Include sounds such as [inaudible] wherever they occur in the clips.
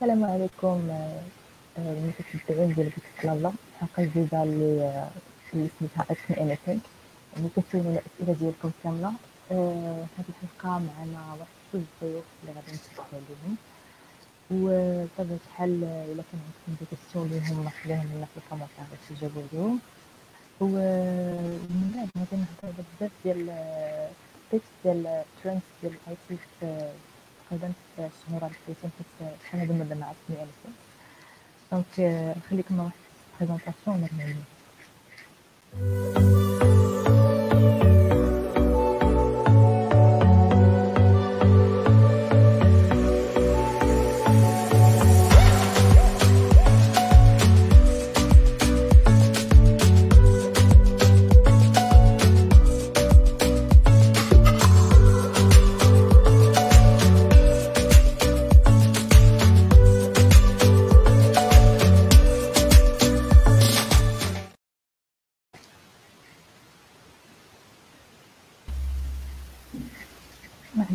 السلام عليكم آه، آه، المتتبعين ديال بيت لالا حلقة جديدة اللي آه، اللي سميتها Ask Me Anything يعني كتسولونا الأسئلة ديالكم كاملة آه، هاد الحلقة معنا واحد جوج ضيوف اللي غادي نتحدث عليهم. وبطبيعة الحال إلا كان عندكم des questions ليهم نخليهم لنا في ال commentaires باش تجاوبوا عليهم. ومن بعد غادي نهضروا بزاف ديال tips ديال trends ديال ال IT تقريبا في الشهور الفايتين حيت شحال هذا مده مع اسمي ألف. دونك نخليكم مع واحد بريزونطاسيون ونرجعوا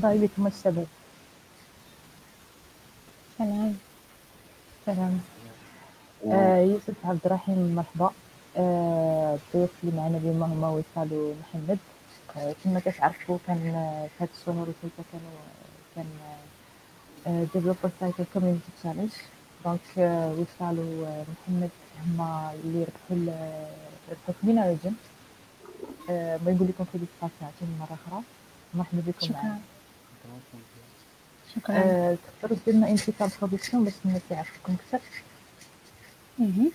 مرحبا بكم الشباب سلام سلام آه يوسف عبد الرحيم مرحبا. آه الضيوف اللي معنا اليوم هما وصال ومحمد. آه كما كتعرفوا كان في هاد الشهور اللي كانوا كان developer circle community challenge donc وصال ومحمد هما اللي ربحوا ربحوا في MENA region آه ما يقول لكم félicitations عاوتاني مرة أخرى. مرحبا بكم معنا. شكرا آه، تقدروا دير لنا انتقال برودكسيون باش الناس يعرفوكم أكثر مهم.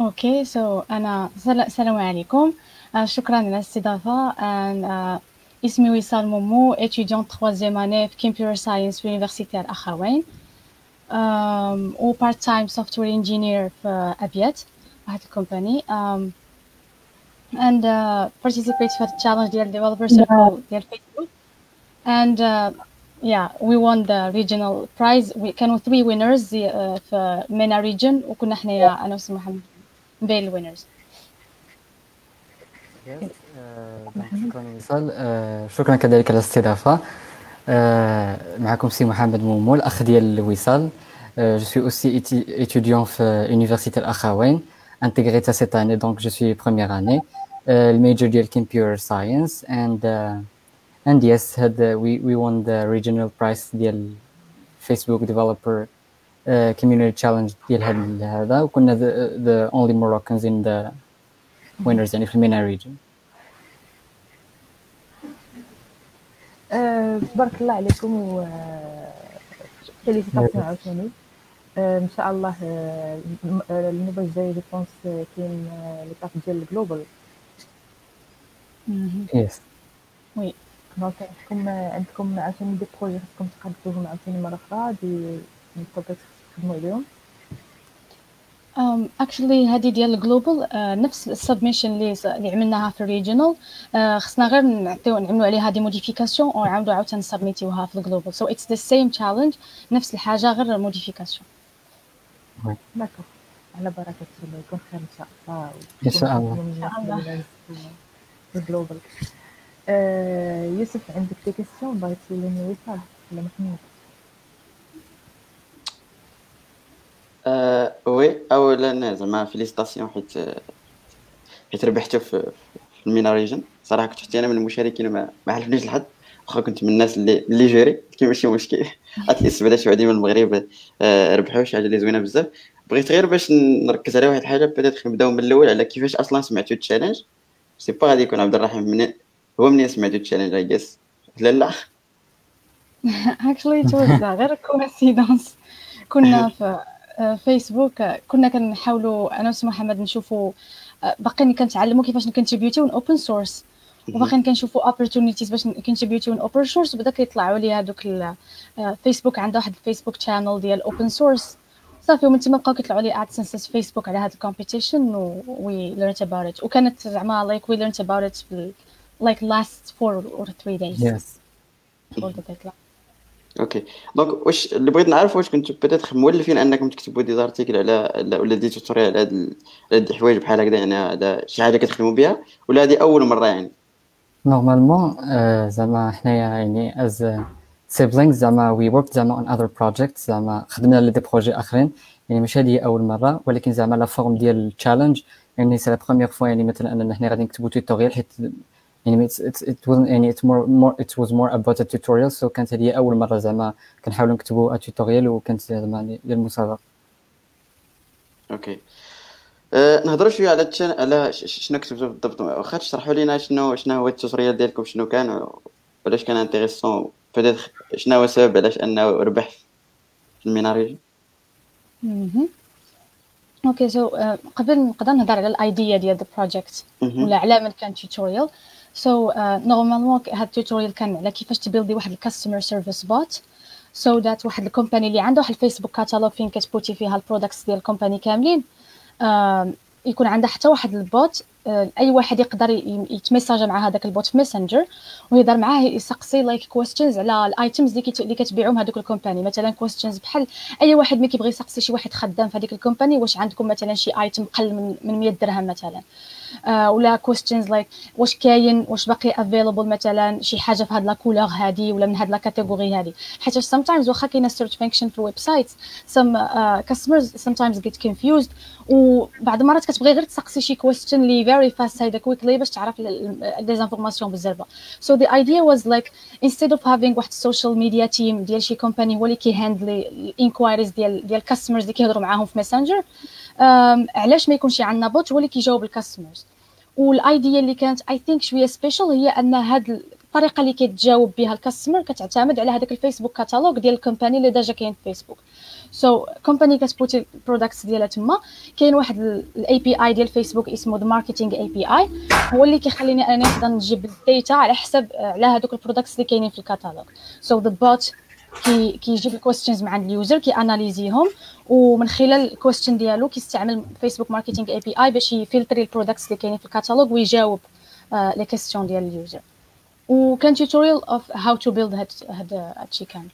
OK so أنا سل- السلام عليكم آه، شكرا على الاستضافه أنا- آه، اسمي وصال مومو étudiant troisième année في computer science في université الأخوين um, و part time software engineer في أبيات واحد ال company um, and uh, participate في هاد التشالنج ديال developer circle ديال فيسبوك and uh, yeah we won the regional prize we كانوا three winners uh, في MENA region وكنا حنايا انا وسي محمد بين الوينرز Yes, آه، دونك شكرا وصال آه، شكرا كذلك على الاستضافة آه، معكم سي محمد مومو الأخ ديال وصال Euh, je suis aussi éti- étudiant في Université الأخوين intégré à cette année donc je suis première année euh, le major ديال computer science and uh, and yes had the, we we won the regional prize ديال Facebook developer uh, community challenge ديال هاد هذا وكنا the, the only Moroccans in the winners يعني في المينا region. آه، تبارك الله عليكم و félicitations عاوتاني آه، ان شاء الله آه، الم- آه، الموضوع الجاي je pense كاين آه، l'étape ديال ال global yes. oui donc عندكم عندكم عاوتاني des projets خاصكم تقادوهم عاوتاني مرة أخرى des des topics تخدموا عليهم. um, actually هذه ديال ال global uh, نفس ال submission اللي اللي عملناها في ال regional uh, خصنا غير نعطيو نعملوا عليها des modifications ونعاودوا عاوتاني نسبميتيوها في ال global. So it's the same challenge نفس الحاجة غير modification d'accord على بركة الله يكون خير إن شاء الله. إن شاء الله. ال global. آه، يوسف عندك des questions بغيتي لنا وصال ولا محمد آه oui اولا زعما félicitations حيت حيت ربحتو في المينا ريجن صراحة كنت حتى أنا من المشاركين ما ما حلفنيش الحظ واخا كنت من الناس اللي اللي جيري كي ماشي مشكل. [laughs] أتليست بعدا شي من المغرب آه ربحوا شي حاجة اللي زوينة بزاف. بغيت غير باش نركز على واحد الحاجة بدات نبدأو من الأول على كيفاش أصلا سمعتو التشالنج سي با غادي يكون عبد الرحيم من هو منين سمعتو التشالنج اي جيس لا لا. [laughs] Actually it was غير coincidence كنا [laughs] في آه، فيسبوك آه، كنا كنحاولوا أنا وسي محمد نشوفوا آه، باقيين كنتعلموا كيفاش نكونتريبيوتيو in open source وباقيين كنشوفوا opportunities باش نكونتريبيوتيو in open source وبدأ كيطلعوا لي هذوك آه، فيسبوك عندها واحد الفيسبوك channel ديال open source صافي ومن تما بقاو كيطلعوا لي AdSenses في فيسبوك على هذا ال competition we learned about it وكانت زعما like we learned about it like last four or three days. Yes. Before the deadline. OK donc واش اللي بغيت نعرف واش كنتو peut-être مولفين انكم تكتبوا des articles على على- ولا des tutorials على هاد على هاد الحوايج بحال هكذا؟ يعني هذا شي حاجة كتخدموا بها ولا هذه أول مرة يعني؟ normalement زعما حنايا يعني as siblings زعما we worked زعما on other projects زعما خدمنا على des projets آخرين. يعني مش هذه أول مرة ولكن زعما la forme ديال ال challenge يعني c'est la première fois يعني مثلا أننا حنا غادي نكتبوا tutorial حيت يعني it wasn't يعني it more more it was more about a tutorial. So كانت هذه أول مرة زعما كنحاولوا نكتبوا tutorial وكانت زعما ديال المسابقه OK أه نهضروا شوية على التشان... على شنو كتبتوا بالضبط. واخا تشرحوا لينا شنو شنو هو ال tutorial ديالكم شنو كان وعلاش كان intéressant. peut-être شنو هو السبب علاش أنه ربح في ال MENA reg OK so قبل نقدر نهضر على ال idea ديال the project ولا على من كان tutorial so normalement هاد ال tutorial كان على كيفاش تبيلدي واحد ال customer service bot so that واحد ال company اللي عنده واحد الفيسبوك كاتالوج فين كتبوتي فيها ال products ديال ال company كاملين. يكون عندها حتى واحد ال bot آه، أي واحد يقدر يتميساج مع هذاك ال bot في ميسنجر ويهضر معاه يسقسي like questions على ال items اللي اللي كتبيعوهم هذوك ال company. مثلا كويستشنز بحال أي واحد ملي كيبغي يسقسي شي واحد خدام في هذيك ال company واش عندكم مثلا شي item قل من, من 100 درهم مثلا. ولا questions like واش كاين واش باقي available مثلا شي حاجة في هاد la couleur هادي ولا من هاد la catégorie هادي. حيت sometimes واخا كاينة search function في ال website some uh, customers sometimes get confused وبعض المرات كتبغي غير تسقسي شي question اللي very fast هيدا quickly باش تعرف des informations بزاف. So the idea was like instead of having واحد ال social media team ديال شي company هو اللي كيهاندلي ال inquiries ديال ديال ال customers اللي كيهضروا معاهم في ماسنجر علاش ما يكونش عندنا bot؟ هو اللي كيجاوب ال customers. وال idea اللي كانت I think شوية special هي أن هاد الطريقة اللي كيتجاوب بها ال customer كتعتمد على هذاك الفيسبوك كاتالوج ديال ال company اللي déjà كاين في فيسبوك. so company كتبوتي ال products ديالها تما كاين واحد ال API ديال فيسبوك اسمه the marketing API هو اللي كيخليني أنا نقدر نجيب ال data على حسب على هذوك ال products اللي كاينين في ال catalogue so the bot كي كيجيب الكويستشنز مع ال user كي analyse يهم ومن خلال ال question ديالو كيستعمل Facebook marketing API باش ي filter ي ال products اللي كاينين في الكاتالوج ويجاوب les questions ديال ال user. وكان tutorial of how to build هاد هاد هادشي كامل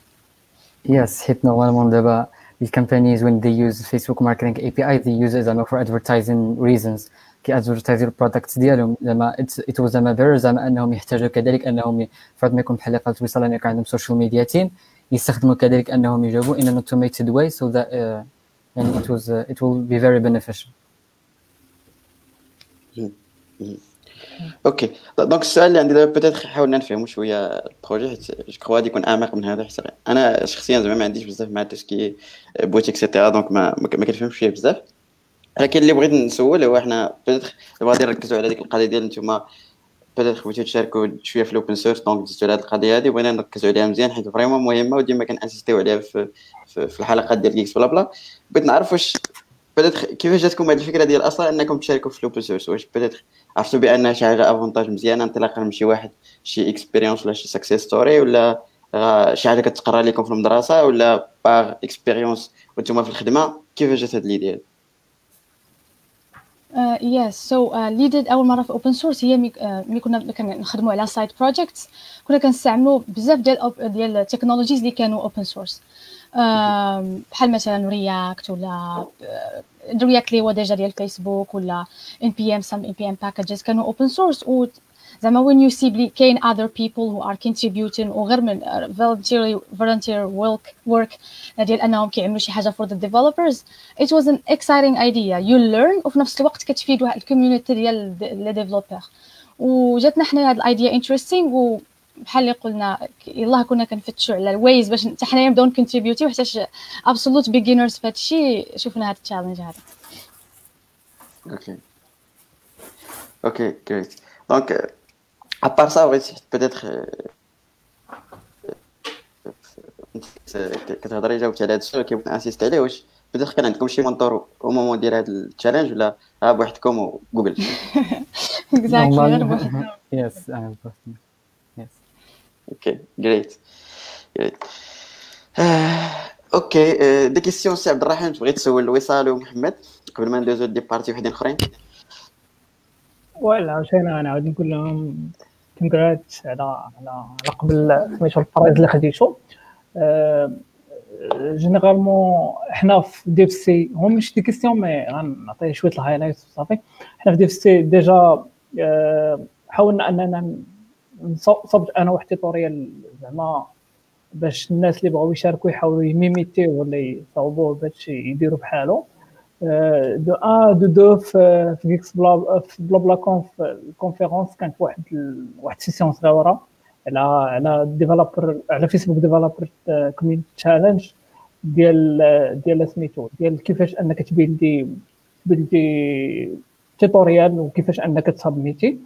yes حيت normalement دابا ال companies when they use Facebook marketing API they use it زعما for advertising reasons. كي advertise ي ال product ديالهم. زعما it was زعما very زعما أنهم يحتاجوا كذلك أنهم فرض ما يكون بحال قالت وصال أن يكون عندهم social media team يستخدموا كذلك أنهم يجاوبوا in an automated way so that uh, يعني it was uh, it will be very beneficial. OK. donc السؤال اللي عندي دابا peut-être حاولنا نفهموا شوية ال projet حيت je crois غادي يكون أعمق من هذا حيت أنا شخصيا زعما ما عنديش بزاف مع tout ce qui bot et cetera donc ما ما كنفهمش فيه بزاف. لكن اللي بغيت نسول هو حنا peut-être غادي نركزوا على ديك القضية ديال نتوما peut-être بغيتو تشاركوا شوية في ال open source donc دزتوا على هذه القضية هذه بغينا نركزوا عليها مزيان حيت vraiment مهمة وديما كن insist يو عليها في, في, في الحلقات ديال Geeksblabla. بغيت نعرف واش peut-être كيفاش جاتكم هذه الفكرة ديال أصلا إنكم تشاركوا في ال open source؟ واش peut-être عرفتوا بأنها شي حاجة avantage مزيانة انطلاقا من شي واحد شي expérience ولا شي success story ولا شي حاجة كتقرا لكم في المدرسة ولا par expérience وأنتم في الخدمة؟ كيفاش جات هذه l'idée yes so l'idée أول مرة في open source هي mais, uh, كنا كنخدموا على side projects كنا كنستعملوا بزاف ديال ديال ال technologies اللي كانوا open source بحال مثلا React ولا React اللي هو déjà ديال فيسبوك ولا ان بي ام سم ان بي ام باكجز كانوا open source زعما when you see بلي كاين other people who are contributing وغير من volunteer volunteer work work ديال انهم كيعملوا شي حاجة for the developers it was an exciting idea. You learn وفي نفس الوقت كتفيد واحد ال community ديال les développeurs وجاتنا حنا هاد ال idea interesting بحال اللي قلنا يلاه كنا كنفتشوا على ال ways باش حتى حنايا نبداو ن contribute ي حيتاش absolute beginners في هادشي شفنا هاد ال challenge هذا. OK OK great donc à part ça بغيت peut-être كتهضري جاوبتي على هذا السؤال كيبغي insist عليه واش peut-être كان عندكم شي mentor au moment ديال هذا ال challenge ولا ها بوحدكم وجوجل exactly yes OK great great OK des questions سي عبد الرحيم تبغي تسول وصال ومحمد قبل ما ندوزو des parties وحدين اخرين ولا عاوتاني أنا عاود نقول لهم congrats على على على قبل سميتو ال prize اللي خديتو. généralement حنا في DevC هو مش des questions mais غنعطي شوية ال highlight صافي حنا في DevC déjà حاولنا أننا صبت أنا واحد توتوريال زعما باش الناس اللي بغاو يشاركوا يحاولوا يميميتيو ولا يصاوبوه باش يديروا بحالو. دو ان دو دو في فيكس بلا في بلا بلا كونف الكونفيرونس كانت واحد واحد سيسيون صغيره على على ديفلوبر على فيسبوك ديفلوبر كوميونتي تشالنج ديال ديال سميتو ديال كيفاش انك تبيلدي تبيلدي tutorial وكيفاش انك ت submit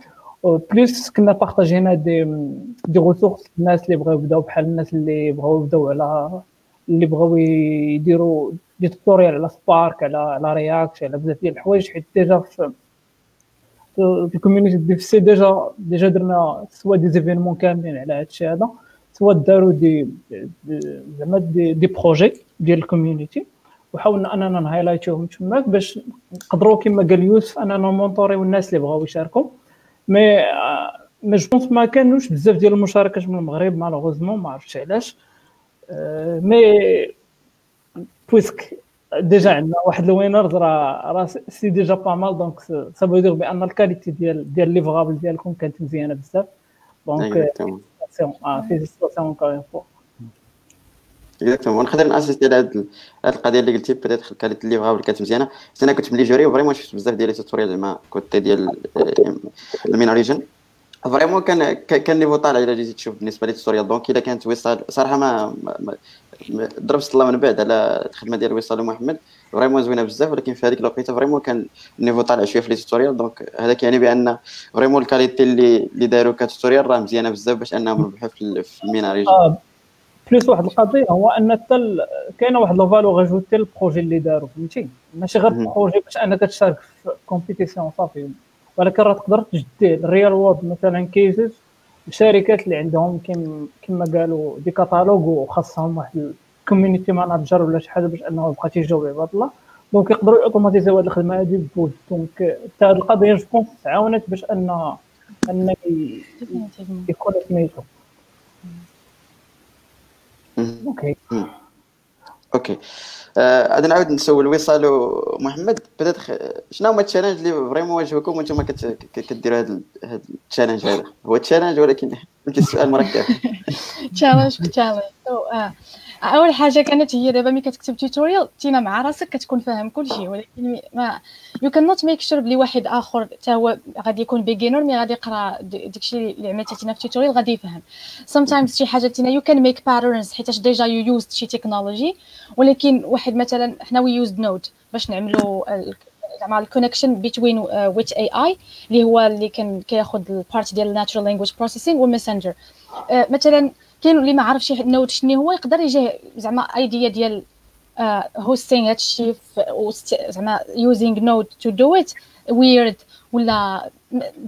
ي plus كنا partag ينا des des ressources الناس اللي بغاو يبداو بحال الناس اللي بغاو يبداو على اللي بغاو يديروا des tutorials على Spark على على React على بزاف ديال الحوايج حيت déjà في ال community DevC déjà déjà درنا soit des événements كاملين على هذا الشيء هذا soit داروا des زعما des, des projets ديال ال community وحاولنا أننا ن highlight يوهم تماك باش نقدروا كما قال يوسف أننا ن mentor يو الناس اللي بغاو يشاركوا. mais mais je pense ما كانوش بزاف ديال المشاركات من المغرب malheureusement ما عرفتش علاش. mais puisque. déjà عندنا واحد ال winners راه راه c'est déjà pas mal donc ça veut dire بأن ال qualité ديال ديال livrable ديالكم كانت مزيانة بزاف. donc félicitations encore une fois exactement نقدر ن insist ي على هاد القضية اللي قلتي peut-être كانت ال livrable كانت مزيانة. أنا كنت ملي jury و vraiment شفت بزاف ديال les tutorials زعما côté ديال ال MENA region vraiment كان كان niveau طالع إلا جيتي تشوف بالنسبة les tutorials donc إلا كانت وصال صراحة ما ضربت الله من بعد على الخدمة ديال وصال محمد. vraiment زوينة بزاف ولكن في هذيك الوقيتة vraiment كان ال niveau طالع شوية في les tutorials donc هذا كيعني بأن vraiment ال qualité اللي اللي داروا ك tutorial راه مزيانة بزاف باش انهم ربحوا في ال MENA region آه plus واحد القضية هو أن حتى كاينة واحد la valeur ajoutée ال projet اللي داروا فهمتي؟ ماشي غير projet باش أنك تشارك في compétition صافي. ولكن راه تقدر تجدي ال real world مثلا cases شركات اللي عندهم كما قالوا des catalogues وخاصهم واحد ال community manager ولا شي حاجة باش أنه بقى تيجاوب عباد الله donc يقدروا automatis يو هذه الخدمة هذه بوز donc حتى هذه القضية je pense عاونت باش ان أن يكون سميتو okay okay غادي نعاود نسول وصال ومحمد. بدات شنو هما ال challenge اللي vraiment واجهوكم وأنتم كديروا هذا ال challenge هذا؟ هو ال challenge ولكن يمكن السؤال مركب. [laughs] challenge challenge. أول حاجة كانت هي دابا ملي كتكتب tutorial تينا مع راسك كتكون فاهم كل شيء ولكن ما يو كان نوت ميك شور بلي واحد آخر حتى هو غادي يكون beginner mais غادي يقرأ داكشي اللي عملتي تينا في tutorial غادي يفهم. Sometimes شي حاجة تينا you can make patterns حيت déjà you used شي technology ولكن واحد مثلا حنا we used Node باش نعملوا زعما ال connection بين Wit.ai اللي هو اللي كان كياخذ ال part ديال ال natural language processing و ال Messenger مثلا كاين اللي ما عارفش ال Node شنو هو يقدر يجيه زعما idea ديال hosting هادشي زعما using Node to do it weird ولا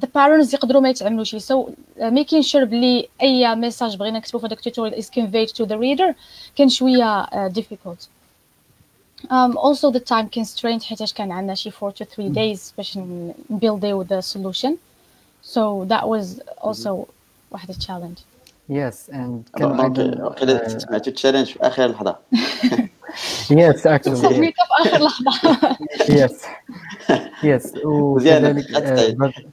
the patterns يقدروا ما يتعملوش so making sure بلي أي message بغينا نكتبو في هذاك ال tutorial is conveyed to the reader كان شوية uh, difficult. Um, also the time constraint حيتاش كان عندنا شي 4 to 3 days باش نبيلديو the solution. So that was also واحد challenge. Yes, and كان أيضا سمعتوا ال challenge في آخر لحظة. [laughs] yes, actually. سميته في آخر لحظة. [laughs] yes. Yes. وكذلك [laughs]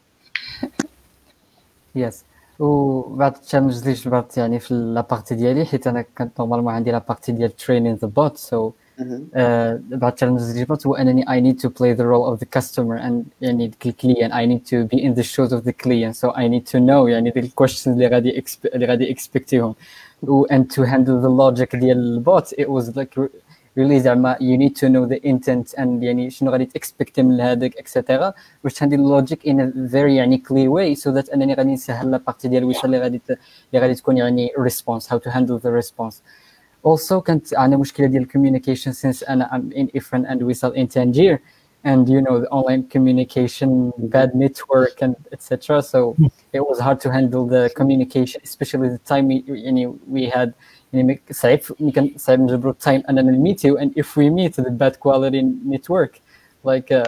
yes. وبعد ال challenge اللي جبرت يعني في la partie ديالي حيت أنا كانت normalement عندي la partie ديال training the bot so بعد ال challenge اللي جبرت هو انني I need to play the role of the customer and يعني ال client I need to be in the shoes of the client so I need to know يعني ديك ال questions اللي غادي اللي غادي اكسبكتيهم و and to handle the logic ديال البوت it was like really زعما you need to know the intent and يعني شنو غادي تكسبكتي من هذاك اكسيتيرا باش تهندل اللوجيك in a very يعني clear way so that انني غادي نسهل لابارتي ديال الوصال اللي غادي اللي غادي تكون يعني response how to handle the response. also كانت عندنا مشكله ديال communication since انا I'm in Ifran and Wissal in Tangier and you know the online communication bad network and etc so it was hard to handle the communication especially the time we, يعني we had يعني صعيب كان صعيب نجبروا التايم اننا نميتيو and if we meet the bad quality network like uh,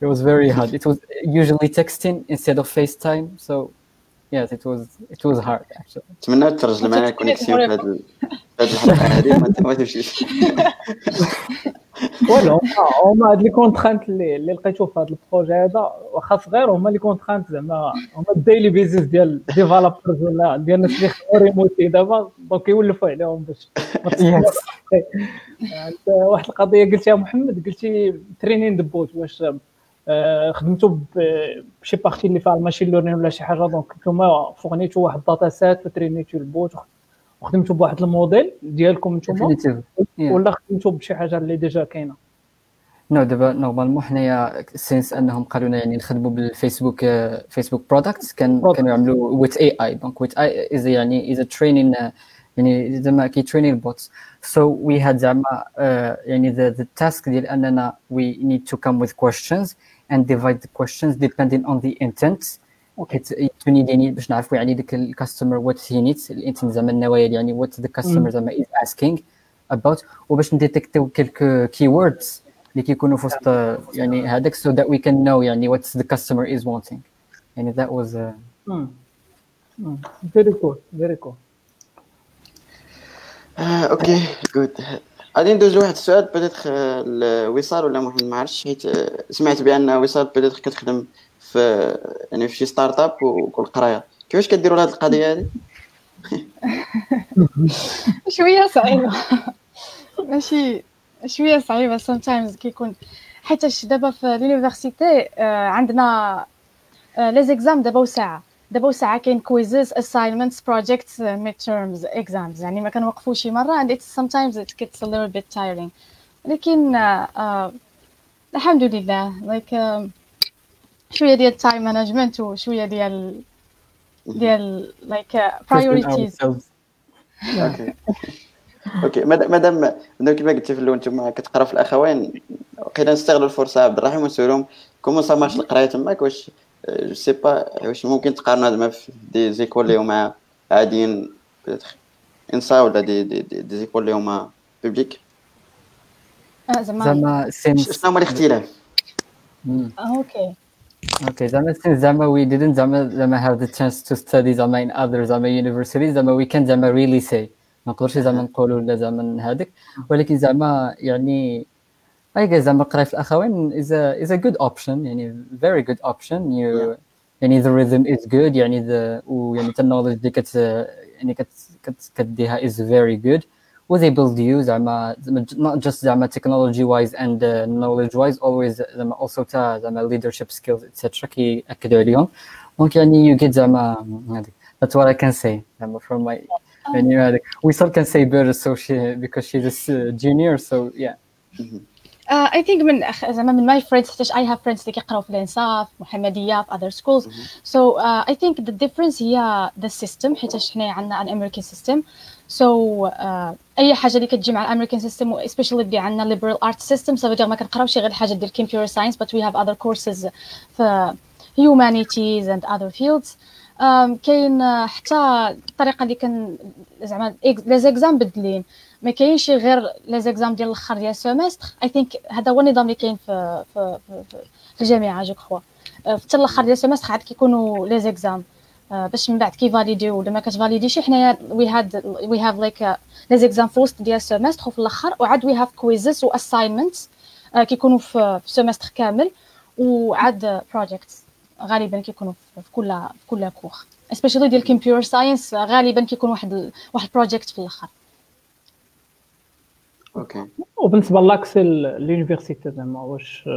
it was very hard it was usually texting instead of FaceTime so yes it was it was hard actually. نتمنى ترجع معنا connexion في هذه الحلقة هذه ما تمشيش ولا [laughs] هما هاد les contraintes اللي اللي لقيتو في هذا ال projet هذا واخا صغير هما les contraintes زعما هما ال daily business ديال developers ولا ديال الناس اللي خدموا remotely دابا donc يولفوا عليهم باش [laughs] [laughs] واحد القضية قلتيها محمد قلتي training the bot واش خدمتوا بشي partie اللي فيها ال machine learning ولا شي حاجة donc نتوما فورنيتو واحد ال data set وترينيتو ال bot وخدمتوا بواحد الموديل ديالكم نتوما؟ ولا خدمتوا بشي حاجة اللي déjà كاينة؟ no دابا normalement حنايا since أنهم قالوا لنا يعني نخدموا بالفيسبوك Facebook products كان كانوا يعملوا Wit.ai donc Wit.ai is يعني is training يعني زعما كي training ال bots so we had زعما يعني the task ديال أننا we need to come with questions. And divide the questions depending on the intent. حيت توني يعني باش نعرفوا يعني ديك ال customer what he needs ال intent زعما النوايا يعني what the customer زعما is asking about وباش نديتكتيو quelques keywords اللي كيكونوا في وسط يعني هذاك so that we can know يعني what the customer is wanting يعني that was very cool very cool okay good غادي ندوز لواحد السؤال peut-être وصال ولا محمد ما عرفتش حيت سمعت بأن وصال peut-être كتخدم في يعني في شي start-up وكل قرايه كيفاش كديروا هذه القضية هذه [laughs] شوية صعيبة. ماشي شوية صعيبة sometimes كيكون. حيت دابا في l'université آه، عندنا les examens دابا وساعة. دابا وساعه كاين quizzes assignments projects midterms exams. يعني ما كنوقفوش مرة and it's sometimes it gets a little bit tiring. لكن uh, الحمد لله like uh, شوية ديال time management وشوية ديال ديال like priorities okay okay مادام مادام كما قلتي في الأول أنتم كتقراو في الاخوين وقيلا نستغلوا الفرصة. عبد الرحيم ونسولهم comment ça marche القراية تماك؟ واش je sais pas واش ممكن تقارنوا زعما في des écoles اللي هما عاديين ENSA ولا des des des, des écoles اللي هما publiques زعما شنو هما الاختلاف okay Okay, زعما since زعما we didn't زعما زعما have the chance to study زعما in other زعما universities. زعما we can زعما really say. ما نقدرش زعما نقولوا لا زعما هذاك ولكن زعما يعني I guess زعما القرايه في الاخوين is a is a good option يعني very good option you يعني the rhythm is good يعني the ويعني النولج اللي كت يعني كت كديها is very good و they build you زعما not just زعما technology wise and uh, knowledge wise always زعما also تا زعما leadership skills etc كيأكدوا عليهم دونك يعني you get زعما هذيك that's what I can say زعما from my يعني هذيك still can say better so she because she's a junior so yeah I think من زعما من my friends حيتاش I have friends اللي كيقراو في ال ENSA ف محمدية في other schools so I think the difference هي the system حيتاش حنايا عندنا an American system so أي حاجة اللي كتجي مع ال American system specially اللي عندنا liberal arts system ça veut ما كنقراوش غير الحاجة ديال computer science but we have other courses في humanities and other fields. um, كاين حتى الطريقة اللي كان زعما les examens بدلين. ما كاينش غير les examens ديال الأخر ديال ال semester I think هذا هو النظام اللي كاين في في في, الجامعة je crois. حتى الأخر ديال ال semester عاد كيكونوا les examens. باش من بعد كيفاليديو ولا ما كتفاليديش حنايا we had we have like les examens في وسط ديال ال semester وفي الأخر وعاد we have quizzes و assignments كيكونوا في ال semester كامل وعاد projects غالبا كيكونوا في كل في كل cours especially ديال computer science غالبا كيكون واحد واحد project في الآخر. okay وبالنسبة l'accès l'université زعما واش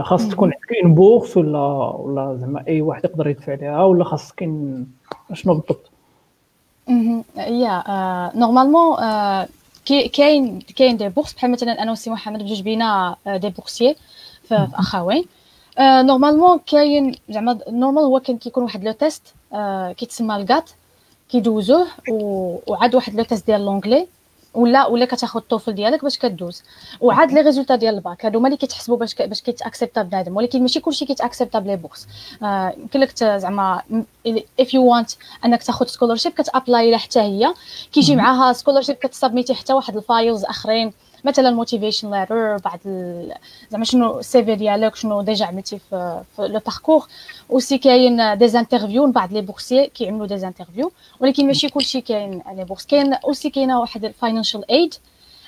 خاص تكون عندك une bourse ولا ولا زعما أي واحد يقدر يدفع عليها ولا خاص كاين شنو بالضبط؟ yeah normalement كاين كاين des bourses بحال مثلا أنا وسي محمد بجوج بينا des boursiers في أخوين. normalement كاين زعما normal هو كان كيكون واحد le test كيتسمى ال GAT كيدوزوه وعاد واحد le test ديال l'anglais ولا ولا كتاخذ ال TOEFL ديالك باش كدوز وعاد les résultats ديال الباك هادو هما اللي كيتحسبوا باش باش كيت accepta بنادم ولكن ماشي كلشي كيت accepta ب les bourses يمكن لك زعما if you want انك تاخذ scholarship كت apply حتى هي كيجي معاها scholarship كت submitي حتى واحد ال files اخرين مثلا motivation letter بعد زعما شنو ال CV ديالك شنو déjà عملتي في, في le parcours aussi كاين des interviews من بعد les boursiers كيعملوا des interviews ولكن ماشي كلشي كاين les bourses كاين aussi كاينة واحد ال financial aid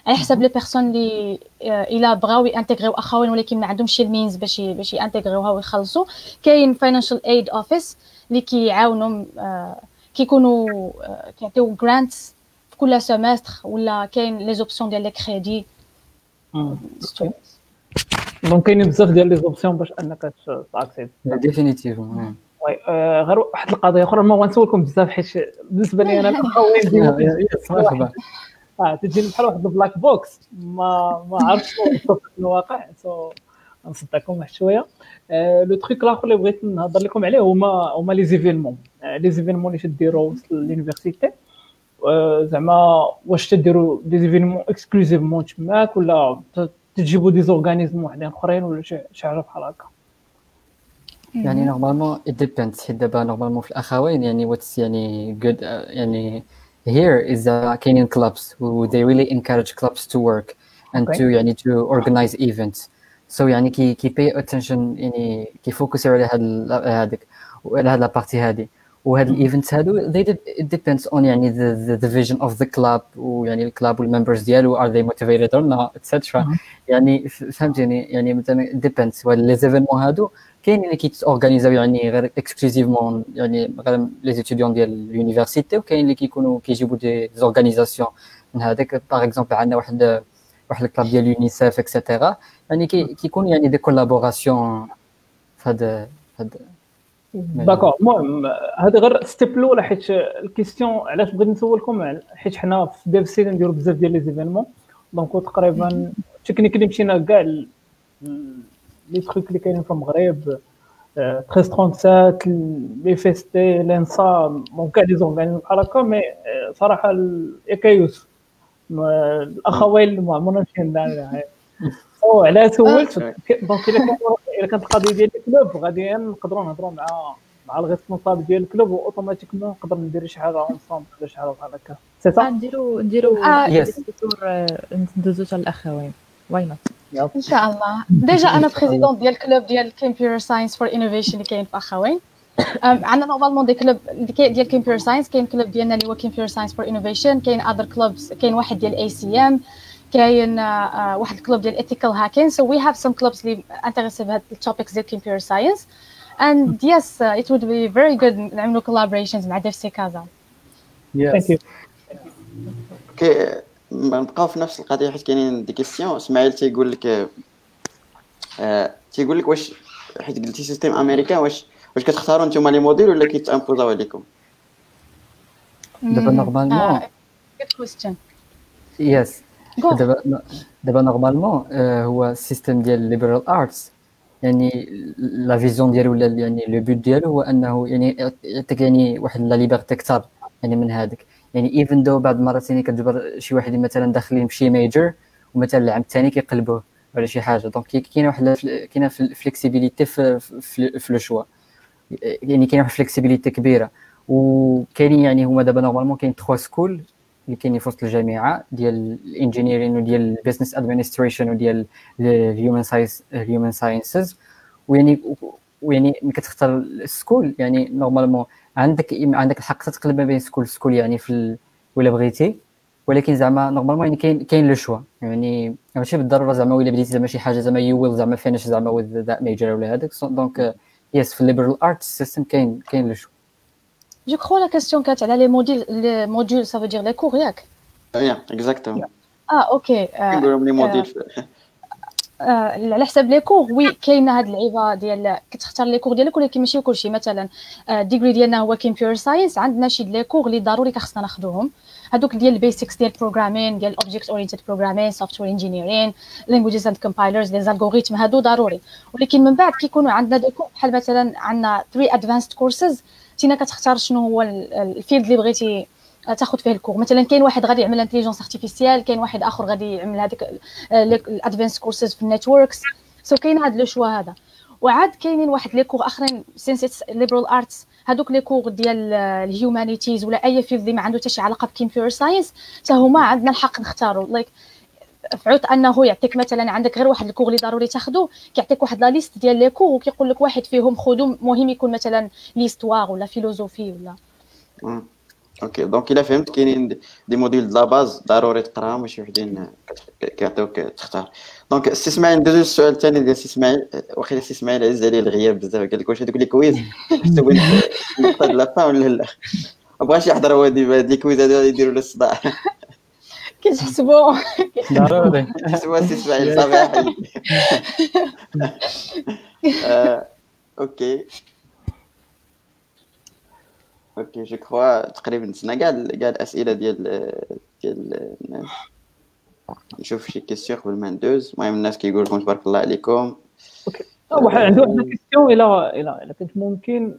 على حسب les personnes اللي إلا بغاو ي intégrيو أخوين ولكن ما عندهمش ال means باش باش ي intégrيوها ويخلصوا. كاين financial aid office اللي كيعاونوا كيكونوا كيعطيو grants في كل semester ولا كاين les options ديال les crédits donc كاينين بزاف ديال les options باش انك ت accède définitivement oui غير واحد القضية أخرى ما غنسولكم بزاف حيت بالنسبة لي أنا الاخوين [laughs] ديما [laughs] آه تجيني بحال واحد ال black box. ما ما عرفتش في الواقع so نصدعكم واحد شوية. le truc الآخر اللي بغيت نهضر لكم عليه هما هما les événements les événements اللي تديروا وسط l'université زعما واش تديروا des événements exclusivement تماك ولا تجيبوا des organismes وحدين أخرين ولا شي حاجة بحال هكا؟ يعني normalement it depends. حيت دابا normalement في الأخوين يعني what's يعني good يعني here is uh, كاينين clubs who they really encourage clubs to work and okay. to يعني to organize events. So يعني كي كي pay attention يعني كي focus على هاد هذيك وعلى هاد la partie هادي. وهاد ال events هادو they did, it depends on يعني the, the, the vision of the club ويعني ال club و ال members ديالو are they motivated or not etc يعني فهمتيني يعني مثلا depends. وهاد les événements هادو كاين اللي كيت organisاو يعني غير exclusivement يعني غير les étudiants ديال ال university وكاين اللي كيكونوا كيجيبوا des organisations من هذاك par exemple عندنا واحد واحد ال club ديال UNICEF et cetera يعني كيكون يعني des collaborations في هذا هذا d'accord. المهم هذا غير step الأولى حيت ال question علاش بغيت نسولكم حيت حنا في DevC نديرو بزاف ديال les événements donc تقريبا technically مشينا كاع les trucs اللي كاينين في المغرب 1337 les FST l'ENSA donc كاع les organismes بحال هكا mais صراحة كيوسف الأخوين ما عمرنا مشينا على سولت؟ donc الا كانت القضية ديال ال club غادي نقدروا نهضروا مع مع ال responsable ديال الكلوب و automatiquement نقدر ندير شي حاجة ensemble ولا شي حاجة بحال هكا. سي صا نديرو نديرو ندوزو حتى الاخوين why not ان شاء الله déjà أنا président ديال ال club ديال computer science for innovation اللي كاين في أخوين. عندنا normalement des clubs ديال computer science كاين club ديالنا اللي هو computer science for innovation كاين other clubs كاين واحد ديال ACM كاين واحد ال club ديال ethical hacking. So we have some clubs اللي intéressés بهاد ال topics ديال computer science. And yes uh, it would be very good نعملوا collaborations مع DevC Casa thank you. okay نبقاو في نفس القضية حيت كاينين des questions إسماعيل تيقول لك آه تيقول لك واش حيت قلتي système américain واش واش كتختاروا نتوما les modules ولا كيت imposاو عليكم؟ دابا normalement good question. yes دابا دابا normalement هو ال system ديال liberal arts يعني la vision ديالو ولا يعني le but ديالو هو أنه يعني يعطيك يعني واحد la liberté كثر يعني من هذاك. يعني even though بعض المرات يعني كتجبر شي واحد مثلا داخلين بشي major ومثلا العام الثاني كيقلبوه ولا شي حاجة. donc كاينة واحد كاينة flexibilité في في le choix يعني كاينة واحد flexibilité كبيرة. وكاينين يعني هما دابا normalement كاين 3 schools اللي كاينين في وسط الجامعة ديال ال engineering وديال ال business administration وديال ال human science ال human sciences ويعني ويعني ملي كتختار ال school يعني normalement عندك عندك الحق تقلب ما بين school school يعني في. ولا بغيتي. ولكن زعما normalement يعني كاين كاين le choix يعني ماشي بالضرورة زعما ولا بديتي زعما شي حاجة زعما you will زعما finish زعما with that major ولا هذاك donc yes في ال liberal arts system كاين كاين لو شوا جو كخوا لا كاستيون كانت على les modules les modules ça veut dire les cours ياك yeah exactement آه okay نقولوا les modules على حساب les cours oui كاينة هاد اللعيبه ديال كتختار les cours ديالك ولكن ماشي كلشي مثلا ال degree ديالنا هو computer science عندنا شي les cours اللي ضروري خصنا ناخذوهم هادوك ديال ال basics ديال ال programming ديال object oriented programming software engineering languages and compilers les algorithmes هادو ضروري ولكن من بعد كيكونوا عندنا des cours بحال مثلا عندنا 3 advanced courses تينا كتختار شنو هو ال field اللي بغيتي تاخذ فيه ال cours. مثلا كاين واحد غادي يعمل intelligence artificielle كاين واحد آخر غادي يعمل هذيك ال advanced courses في ال networks So كاين هذا le choix هذا. وعاد كاينين واحد les cours آخرين since liberal arts هذوك les cours ديال ال humanities ولا أي field اللي ما عنده حتى شي علاقة ب computer science حتى هما عندنا الحق نختاروا like فعوض أنه يعطيك مثلا عندك غير واحد ال cours اللي ضروري تاخذو كيعطيك واحد la liste ديال les cours وكيقول لك واحد فيهم خذو مهم يكون مثلا l'histoire ولا philosophie ولا. Okay. Donc إلا فهمت كاينين des modules la base ضروري تقراهم ماشي وحدين كيعطيوك تختار. Donc سي إسماعيل ندوزو للسؤال الثاني ديال سي إسماعيل. واخا سي إسماعيل عز عليه الغياب بزاف قال لك واش هذوك les quiz حسبوا [laughs] النقطه ديال ولا لا بغاش يحضر هو ديما هاد les quiz هادو يديروا له الصداع كتحسبوا ضروري حسبوا سي اسماعيل صافي حي آه، okay okay je crois تقريبا نسنا كاع كاع الاسئله ديال ديال الناس نشوف شي questions قبل ما ندوز المهم الناس كيقول لكم تبارك الله عليكم آه، واحد عنده واحد ال question إلى إلى إلى كنت ممكن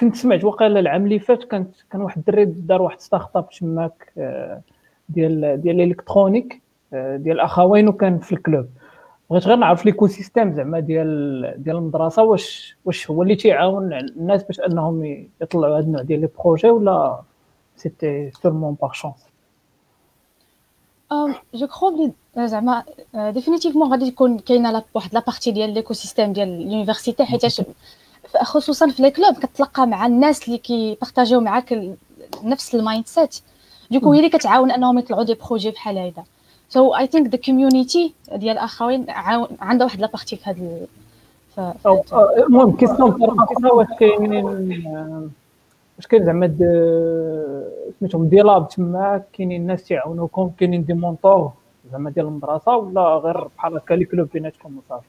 كنت سمعت وقيلا العام اللي فات كانت كان واحد الدري دار واحد start-up تماك آه ديال ديال ال électronique آه ديال اخوين وكان في ال club. بغيت غير نعرف l'écosystème زعما ديال ديال المدرسة واش واش هو اللي تيعاون الناس باش أنهم يطلعوا هذا النوع ديال les projets ولا c'était seulement par chance je crois بلي زعما définitivement غادي تكون كاينة واحد la partie ديال l'écosystème ديال ال university حيتاش خصوصا في les clubs كتلقى مع الناس اللي كيبارطاجيو معاك نفس ال mindset du coup هي اللي كتعاون أنهم يطلعوا des projets بحال هيدا. So I think the community ديال الأخوين عندها واحد la partie في هذا المهم question واش كاينين واش كاين زعما سميتهم des labs تما كاينين ناس تيعاونوكم كاينين des mentors زعما ديال المدرسة ولا غير بحال هكا les clubs بيناتكم وصافي.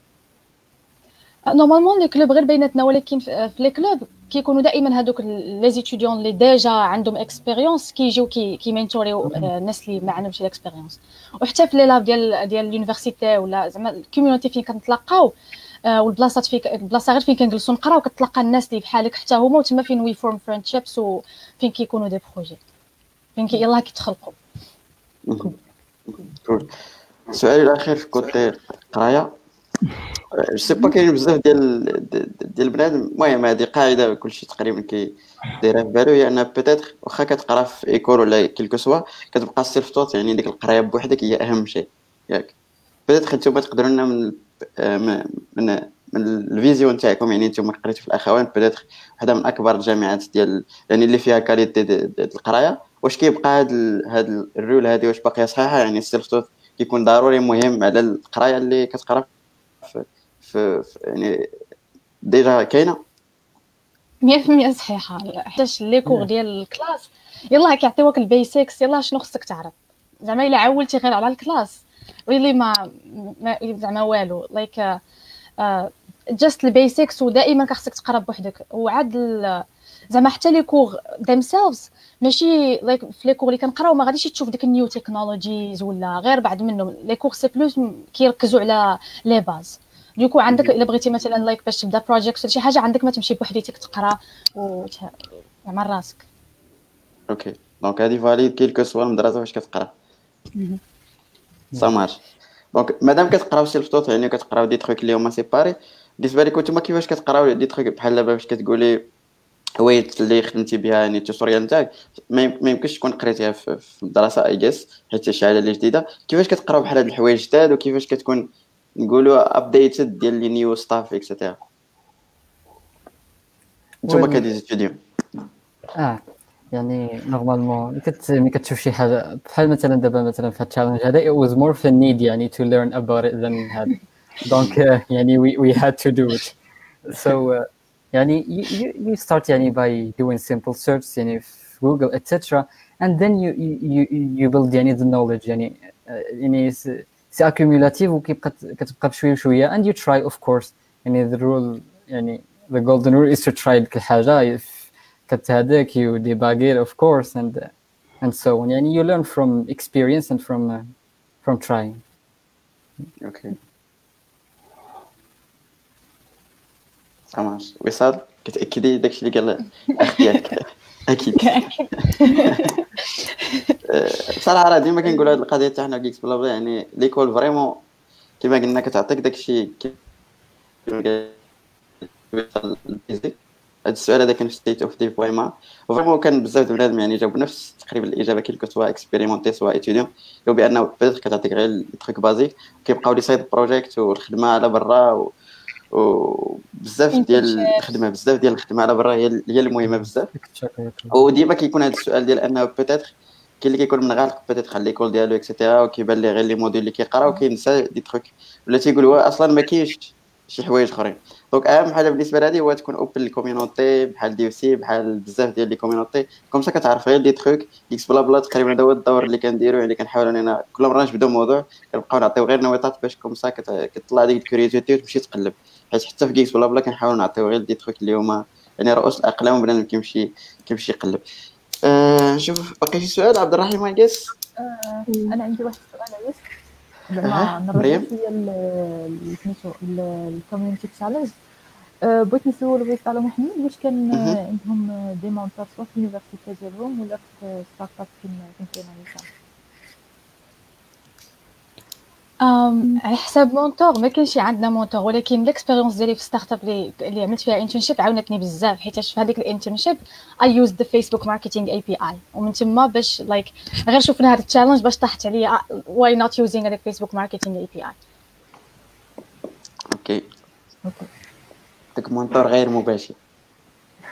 normalement les clubs غير بيناتنا ولكن في les clubs كيكونوا دائما هذوك les étudiants اللي déjà عندهم expérience كيجيو كي كيمنتوريو الناس اللي ما عندهمش ال expérience وحتى في les labs ديال ديال ال university ولا زعما ال community فين كنتلاقاو والبلاصات فين البلاصة غير فين كنجلسوا نقراو كتلقى الناس اللي بحالك حتى هما وتما فين we form friendships وفين كيكونوا des projets فين كي يلاه كيتخلقوا. السؤال الأخير في côté قراية. je sais pas كاين بزاف ديال ديال بنادم. المهم هذه قاعدة كلشي تقريبا كيديرها في بالو. هي ان peut-être واخا كتقرا في école ولا quel que soit كتبقى ال self-taught يعني ديك القراية بوحدك هي أهم شيء ياك. peut-être نتوما تقدروا لنا من من من ال vision تاعكم يعني نتوما قريتوا في الأخوان peut-être واحدة من أكبر الجامعات ديال يعني اللي فيها qualité ديال القراية. واش كيبقى هاد هاد ال rule هادي؟ واش باقية صحيحة؟ يعني ال self-taught كيكون ضروري مهم على القراية اللي كتقرا. في, في, في يعني déjà كاينة؟ 100% صحيحة. حيتاش les cours ديال ال class. يلاه كيعطيوك ال basics يلاه شنو خصك تعرف؟ زعما إلا عولتي غير على ال class really ما, ما زعما والو. like just ال basics ودائما خصك تقرأ بوحدك. وعاد زعما حتى les cours themselves ماشي like في les cours اللي كنقراو ما غاديش تشوف ديك ال new technologies ولا غير بعض منهم. les cours c'est plus كيركزوا على les bases du coup عندك إلا بغيتي مثلا like باش تبدأ project ولا شي حاجة عندك ما تمشي بوحديتك تقرا و مع راسك. Okay donc هادي valide quel que soit المدرسة واش كتقرا؟ ça marche donc مادام كتقراو self-taught يعني كتقراو des trucs اللي هما séparés بالنسبة لكم نتوما كيفاش كتقراو des trucs بحال دابا باش كتقولي حوايج اللي خدمتي بها يعني ال tutorial نتاعك ما يمكنش تكون قريتيها في المدرسة I guess حيت شي اللي جديدة. كيفاش كتقراو بحال هاد الحوايج جداد وكيفاش كتكون نقولوا updated ديال les new stuff et cetera نتوما كدي ستوديون آه يعني نورمالمون كت ملي كتشوف شي حاجة بحال مثلا دابا مثلا في التشالنج هذا it was more for need يعني to learn about it than هذا دونك [laughs] يعني we, we had to do it. So uh, يعني you, you, you start يعني by doing simple search يعني في جوجل etc and then you you you build يعني the knowledge يعني يعني سي accumulative وكيبقى كتبقى بشويه بشويه and you try of course يعني the rule يعني the golden rule is to try ديك الحاجه كتهداك you debug it of course and and so on يعني you learn from experience and from uh, from trying اوكي ça marche وصال كتأكدي داكشي اللي قال الاخ ديالك أكيد. [laughs] [laughs] بصراحة راه ديما كنقول هذه القضية تاعنا كيكس بلا بلا يعني l'école vraiment كما قلنا كتعطيك داكشي هذا السؤال هذا كان في State of Dev وايما و vraiment كان بزاف د بنادم يعني جاوبوا نفس تقريبا الإجابة quel que soit expérimenté soit étudiant هو بأنه كتعطيك غير ال trucs basiques كيبقاو les side projects والخدمة على برا وبزاف ديال الخدمة بزاف ديال الخدمة. على برا هي هي المهمة بزاف. وديما كيكون هذا السؤال ديال أنه peut-être كاين اللي كيكون منغلق peut-être على l'école ديالو et cetera وكيبان ليه غير les modules اللي كيقرا وكينسى des trucs ولا تيقول هو أصلا ما كاينش شي حوايج أخرين. donc أهم حاجة بالنسبة لهادي هو تكون open لل community بحال DSC بحال بزاف ديال les communities comme ça كتعرف غير des trucs GeeksBlaBla تقريبا هذا هو الدور اللي كنديرو يعني كنحاول إننا كل مره نجبدو موضوع كنبقاو نعطيو غير نويطات باش comme ça كتطلع ديك ال curiosité وتمشي تقلب. حيت حتى في GeeksBlaBla كنحاول نعطيو غير des trucs اللي هما يعني رؤوس الأقلام وبنادم كيمشي كيمشي يقلب. آه نشوف باقي شي سؤال عبد الرحيم اي آه أنا عندي واحد السؤال عيس زعما نرجع شوية سميتو ال community challenge بغيت نسول وصال محمد واش كان عندهم des mentors soit في ال university ديالهم ولا في startup فين كاين على حساب mentor ما كاينش عندنا mentor ولكن ال expérience ديالي في startup اللي, اللي عملت فيها internship عاونتني بزاف حيت في هذيك ال internship I used the Facebook marketing API ومن تما باش like like, غير شفنا هذا ال challenge باش طاحت عليا why not using هذاك Facebook marketing API okay داك mentor غير مباشر.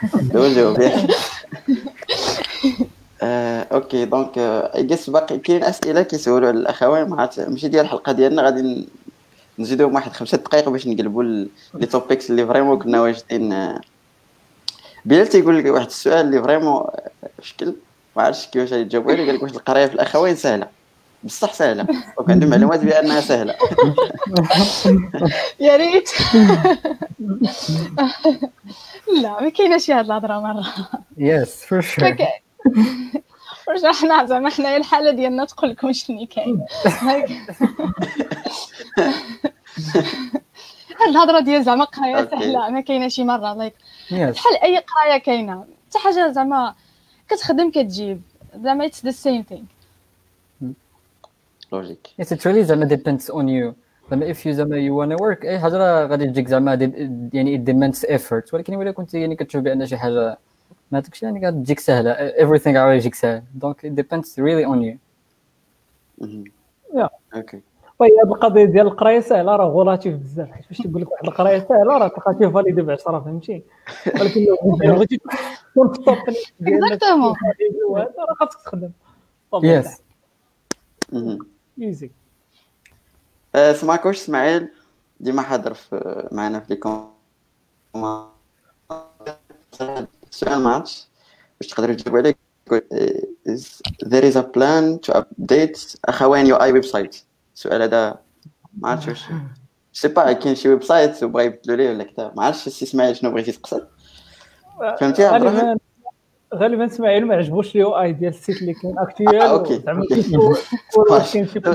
[laughs] دوزو آه، [laughs] okay donc I guess باقي كاين أسئلة كيسولوا على الاخوين مع ماشي ديال الحلقة ديالنا غادي نزيدوهم واحد خمسة دقائق باش نقلبوا les topics اللي vraiment كنا واجدين بلال تيقول لك واحد السؤال اللي vraiment شكل؟ ما عرفتش كيفاش يجاوبوا عليه قال لك واحد القراية في الاخوين سهلة. بصح سهلة. donc عندهم معلومات بأنها سهلة. [laughs] يا ريت. [laughs] لا ما كايناش هاد الهضرة مرة. yes for sure حنا زعما حنايا الحالة ديالنا تقول لكم شنو كاين؟ [laughs] الهضرة ديال زعما قراية سهلة. ما كاينة شي مرة like بحال أي قراية كاينة. حتى حاجة زعما كتخدم كتجيب. زعما it's the same thing logique yes it really زعما depends on you زعما if you زعما you wanna work أي حاجة غادي تجيك زعما يعني it demands effort ولكن إلا كنت يعني كتشوف بان شي حاجة ما داكشي يعني غتجيك سهلة. Everything غادي يجيك سهل. donc it depends really on you. yeah okay. طيب هذه القضية ديال القراية سهلة راه relatif بزاف. حيت فاش تقول لك واحد القراية سهلة راه تلقى validé ب 10 فهمتي؟ ولكن لو [laughs] بغيتي تكون في ال top ديالك راه خاصك تخدم. yes easy سمعك واش إسماعيل؟ ديما حاضر معنا في لي السؤال ما عرفتش باش تقدروا تجاوبوا عليه there is a plan to update الأخوين UI website السؤال هذا ما عرفتش واش [laughs] sais pas كاين شي website وبغا يبدلوا ليه ولا كذا ما عرفتش السي إسماعيل شنو بغيتي تقصد فهمتي yeah غالبا غالبا إسماعيل ما عجبوش ال UI ديال ال site اللي كاين actuel okay [laughs]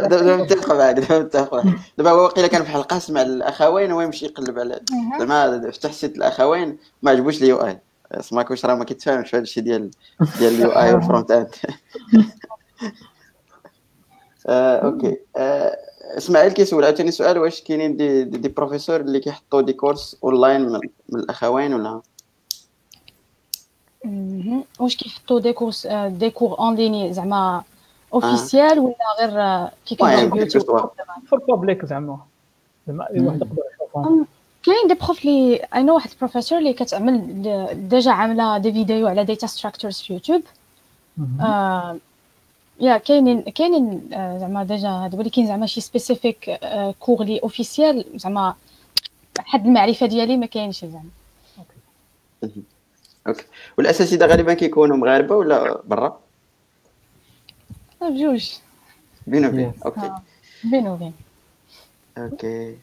دابا متفق معك دابا متفق معك دابا هو واقيلا كان في حلقة سمع الأخوين هو يمشي يقلب على زعما فتح site الأخوين ما عجبوش ال UI سمعك واش راه ما كيتفاهمش هذا الشيء ديال ديال ال UI وال front end okay. آه، إسماعيل كيسول عاوتاني سؤال واش كاينين des, des, des professeurs اللي كيحطوا des cours online من, من الأخوين ولا؟ واش كيحطوا des cours des cours en ligne زعما officiels ولا غير كي YouTube for public زعما. زعما اي واحد يقدر يشوفها. كاين des profs اللي I know واحد البروفيسور اللي كتعمل déjà عاملة des vidéos على data structures في يوتيوب. آه yeah كاينين كاينين زعما déjà هذا ولكن زعما شي specific cours لي officiel زعما حد المعرفة ديالي ما كاينش زعما. okay. والأساتذة غالبا كيكونوا مغاربة ولا برا؟ بجوج. بين. وبين okay. بين. وبين okay.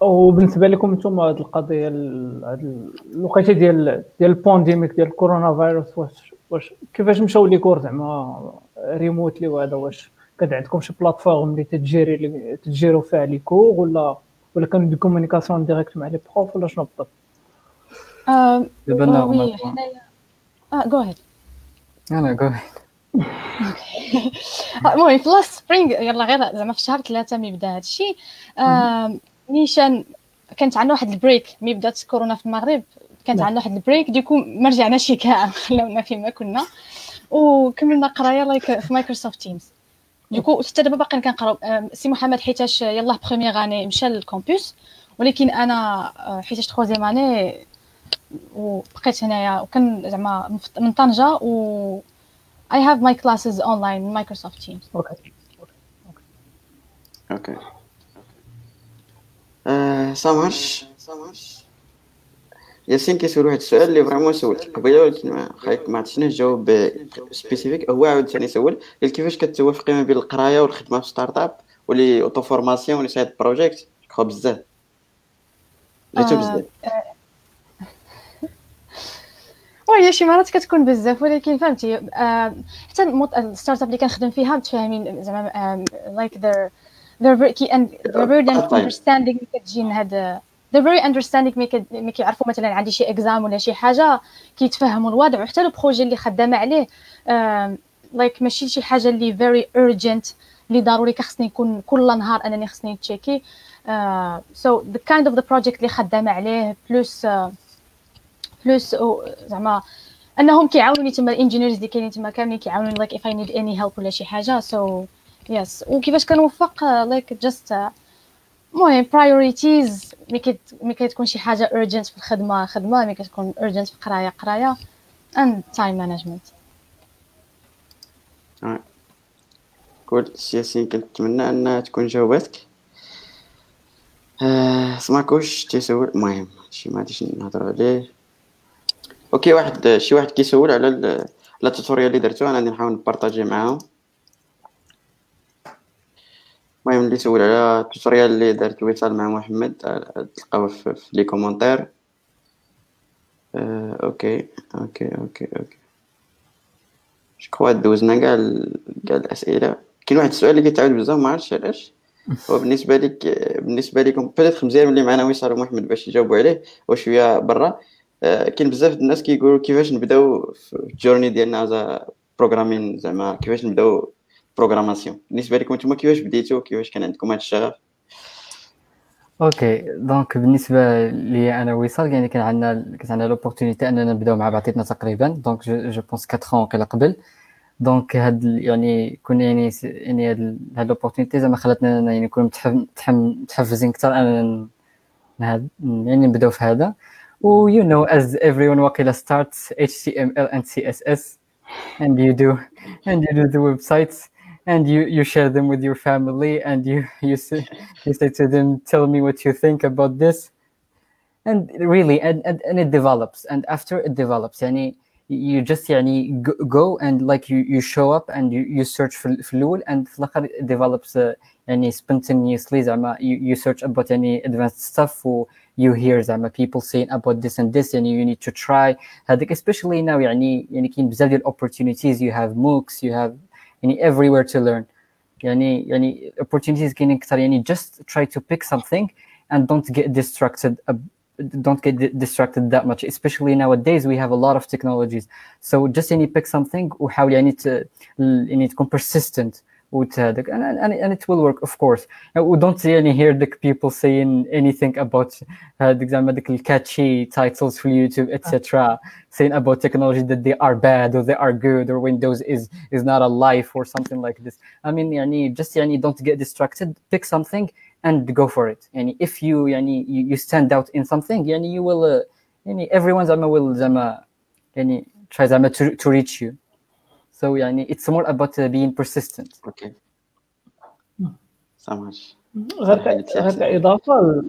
وبالنسبه لكم أنتم هذه القضية هذه الوقيتة ديال ديال ال pandemic ديال الكورونا فيروس واش واش كيفاش مشاو les cours زعما remotely وهذا؟ واش كان عندكم شي plateforme اللي تجيري اللي تجيروا فيها les cours ولا ولا كان des communications directes مع les profs ولا شنو بالضبط؟ دابا oui حنايا آه go ahead أنا go [laughs] ahead المهم في last spring يلا غير زعما في شهر ثلاثة ملي بدأ هادشي. نيشان كانت عندنا واحد ال break ملي بدات كورونا في المغرب كانت عندنا واحد ال break du coup ما رجعناش كاع [laughs] خلاونا فيما كنا. وكملنا قرايه like في Microsoft Teams du coup حتى دابا باقيين كنقراو سي محمد حيتاش يلاه première année مشى لل campus ولكن أنا حيت troisième année وبقيت هنايا وكان زعما من طنجة و I have my classes online in Microsoft Teams. okay. okay. ça marche ياسين كيسول واحد السؤال اللي vraiment سولت قبيله ولكن ما خايك ما عرفتش جاوب spécifique هو عاود ثاني سول قال كيفاش كتوافقي ما بين القرايه والخدمه في startup و les auto-formations و les side projects كخوا بزاف ليتو بزاف وهي شي مرات كتكون بزاف ولكن فهمتي حتى ال startup اللي كنخدم فيها متفاهمين زعما like they're they're very key and they're very understanding ملي كتجي هاد they're very understanding ملي كيعرفوا مثلا عندي شي exam ولا شي حاجة كيتفهموا الوضع. وحتى ال projet اللي خدامة عليه like ماشي شي حاجة اللي very urgent اللي ضروري خصني يكون كل نهار أنني خصني نتشيكي. So the kind of the project اللي خدامة عليه plus plus زعما أنهم كيعاونوني تما ال engineers اللي كاينين تما كاملين كيعاونوني like if I need any help ولا شي حاجة. So yes وكيفاش كنوفق؟ like just المهم priorities ملي كتكون شي حاجة urgent في الخدمة خدمة ملي كتكون urgent في القرايه قراية and time management. كل ياسين كنتمنى انها تكون جاوبتك. آه سماكوش تيسول المهم شي ما غاديش نهضر عليه. okay واحد شي واحد كيسول على على ال tutorial اللي درتو. أنا غادي نحاول نبارطاجي معاهم. المهم اللي سول على ال tutorial اللي درت وصال مع محمد تلقاوه في, les commentaires. آه، okay okay okay okay. so دوزنا كاع كاع الاسئله كاين واحد السؤال اللي كيتعاود بزاف ما عرفتش علاش. هو بالنسبة لك بالنسبة لكم peut-être مزيان اللي معنا وصال ومحمد باش يجاوبوا عليه وشويه برا. آه، كاين بزاف الناس كيقولوا كيفاش نبداو في ال journey ديالنا as programming زعما كيفاش نبداو programmation بالنسبة لكم نتوما كيفاش بديتو كيفاش كان عندكم هذا الشغف okay donc بالنسبة لي أنا وصال يعني كان عندنا كانت عندنا l'opportunité أننا نبداو مع بعضياتنا تقريبا. donc je pense 4 وقيلا قبل. دونك هاد يعني كنا يعني يعني هاد لوبورتونيتي زعما خلاتنا يعني نكون متحفزين أكثر أننا يعني نبدأو في هذا. و you know as everyone واقيلا starts HTML and CSS and you do and you do the websites. and you you share them with your family and you [laughs] you say you say to them tell me what you think about this and really and, and, and it develops and after it develops يعني you just يعني go and like you you show up and you, you search for في الاول and في الاخر it develops uh, يعني spontaneously زعما you, you search about any advanced stuff و you hear زعما people saying about this and this and you need to try هذيك especially now يعني يعني كاين بزاف ديال opportunities you have MOOCs you have يعني everywhere to learn يعني يعني opportunities كاينين اكثر يعني just try to pick something and don't get distracted don't get distracted that much especially nowadays we have a lot of technologies so just يعني pick something وحاول يعني يعني تكون persistent وتهدك and, and, and it will work of course we don't see any here the people saying anything about هذيك زعما ديك catchy titles for YouTube etc saying about technology that they are bad or they are good or Windows is is not alive or something like this I mean يعني just يعني don't get distracted pick something and go for it يعني if you يعني you, you stand out in something يعني you will uh, يعني everyone زعما will زعما يعني try زعما to, to reach you So يعني it's more about uh, being persistent. okay سامعش غير غير كإضافة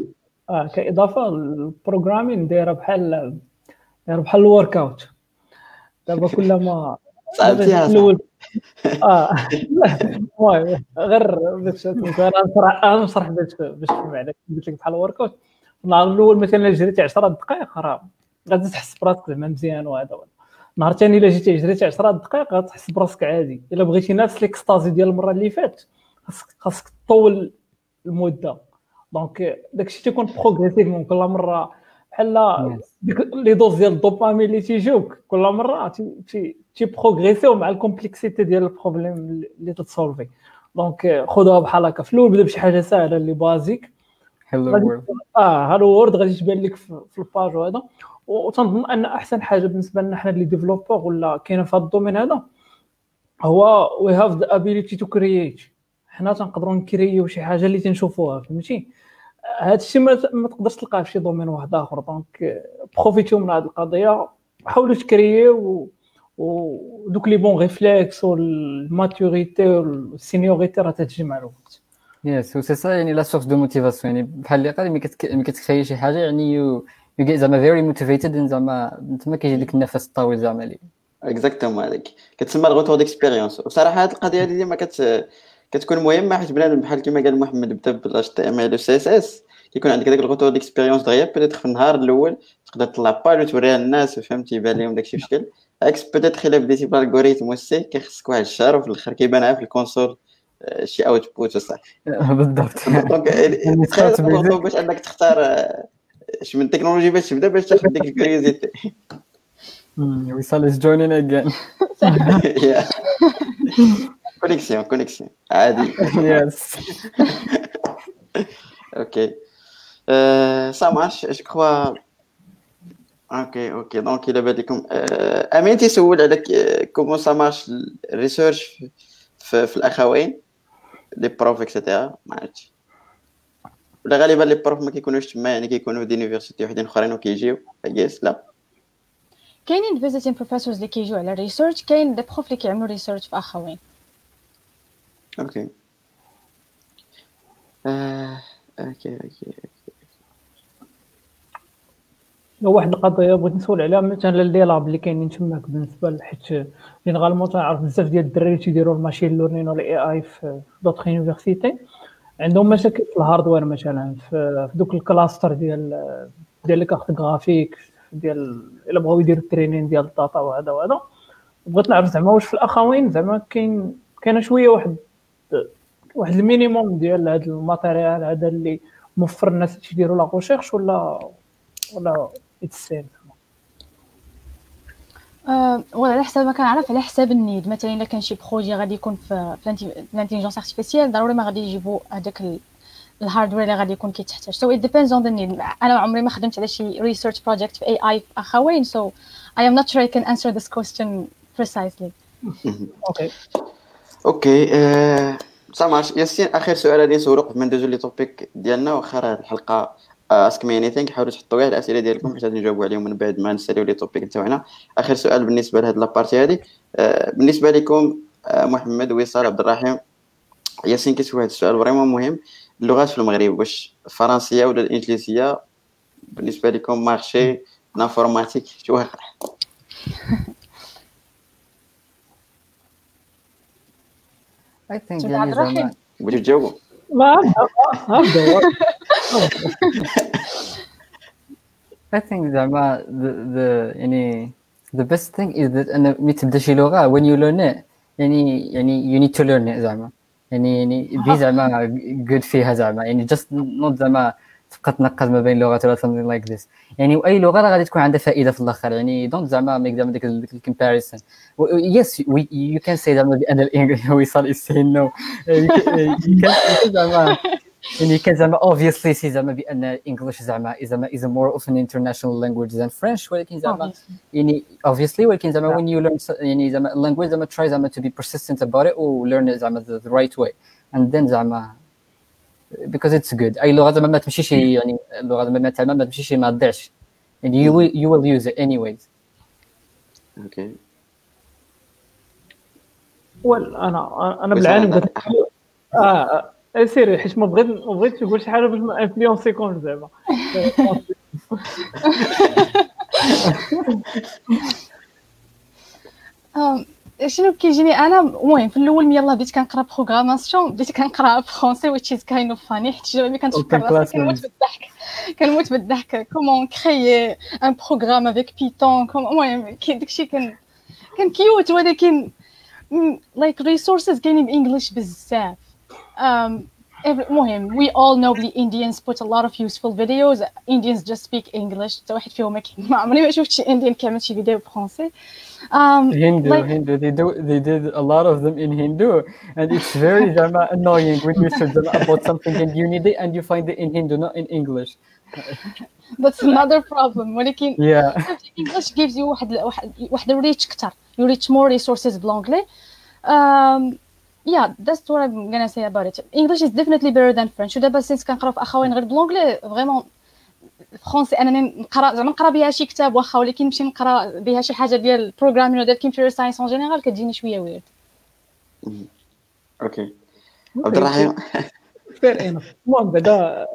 آه كإضافة ال programming دايره بحال دايره بحال ال workout دابا كلما سألتيها [laughs] آه المهم غير باش أنا نشرح باش باش تفهم عليك قلت لك بحال ال workout النهار الأول مثلا جريتي 10 دقائق راه غادي تحس براسك زعما مزيان وهذا. نهار ثاني إلا جيتي جريتي 10 دقائق غتحس براسك عادي. إلا بغيتي نفس l'ecstasy ديال المرة اللي فاتت خاصك تطول المدة. donc داكشي تيكون progressivement كل مرة. بحال ديك les doses ديال الدوبامين اللي تيجيوك كل مرة تي تي بروغريسيو مع ال complexité ديال ال problème اللي تتسولفي donc خذوها بحال هكا. في الأول بدأ بشي حاجة سهلة اللي basique Hello World آه Hello World غادي تبان لك في ال page وهذا. وتنظن أن أحسن حاجة بالنسبة لنا حنا اللي développeurs ولا كاينة في هذا ال domaine هذا هو we have the ability to create حنا تنقدروا نكريو شي حاجة اللي تنشوفوها فهمتي؟ هذا الشيء ما, تقدرش تلقاه في شي domaine واحد آخر donc بروفيتيو من هذه القضية حاولوا تكريو ودوك les bons réflexes وال maturité وال seniority راه تتجي مع الوقت يس سي سا يعني la source de motivation يعني بحال اللي قال ملي كتكري شي حاجة يعني جيت زعما very motivated زعما تما كيجي ديك النفس الطويل زعما لي Exactement هذاك. كتسمى ال retour d'expérience وصراحة هذه القضية هذه ديما كت كتكون مهمة حيت بنادم بحال كما قال محمد بدا بالاش تي ام ال سي اس اس كيكون عندك داك ال retour d'expérience دغيا peut-être في النهار الأول تقدر تطلع page وتوريها للناس فهمتي يبان لهم داكشي بشكل عكس peut-être إلا بديتي بال algorithme وال C كيخصك واحد الشهر وفي الآخر كيبان في ال console آه، شي output وصح بالضبط. [laughs] donc [laughs] باش إنك تختار آه، اش من تكنولوجي باش تبدا باش تاخذ ديك ال curiosité وصال is joining again connexion connexion عادي. Yes okay ça marche je crois okay okay donc الا بان لكم امين تيسول على comment ça marche ال research في الاخوين les profs et cetera ما عرفتش ولا غالبا les profs ما كيكونوش تما يعني كيكونوا في des universités وحدين أخرين وكيجيو اجيس لا. كاينين visiting professors اللي كيجيو على research كاين des profs اللي كيعملوا research في اخوين okay آه، okay okay واحد القضية بغيت نسول عليها مثلا les labs اللي كاينين تماك بالنسبة حيت لأن également تنعرف بزاف ديال الدراري تيديروا ال machine learning ولا AI في d'autres universités عندهم مشاكل في ال hardware مثلا في دوك ال cluster ديال ديال les cartes graphiques ديال إلا بغاو يديروا ال training ديال ال data وهذا وهذا. بغيت نعرف زعما واش في الاخوين زعما كاين كاينة شوية واحد واحد ال minimum ديال هذا ال matériel هذا اللي موفر الناس تيديروا la recherche ولا ولا اتسيل أه على حسب ما كنعرف على حساب ال need مثلا الا كان شي projet غادي يكون في ال intelligence artificielle ضروري ما غادي يجيبوا هذاك ال hardware اللي غادي يكون كيتحتاج. So it depends on the need أنا عمري ما خدمت على شي research project في AI في أخوين so I am not sure I can answer this question precisely. okay OK سامعش ياسين اخر سؤال غادي نسولو قبل ما ندوزو les topics ديالنا واخا راه الحلقة Ask me anything حاولوا تحطوا غير الأسئلة ديالكم حيت نجاوبوا عليهم من بعد ما نساليو les topics تاعنا آخر سؤال بالنسبة لهاد la partie هادي. آه، بالنسبة لكم آه، محمد وصال عبد الرحيم ياسين كيسول واحد السؤال vraiment مهم. اللغات في المغرب واش الفرنسيه ولا الإنجليزية؟ بالنسبة لكم marché l'informatique شو واقع I think يعني زعما بغيتو تجاوبوا؟ ما ابدا I think زعما the, the يعني the best thing is that أن ملي تبدا شي لغة when you learn it يعني يعني you need to learn it زعما يعني يعني بي زعما good فيها زعما يعني just not زعما تبقى تنقز ما بين لغات ولا something like this. يعني واي لغة راه غادي تكون عندها فائدة في الآخر. يعني don't زعما make زعما ديك ال comparison Yes you can see زعما بأن الانجليزي وصال is saying no. زعما يعني can زعما obviously see زعما بأن ال English زعما زعما is a more of an international language than French. ولكن زعما يعني obviously ولكن زعما when you learn يعني زعما language زعما try زعما to be persistent about it و learn it زعما the, the right way. And then زعما because it's good. اي لغه زعما ما تمشيش يعني اللغة زعما ما تعلمها ما تمشيش ما تضيعش يعني you will, you will use it anyways. أوكي وال أنا أنا بالعالم قلت آه سيري حيت ما بغيت ما بغيتش تقول شي حاجة باش ما انفلونسيكمش زعما. [laughs] [laughs] شنو كيجيني أنا؟ المهم في الأول يلاه بديت كنقرأ بروغراماسيون بديت كنقرأ فرونسي وتش از كاين اوف فاني حيت جوابي كنتفكر راسي كنموت بالضحك. كنموت بالضحك. كومون كريي ان بروغرام افيك بيتون المهم داكشي كان كان كيوت ولكن لايك ريسورسز كاينين بانجلش بزاف. المهم we all know the Indians put a lot of useful videos. Indians just speak English. حتى واحد فيهم ما عمري ما شفت شي Indian كيعمل شي فيديو بفرونسي um, Hindu, like, Hindu. They do. They did a lot of them in Hindu, and it's very [laughs] annoying when you search about something and you need it and you find it in Hindu, not in English. That's another problem. ولكن yeah. [laughs] English gives you واحد واحد واحد reach كتر. You reach more resources بالانجلي. Um, yeah that's what I'm gonna say about it English is definitely better than French ودابا سينس كنقراو في اخوين غير بلونجلي فريمون فرونسي انني نقرا زعما نقرأ بها شي كتاب واخا ولكن نمشي نقرأ بها شي حاجة ديال البروغرامين ولا ديال كمبيوتر ساينس اون جينيرال كتجيني شوية ويرد أوكي. عبد الرحيم. Fair enough المهم بعدا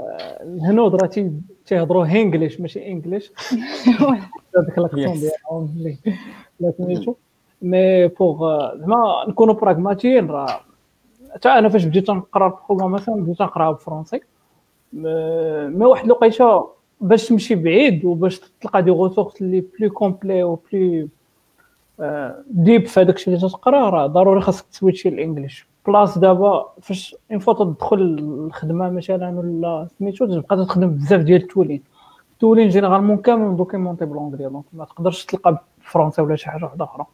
الهنود راه تيهضروا Hinglish ماشي English [laughs] هذاك l'accent ديالهم اللي [laughs] لا سميتو. mais bon زعما نكونوا براغماتيين راه حتى أنا فاش بديت نقرأ la programmation بديت نقرا بالفرونسي mais واحد الوقيته باش تمشي بعيد وباش تلقى des ressources اللي plus complets و plus deep في هذاك الشيء اللي تقرا راه ضروري خاصك تswitchي ال English. Plus دابا فاش une fois تدخل الخدمة مثلا ولا سميتو تبقى تخدم بزاف ديال ال tooling. ال tooling généralement كامل documenté b l'anglais donc ما تقدرش تلقى بالفرونسي ولا شي حاجة واحدة أخرى.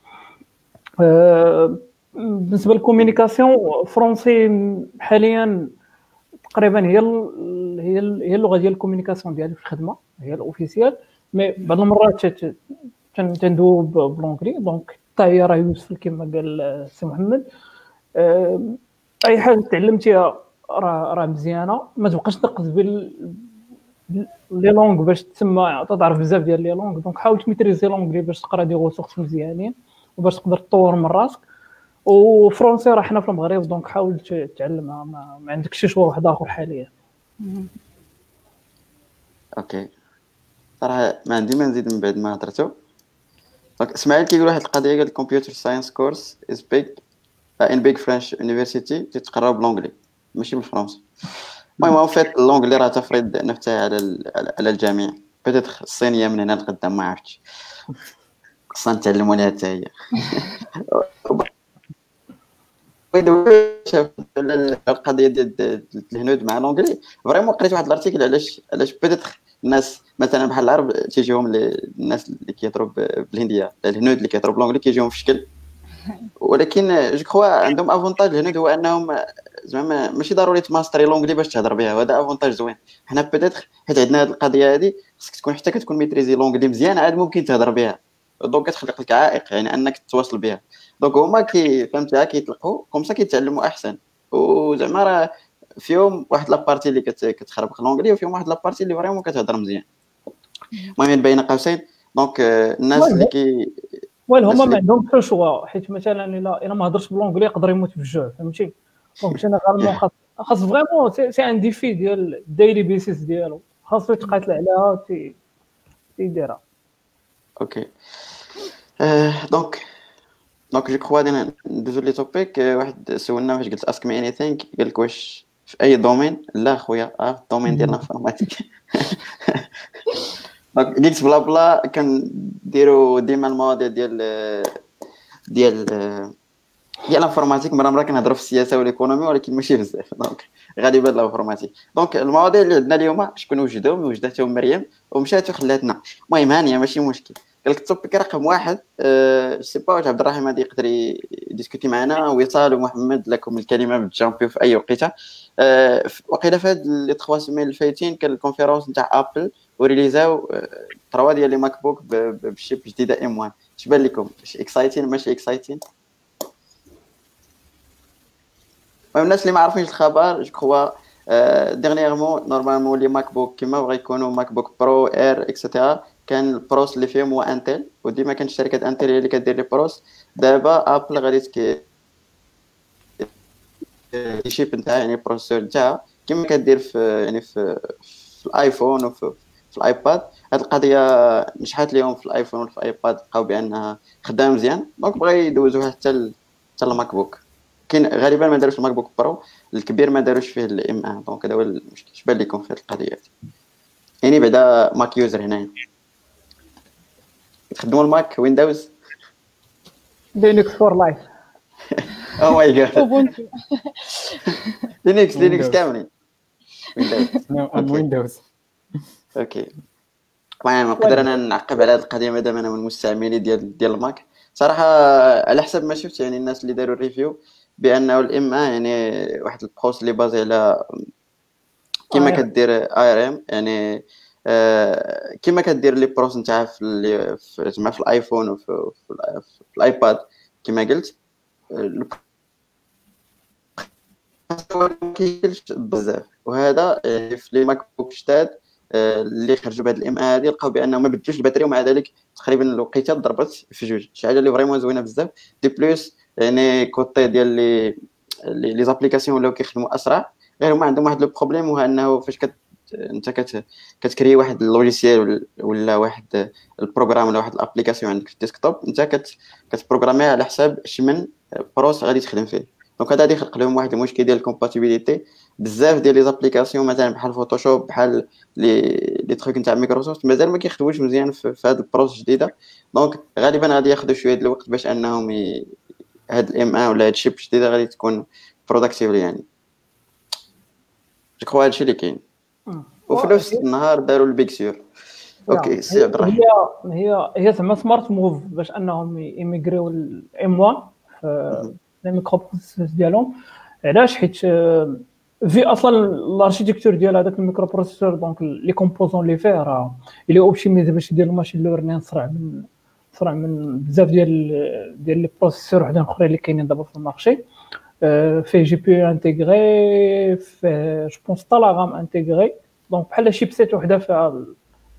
أه بالنسبة لل communication فرونسي حاليا تقريبا هي هي هي اللغة ديال la communication ديالي في الخدمة هي ال officielle mais بعض المرات تندوب b l'anglais donc حتى هي راه يوسف كما قال سي محمد. أي حاجة تعلمتيها راه راه مزيانة. ما تبقاش تنقز بين les langues باش تسمى تعرف بزاف ديال les langues donc حاول تmaîtriseي l'anglais باش تقرا des ressources مزيانين وباش تقدر تطور من راسك. وفرونسي راه حنا في المغرب donc حاول تعلمها ما, ما عندكش شي شغل واحد آخر حاليا. OK. صراحة ما عندي ما نزيد من بعد ما هضرتو. Donc إسماعيل كيقول واحد القضية قال ال computer science course is بيج ان بيج فرنش يونيفرسيتي تتقرا بلونجلي ماشي بالفرنسي. المهم اون فيت اللونجلي راه تفرض نفسها على على الجميع. بدات الصينية من هنا لقدام ما عرفتش. خصنا نتعلموا لها حتى هي. [laughs] القضية ديال الهنود مع لونجلي فريمون قريت واحد الارتيكل علاش علاش بدات الناس مثلا بحال العرب تيجيهم الناس اللي كيهضروا بالهنديه الهنود اللي كيهضروا ب l'anglais كيجيهم في شكل ولكن je crois عندهم avantage الهنود هو أنهم زعما ماشي ضروري تmasterي l'anglais باش تهضر بها وهذا avantage زوين. حنا peut-être حيت عندنا هذه القضية هذه خصك تكون حتى كتكون maîtriseي l'anglais مزيان عاد ممكن تهضر بها. Donc كتخلق لك عائق يعني أنك تتواصل بها. Donc هما كي فهمتها كيطلقوا comme ça كيتعلموا أحسن. وزعما راه فيهم واحد la partie اللي كتخربق l'anglais وفيهم واحد la partie اللي vraiment كتهضر مزيان. المهم بين قوسين. دونك الناس اللي كي وين هما ما عندهمش شوا حيت مثلا إلا إلا ما هضرش بالونجلي يقدر يموت في الجوع فهمتي؟ دونك جينيرالمون خاص خاص فريمون سي ان ديفي ديال الديلي بيسيس ديالو. خاصو يتقاتل عليها تيديرها. أوكي. دونك دونك جو كخوا غادي ندوزو لي توبيك واحد سولنا واش قلت اسك مي اني ثينك قال لك واش في أي دومين لا خويا آه الدومين ديال الانفورماتيك دونك قلت بلا بلا كنديرو ديما المواضيع ديال ديال ديال الانفورماتيك مرة مرة كنهضرو في السياسة والايكونومي ولكن ماشي بزاف. دونك غالبا الانفورماتيك دونك المواضيع اللي عندنا اليوم شكون وجدهم؟ وجدتهم مريم ومشات وخلاتنا المهم هانية ماشي مشكل. قال لك التوبيك رقم واحد أه سي با واش عبد الرحيم غادي يقدر يديسكوتي معنا. وصال ومحمد لكم الكلمة بالجامبيو في أي وقيتة. أه وقيله في هاد لي تخوا سيمين الفايتين كان الكونفيرونس نتاع أبل وريليزاو trois ديال les MacBook بال chip جديدة M 1 اش بان لكم؟ اش excited؟ ماشي excited؟ الناس اللي ما عارفينش الخبر je crois dernièrement normalement les MacBook كيما بغا يكونوا MacBook Pro Air et cetera كان ال procs اللي فيهم هو Intel وديما كانت شركة Intel هي اللي كدير les procs. دابا Apple غادي تكي ال chip نتاعها يعني ال processeur نتاعها كما كدير في يعني في, في ال iPhone وفي في ال iPad. هاد القضية نجحت لهم في ال iPhone وفي ال iPad لقاو بأنها خدامه مزيان. Donc بغا يدوزوها حتى حتى ال MacBook. كاين غالبا ما داروش ال MacBook Pro الكبير ما داروش فيه ال M 1 donc هذا هو المشكل. اش بان لكم في هاد القضية يعني بعدا Mac user هنايا. تخدموا ال Mac Windows Linux for life. Oh my God Linux Linux كاملين Windows OK المهم نقدر أنا نعقب على هذه القضية مادام أنا من المستعملين ديال ديال ال Mac صراحة على حسب ما شفت يعني الناس اللي داروا ال review بانه ال M يعني واحد ال proc اللي basé على كما كدير ARM يعني آه كما كدير les procs نتاعها في زعما في ال iPhone وفي في ال iPad كما قلت بزاف. وهذا في les MacBook جداد اللي خرجوا بهذه ال M هذه لقاو بانهم ما بدلوش ال batterie ومع ذلك تقريبا الوقيتة ضربت في جوج. شي حاجة اللي vraiment زوينة بزاف. De plus يعني côté ديال les les applications ولاو كيخدموا أسرع غير هما عندهم واحد le problème وهو أنه فاش كت انت كت كتكري واحد ال logiciel ولا واحد ال programme ولا واحد ال application عندك في ال desktop انت كت كتبروغراميها على حساب شمن proc غادي تخدم فيه. donc هذا غادي يخلق لهم واحد المشكل ديال ال compatibilité بزاف ديال les applications مثلا بحال Photoshop بحال les les trucs نتاع مايكروسوفت مازال ما كيخدموش مزيان في, في هاد ال procs الجديدة. donc غالبا غادي ياخذوا شوية ديال الوقت باش أنهم ي... هاد ال M1 ولا هاد ال chip الجديدة غادي تكون productively يعني. je crois هادشي اللي كاين. وفي نفس النهار داروا ال Big Sur. OK سي عبد الرحمن. هي هي هي زعما smart move باش أنهم يميغريو ال M 1 في les microprocesseurs ديالهم. علاش؟ حيت في أصلا ال architecture ديال هذاك ال microprocesseur donc les composants اللي فيه راه اللي optimisent باش يدير ال machine learning اسرع من اسرع من بزاف ديال ديال les processeurs وحدين أخرين اللي كاينين دابا في ال marché. فيه جي بي انتيغري فيه جو بونس طالا غام انتيغري دونك بحال شيبسيت وحده فيها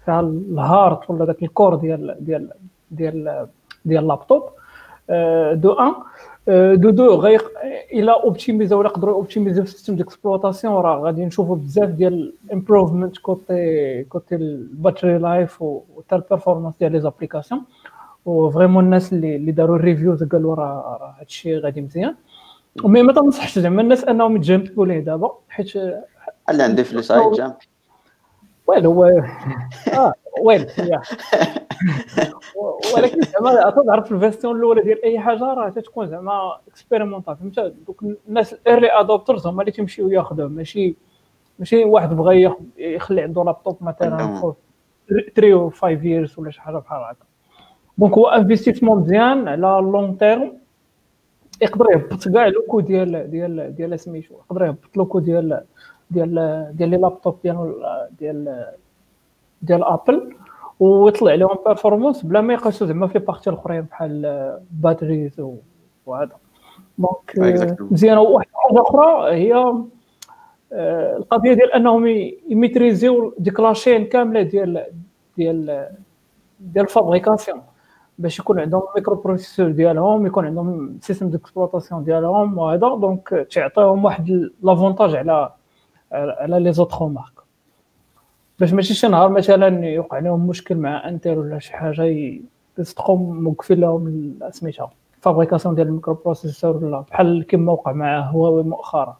فيها الهارت ولا داك الكور ديال ديال ديال ديال اللابتوب. دو ان دو دو غير الا اوبتيميزا ولا قدروا اوبتيميزا في السيستم ديكسبلوطاسيون راه غادي نشوفوا بزاف ديال امبروفمنت كوتي كوتي الباتري لايف وتا البيرفورمانس ديال لي زابليكاسيون وفريمون الناس اللي اللي داروا الريفيوز قالوا راه هادشي غادي مزيان. و mais ما تنصحش زعما الناس انهم يتجامبوا ليه دابا؟ حيت اللي عندي فلوس غيتجامب Well هو آه ويل ولكن زعما تعرف ال version الأولى ديال أي حاجة راه تكون زعما expérimentale فهمت؟ دوك الناس ال early adopters هما اللي تيمشيو ياخذوه ماشي ماشي واحد بغى يخلي عنده لابتوب مثلا 3 و 5 years ولا شي حاجة بحال هكا. donc هو investissement مزيان على long terme يقدر يهبط كاع le coût ديال ديال ديال سميتو يقدر يهبط le coût ديال ديال ديال les laptops ديال ديال ديال Apple ويطلع لهم performance بلا ما يقيسوا زعما في parties الأخرين بحال batteries وهذا. donc مزيان وواحد حاجة أخرى هي آه، القضية ديال أنهم يميتريزيو ديك la chaîne كاملة ديال ديال ديال ال fabrication باش يكون عندهم microprocesseur ديالهم يكون عندهم système d'exploitation ديالهم وهذا. donc تعطيهم واحد l'avantage على على les autres marques باش ماشي شي نهار مثلا يوقع لهم مشكل مع Intel ولا شي حاجة يصدقوا موقفين لهم سميتها fabrication ديال ال microprocesseur ولا بحال كما وقع مع هواوي مؤخرا.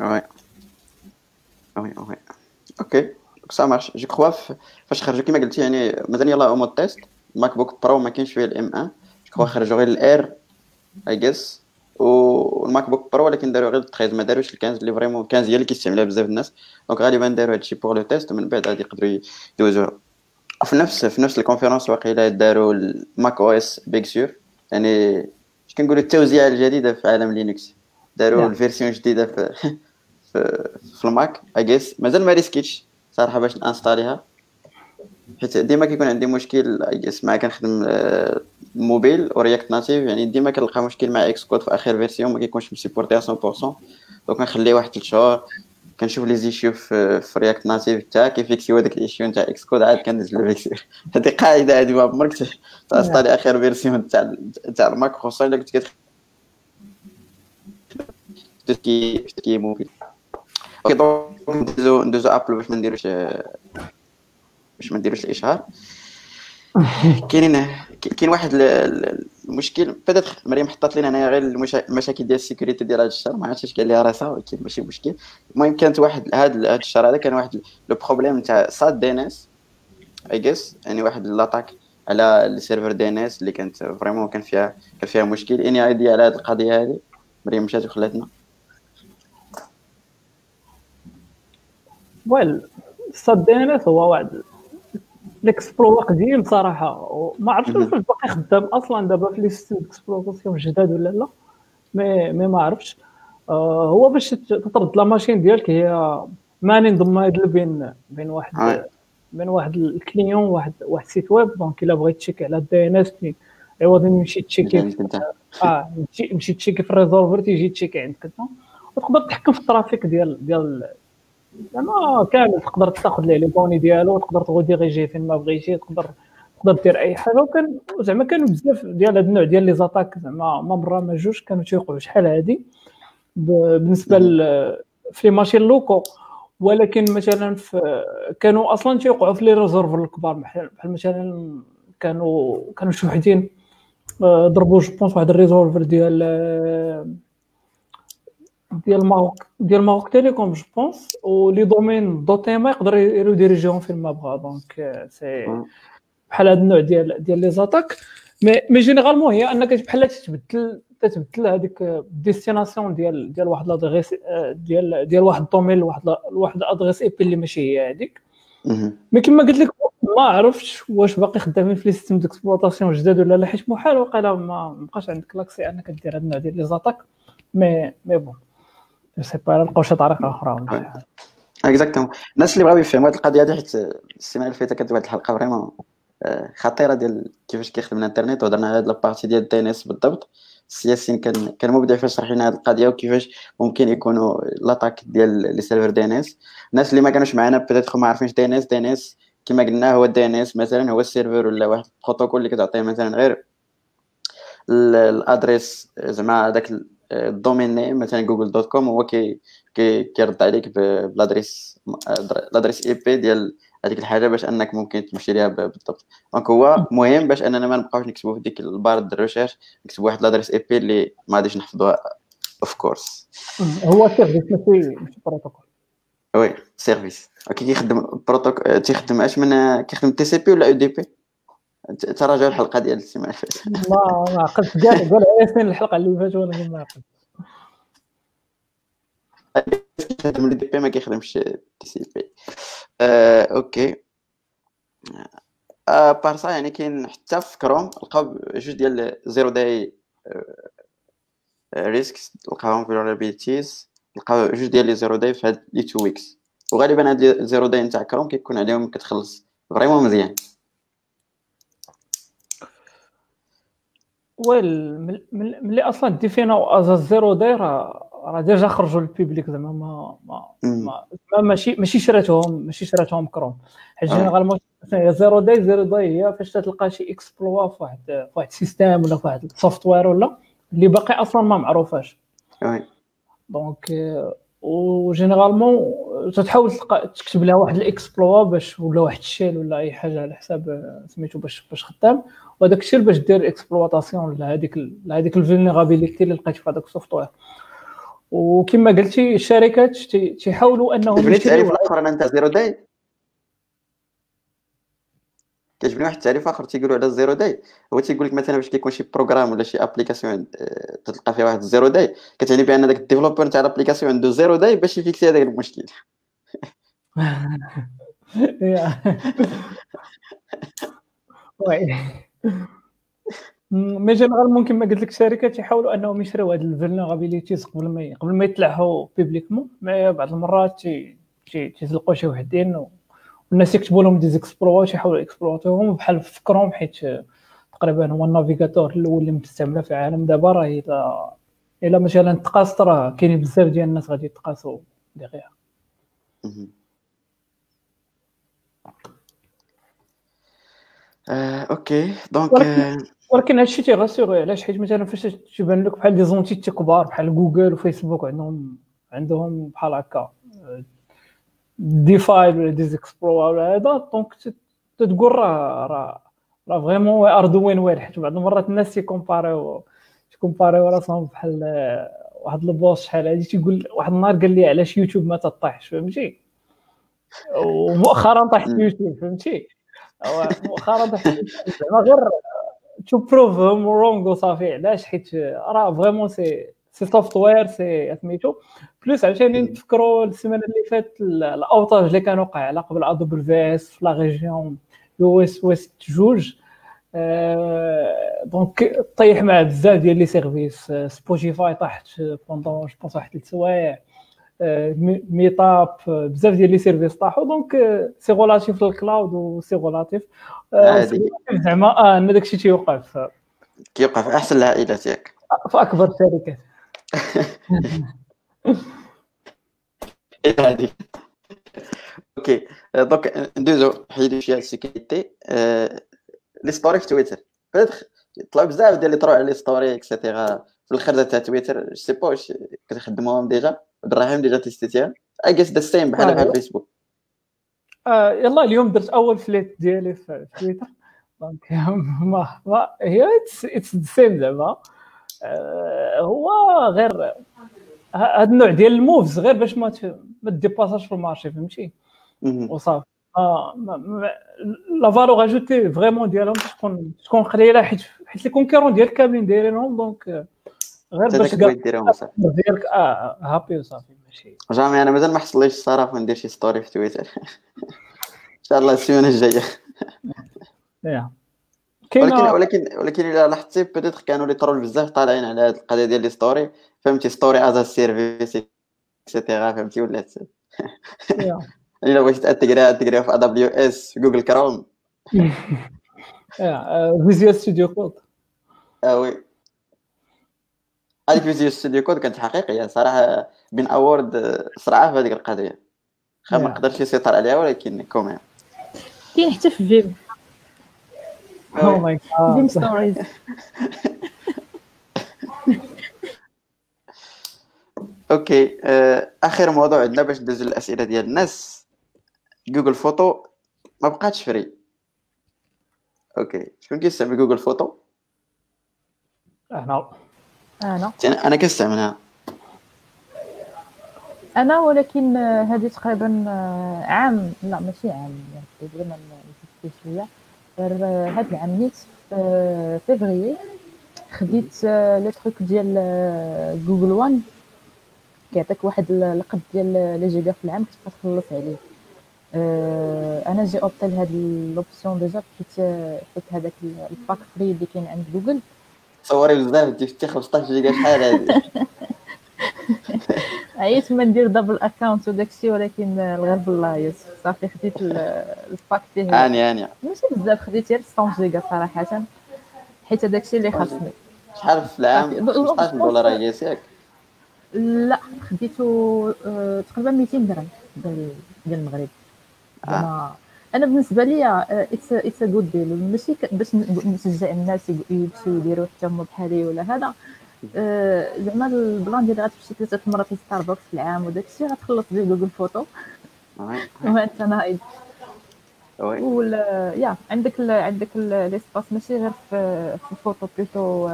oui oui oui OK ça marche je crois فاش خرجوا كما قلتي يعني مازال يلاه mode test MacBook Pro ما كاينش فيه ال M 1 je crois خرجوا غير ال Air اي جيس وال MacBook Pro ولكن داروا غير 13 ما داروش ال 15 اللي vraiment 15 هي اللي كيستعملها بزاف الناس. donc غالبا داروا هادشي pour le test ومن بعد غادي يقدروا يدوزوا في نفس في نفس ال conférence واقيلا داروا ال macOS Big Sur يعني اش كنقولوا التوزيع الجديده في عالم لينكس داروا الفيرسيون جديدة في [laughs] في, في الماك اي جيس مازال ما ريسكيتش صراحة باش نانستاليها حيت ديما كيكون عندي مشكل اي جيس مع كنخدم موبيل ورياكت ناتيف يعني ديما كنلقى مشكل مع إكس كود في آخر فيرسيون ما كيكونش مسيبورتي 100% دونك كنخليه واحد 3 شهور كنشوف لي زيشيو في, في رياكت ناتيف تاع كيفيكسيو هذاك الايشيو تاع إكس كود عاد كندز له فيكسيو [laughs] هذه قاعدة هذه ما عمرك ت installer آخر version تاع تاع ال Mac خصوصا الا كنت كتخدم في mobile. okay donc ندوزو ندوزو Apple باش ما نديروش باش ما نديروش الإشهار. [laughs] كاينين كاين واحد المشكل بدات مريم حطات لنا هنايا غير المشاكل ديال ال sécurité ديال هذا الشهر ما عرفتش قال لي راسها ولكن ماشي مشكل. المهم كانت واحد هذا الشهر هذا كان واحد le problème تاع SAD DNS I guess يعني واحد l'attaque على ال serveur DNS اللي كانت vraiment كان فيها كان فيها مشكل. any idea على هذه القضية هذه مريم مشات وخلاتنا. well SAD DNS هو واحد ال exploit قديم صراحة وما عرفتش واش باقي خدام أصلا دابا في les systèmes d'exploitation جداد ولا لا مي مي ما عرفتش. آه هو باش تطرد la machine ديالك هي man in the middle بين بين واحد بين واحد ال client واحد واحد site web donc إلا بغيت check على ال DNS عوض نمشي تشيكي آه نمشي تشيكي في الريزولفر تيجي تشيكي عندك. انت وتقدر تحكم في ال trafic ديال ديال زعما كامل تقدر تاخذ ليه les données ديالو تقدر ت rediriger فين ما بغيتي تقدر تقدر دير أي حاجة. وكان زعما كانوا بزاف ديال هاد النوع ديال les attaques زعما ما مرة ما جوج كانوا تيوقعوا شحال هادي. بالنسبة في les machines locaux. ولكن مثلا في كانوا أصلا تيوقعوا في les resolvers الكبار بحال مثلا كانوا كانوا شي وحدين آه، ضربوا je pense واحد ال resolver ديال آه، ديال Maroc. ديال Maroc Telecom je pense و les domaines دو تيما يقدر ي diriger هم فين ما بغا. donc c'est بحال هذا النوع ديال ديال les attaques mais mais généralement هي أنك بحال تتبدل تتبدل هذيك ال destination ديال ديال واحد l'adresse ديال ديال واحد ال domaine لواحد لواحد l'adresse IP اللي ماشي هي هذيك. mais كما قلت لك ما عرفتش واش باقي خدامين في les systèmes d'exploitation جداد ولا لا. حيت محال وقيلا ما بقاش عندك l'accès أنك دير هذا النوع ديال les attaques mais mais bon sais pas نلقاو شي طريقة أخرى. exactement الناس اللي بغاو يفهموا هذه القضية هذه حيت السيمانه اللي فاتت كانت واحد الحلقة vraiment آه، خطيرة ديال كيفاش كيخدم الإنترنت وهضرنا على la partie ديال ال DNS بالضبط السي ياسين كان كان مبدع فاش شرح لنا هذه القضية وكيفاش ممكن يكونوا l'attaque ديال les serveurs DNS الناس اللي ما كانوش معنا peut-être ما عارفينش دي ان اس دي ان اس كما قلنا هو ال DNS مثلا هو ال serveur ولا واحد البروتوكول اللي كتعطيه مثلا غير l'adresse زعما هذاك ال domain name مثلا Google dot com هو كي كيرد عليك ب l'adresse l'adresse IP ديال هذيك الحاجة باش أنك ممكن تمشي ليها بالضبط. donc هو مهم باش أننا ما نبقاوش نكتبوا في ديك ال barre ديال ال recherche نكتبوا واحد l'adresse IP اللي ما غاديش نحفظوها of course هو service ماشي ماشي بروتوكول oui service كيخدم بروتوكول تيخدم اش من كيخدم TCP ولا UDP تراجعوا الحلقة ديال السيمانه اللي فاتت ما ما عقلت كاع قال ياسين الحلقة اللي فاتت وأنا ما عقلت. كيخدم UDP ما كيخدمش TCP. آه، okay. آه، à part ça يعني كاين حتى في كروم لقاو جوج ديال zero day risks لقاوهم vulnerabilities لقاو جوج ديال les zero day في هاد les two weeks. وغالبا هاد zero day نتاع كروم كيكون عليهم كتخلص vraiment مزيان. well ملي أصلا défini او as zero day راه déjà خرجوا لل public زعما ما ما, ما ماشي ماشي شراتهم ماشي شراتهم كروم. حيت آه. généralement zero day zero day هي فاش تلقى شي exploit في واحد في واحد ال système ولا في واحد ال software ولا اللي باقي أصلا ما معروفاش. donc و généralement تتحاول تلقى تكتب لها واحد ال exploit باش ولا واحد ال shell ولا أي حاجة على حساب سميتو باش باش خدام. وهذاك الشيء باش دير exploitation لهذيك لهذيك ال vulnerability اللي لقيت في هذاك ال software وكما قلتي الشركات تيحاولوا أنهم كيعجبني التعريف الآخر انت zero day كيعجبني واحد التعريف آخر تيقولوا على ال zero day هو تيقول لك مثلا باش كيكون شي programme ولا شي application آه، تلقى فيها واحد ال zero day كتعني بأن داك ال developer تاع ال application عنده zero day باش ي fix ي هذاك المشكل. mais général ممكن ما قلت لك الشركات يحاولوا انهم يشريو هاد ال vulnerabilities قبل ما قبل ما يطلعوا publiquement mais بعض المرات تيتلقوا شي وحدين والناس يكتبوا لهم des exploits يحاولوا exploit وهم بحال في كروم حيت تقريبا هو ال navigateur الأول اللي مستعمله في العالم. دابا راه الا إلا مثلا تقاست راه كاينين بزاف ديال الناس غادي يتقاسوا دغيا آه، okay. donc ولكن هادشي تيغاسيغي علاش؟ حيت مثلا فاش تيبان لك بحال des entités كبار بحال Google و Facebook عندهم عندهم بحال هكا des failles ولا ديزيكسبلور ولا هذا donc تتقول راه راه راه vraiment are doing well حيت بعض المرات الناس تيكومباريو تيكومباريو راسهم بحال واحد ال post شحال هادي تيقول واحد النهار قال لي علاش يوتيوب ما تطيحش فهمتي؟ ومؤخرا [laughs] طاحت يوتيوب فهمتي؟ مؤخرا طاحت زعما غير to prove him wrong وصافي علاش؟ حيت راه vraiment c'est c'est software c'est سميتو plus عاوتاني نتفكروا السيمانة اللي فاتت ال outage اللي كان وقع على قبل AWS في la région US West جوج. donc طيح مع بزاف ديال les services. Spotify طاحت pendant je pense واحد ثلاث سوايع. ميتاب بزاف ديال les services طاحوا. donc c'est relatif لل cloud و c'est relatif زعما أن داكشي تيوقع كيوقع في أحسن العائلات ياك. في أكبر الشركات هذه OK donc ندوزو حيدو شوية ال sécurité les stories في تويتر بدات طلعوا بزاف ديال les trolls على les stories et cetera في الآخر تاع تويتر c'est pas واش كتخدموهم déjà إبراهيم déjà تيستيتيها it's the same بحال بحال فيسبوك آه يلا اليوم درت أول fleet ديالي في تويتر donc [laughs] ما هي it's the same زعما. هو غير هذا النوع ديال ال moves غير باش ما ما ديباساش في ال marché فهمتي؟ وصافي. آه la valeur ajoutée vraiment ديالهم تكون تكون قليلة حيت حيت les concurrents ديال كاملين دايرينهم donc غير باش ديالك. آه happy وصافي ماشي. jamais أنا مازال ما حصليش الصراحه ندير شي story في تويتر [laughs] إن شاء الله السيمانه الجاية. ولكن ولكن ولكن إلا لاحظتي peut-être كانوا les trolls بزاف طالعين على هذه القضية ديال les stories فهمتي؟ story as service et cetera فهمتي؟ ولات [laughs] إلا بغيتي تقرا تقرا في W S جوجل كروم فيزيوال ستوديو كود آه وي. هذيك فيزيوال ستوديو كود كانت حقيقية صراحة. بين اوورد صراحة في هذيك القضية. ما نقدرش يسيطر عليها ولكن كومين كاين حتى في فيم أو ماي جاد فيم ستوريز أوكي آخر موضوع عندنا باش ندوزو الاسئله ديال الناس. جوجل فوتو ما بقاتش free OK شكون كيستعمل جوجل فوتو أنا. أنا. أنا كنستعملها أنا. ولكن هذه تقريبا عام. لا ماشي عام. تقريبا ما نسيت شوية. غير هاد العام نيت في فيفري خديت le truc ديال جوجل وان. كيعطيك واحد القد ديال les gigas في العام كتبقى تخلص عليه. أنا j'ai opté لهاد l'option déjà حيت حيت هذاك ال pack free اللي كاين عند جوجل. sorry بزاف جبتي 15 جيجا شحال هادي؟ [laughs] عييت ما ندير double account وداكشي ولكن الغير بالله صافي خديت ال pack فيه هاني هاني. ماشي بزاف خديت غير 100 جيجا صراحة. حيت هذاكشي اللي خاصني. شحال في العام؟ 15 دولار ياك لا خديتو تقريبا 200 درهم ديال المغرب. آه. أنا بالنسبة لي it's it's a good deal ماشي باش نشجع الناس يمشيو يديروا حتى هما بحالي ولا هذا. زعما ال plan ديال غتمشي ثلاثة مرات لستاربكس في العام وداك الشيء غتخلص به جوجل فوتو. وانت نايض ولا يا عندك ال عندك l'espace ماشي غير في في photo plutôt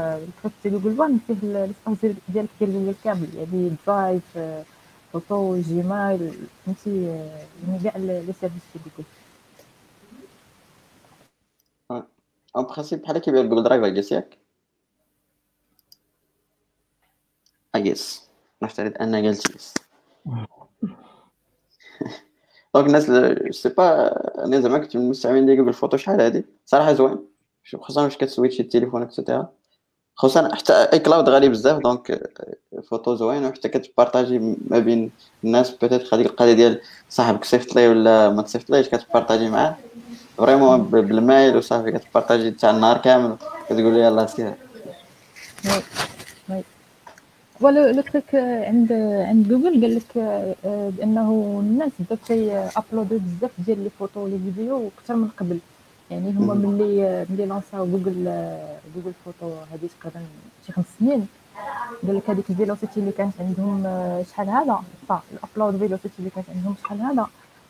في جوجل وان فيه l'espace ديالك ديال جوجل كامل يعني درايف فوتو جيميل فهمتي يعني كاع les services في جوجل en principe بحال كيبيع جوجل درايف ياك I guess نفترض قلت yes donc الناس je sais pas أنا زعما كنت من المستعملين ديال جوجل فوتو شحال هادي. صراحة زوين. خصوصا واش كتسويتشي التليفون et cetera خصوصا حتى iCloud غالي بزاف donc فوتو زوين. وحتى كتبارطاجي ما بين الناس peut-être هذيك القضية ديال صاحبك صيفط ليه ولا ما تصيفط كتبارطاجي معاه. vraiment بال mail وصافي كتبارطاجي تاع النهار كامل. كتقول لي يلاه سير. ولا le truc عند عند جوجل قال لك بانه الناس بدات upload بزاف ديال les photos les vidéos أكثر من قبل. يعني هما ملي ملي لونساو جوجل جوجل فوتو هذه تقريبا شي خمس سنين قال لك هذيك ال velocity اللي كانت عندهم شحال هذا؟ ال upload velocity اللي كانت عندهم شحال هذا؟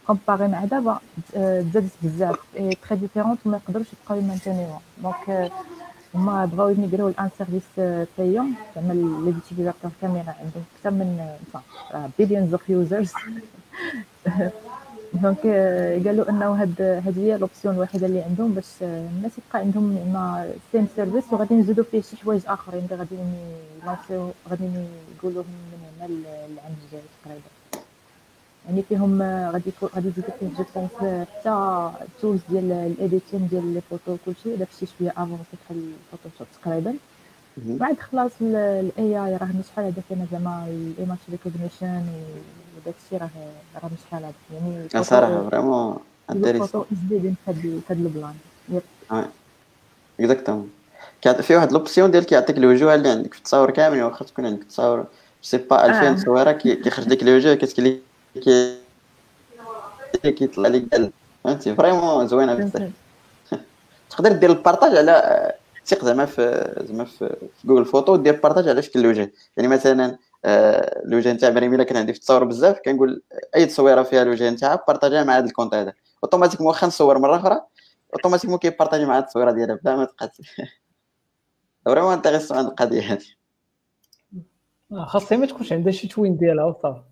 comparé مع دابا تزادت بزاف. très différente وما يقدروش يبقاو يمانتينيوها. donc هما بغاو يميغريو ل un service payant زعما les utilisateurs كاملين عندهم أكثر من billions of users donc قالوا إنه هاد هاد هي l'option الوحيدة اللي عندهم باش الناس يبقى عندهم زعما same service وغادي نزيدو فيه شي حوايج آخرين اللي غادي يلونسيو غادي يقولوهم من هنا للعام الجاي تقريبا. يعني فيهم غادي غادي يزيدو فيه je pense حتى ال tools ديال ال editing ديال les photos كلشي داكشي شوية avancé بحال الفوتوشوب تقريبا. بعد خلاص ال AI راه شحال هذا فينا زعما ال image recognition وداك الشيء راه راه شحال هذا يعني صراحة vraiment intéressant ال photo جديدين في هذا ال plan exactement فيه واحد l'option ديال كيعطيك الوجوه اللي عندك في التصاور كامل واخا تكون عندك تصاور je sais pas 2000 تصويره كيخرج لك الوجوه كتقول لك كيطلع لك فهمتي؟ vraiment زوينة بزاف. [laughs] تقدر دير ال partage على ثق زعما في زعما في جوجل فوتو دير partage على شكل الوجه يعني مثلا آه، الوجه نتاع مريم إلا كان عندي في التصاور بزاف كنقول أي تصويرة فيها الوجه نتاعها بارطاجيها مع هذا الكونت هذا. automatiquement واخا نصور مرة أخرى. automatiquement كيبارطاجي مع التصويرة ديالها بلا ما تبقى vraiment intéressant هاد القضية هذه. آه، خاصها ما تكونش عندها شي twin ديالها وصافي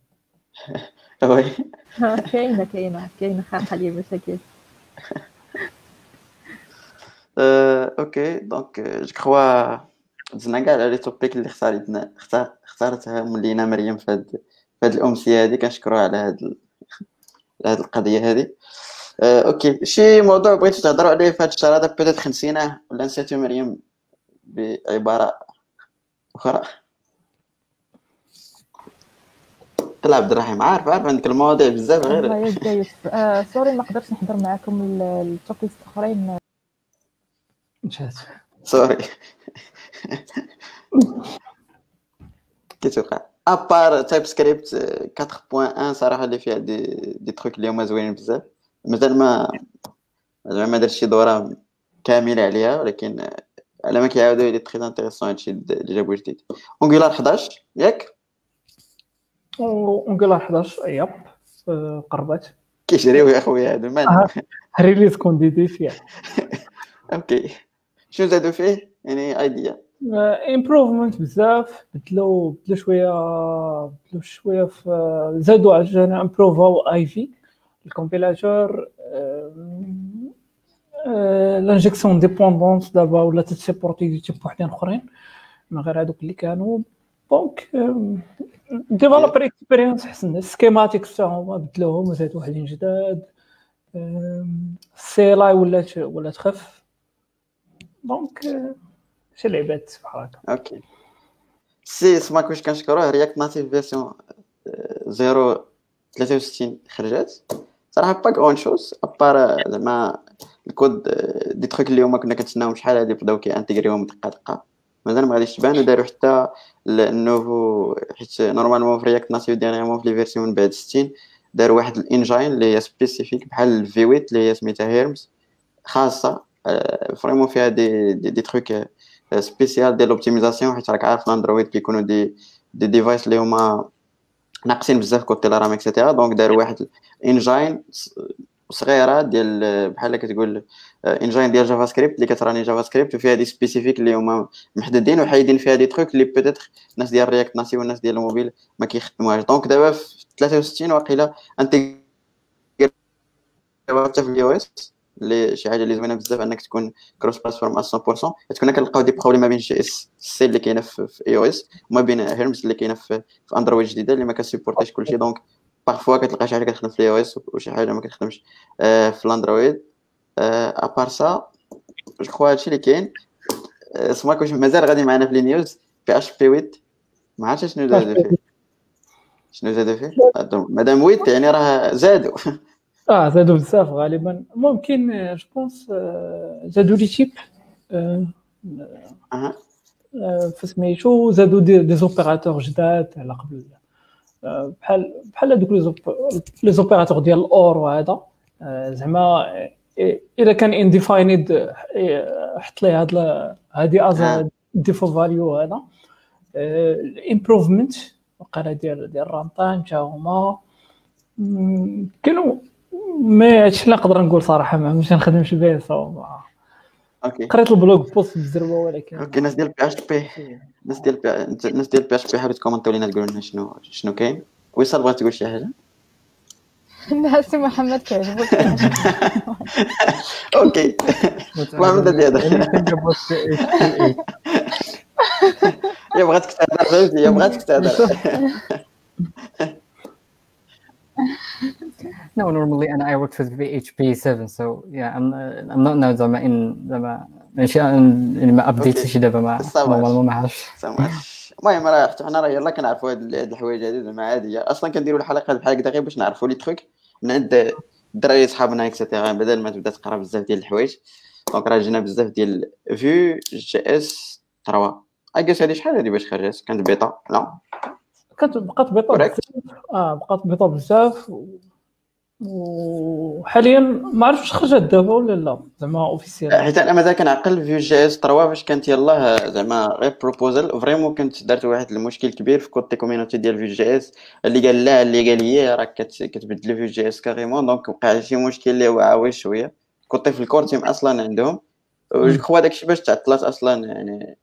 [laughs] oui كاينة كاينة كاينة خارقه لي المشاكل Okay. donc je crois دزنا كاع على les topics اللي اختارتنا اختارتها لينا مريم في هاد في هاد الأمسية هذه كنشكروها على هاد على هاد القضية هذه okay. شي موضوع بغيتو تهضروا عليه في هاد الشهر هذا peut-être نسيناه ولا نسيتو مريم بعبارة أخرى؟ لا عبد الرحيم عارف عارف عندك المواضيع بزاف غير والله يا جايز آه sorry ما قدرتش نحضر معاكم ال topics الأخرين. مشات sorry. كيتوقع à part TypeScript 4.1 صراحة اللي فيها des des trucs اللي هما زوينين بزاف. مازال ما زعما ما درتش شي دورة كاملة عليها ولكن على ما كيعاودوا لي très intéressant هادشي اللي جابوه جديد. Angular 11 ياك؟ Angular 11 yep قربت. كيجريو يا خويا هادو مان ريليز كونديتيف [laughs] أوكي. شنو زادوا فيه؟ يعني ايديا امبروفمنت بزاف بدلو بدلو شوية بدلو شوية في زادوا عجبنا امبروفاو اي في الكومبيلاتور لانجيكسيون ديبوندونس دابا ولا تتسيبورتي دي تيب وحدين أخرين من غير هذوك اللي كانوا. دونك ديفلوبر اكسبيرينس حسن السكيماتيك حتى هما بدلوهم وزادوا وحدين جداد السيلاي ولات ولات خف دونك شي لعبات بحال هكا أوكي سي سما كنت كنشكروه رياكت ناتيف فيرسيون 0 63 خرجت صراحة با كون شوز ابار زعما الكود دي تروك اللي هما كنا كنتسناهم شحال هادي بداو كيانتيغريوهم دقه دقه مازال ما غاديش تبان وداروا حتى ال nouveau حيت normalement في React Native ديالنا في les versions من بعد 60 داروا واحد ال engine اللي هي spécifique بحال ال V8 اللي هي سميتها Hermes خاصة vraiment فيها des des, des trucs spécial ديال l'optimisation حيت راك عارف ال Android كيكونوا des des devices اللي هما ناقصين بزاف côté la RAM et cetera donc داروا واحد engine صغيرة ديال بحال كتقول engine ديال JavaScript اللي كتراني JavaScript وفيها des spécifiques اللي هما محددين وحايدين فيها des trucs اللي peut-être الناس ديال React Native والناس ديال الموبيل ما كيخدموهاش. donc دابا في 63 واقيلا انت حتى في ال iOS اللي شي حاجة اللي زوينة بزاف أنك تكون cross-platform 100% كنا كنلقاو des problèmes ما بين JSC اللي كاينة في iOS وما بين Hermes اللي كاينة في, Android جديدة اللي ما كسيبورتيش كلشي. donc parfois كتلقى شي حاجة كتخدم في ال iOS وشي حاجة ما كتخدمش في ال Android. à part ça je crois هادشي اللي كاين. سما كوش مازال غادي معنا في les news. PHP 8 ما عرفتش شنو زادوا فيه. شنو زادوا فيه؟ مادام 8 يعني راه زادوا [laughs] آه زادوا بزاف غالبا. ممكن je pense زادوا les types أها. فسميتو زادوا des, des opérateurs جداد على قبل. بحال بحال هذوك لي زوبيراتور ديال الاور وهذا زعما إذا كان انديفايند حط ليه هاد هادي از ديفو فاليو هذا الامبروفمنت وقال ديال ديال الرانتايم تا هما. كانوا ما هادشي اللي نقدر نقول صراحة ما مش نخدمش به أوكي. قريت البلوغ بوست بزربة ولكن أوكي الناس ديال بي اش بي الناس ديال بي الناس ديال بي اش بي حاولوا تكومنتوا لينا تقولوا لنا شنو شنو كاين. ويصل بغات تقول شي حاجة؟ [laughs] الناس محمد كيعجبك [laughs] أوكي. ما من هذا يا بغاتك تهضر فهمتي؟ يا بغاتك تهضر [laughs] No, normally and I worked with PHP 7 so yeah I'm I'm not now زعما in زعما ماشي ما ابديت شي دابا ما normalement ما عرفتش المهم راه حتى حنا راه يلاه كنعرفوا هاد الحوايج هادي زعما عاديه أصلا كنديروا الحلقة بحال هكذا غير باش نعرفوا les trucs من عند الدراري صحابنا et cetera بدل ما تبدا تقرا بزاف ديال الحوايج. donc راه جينا بزاف ديال Vue JS 3 اكيس هادي شحال هادي باش خرجت؟ كانت بيتا لا. كانت بقات بيتا بزاف. آه بقات بيتا بزاف. وحاليا ما عرفتش خرجت دابا ولا لا زعما officiel حيت أنا مازال كنعقل Vue JS 3 فاش كانت يلاه زعما غير proposal vraiment كنت درت واحد المشكل كبير في côté community ديال Vue JS اللي قال لا اللي قال لي راك كتبدل Vue JS carrément donc وقع شي مشكل اللي هو عاوي شوية. côté في ال core team أصلا عندهم. je crois داكشي باش تعطلات أصلا يعني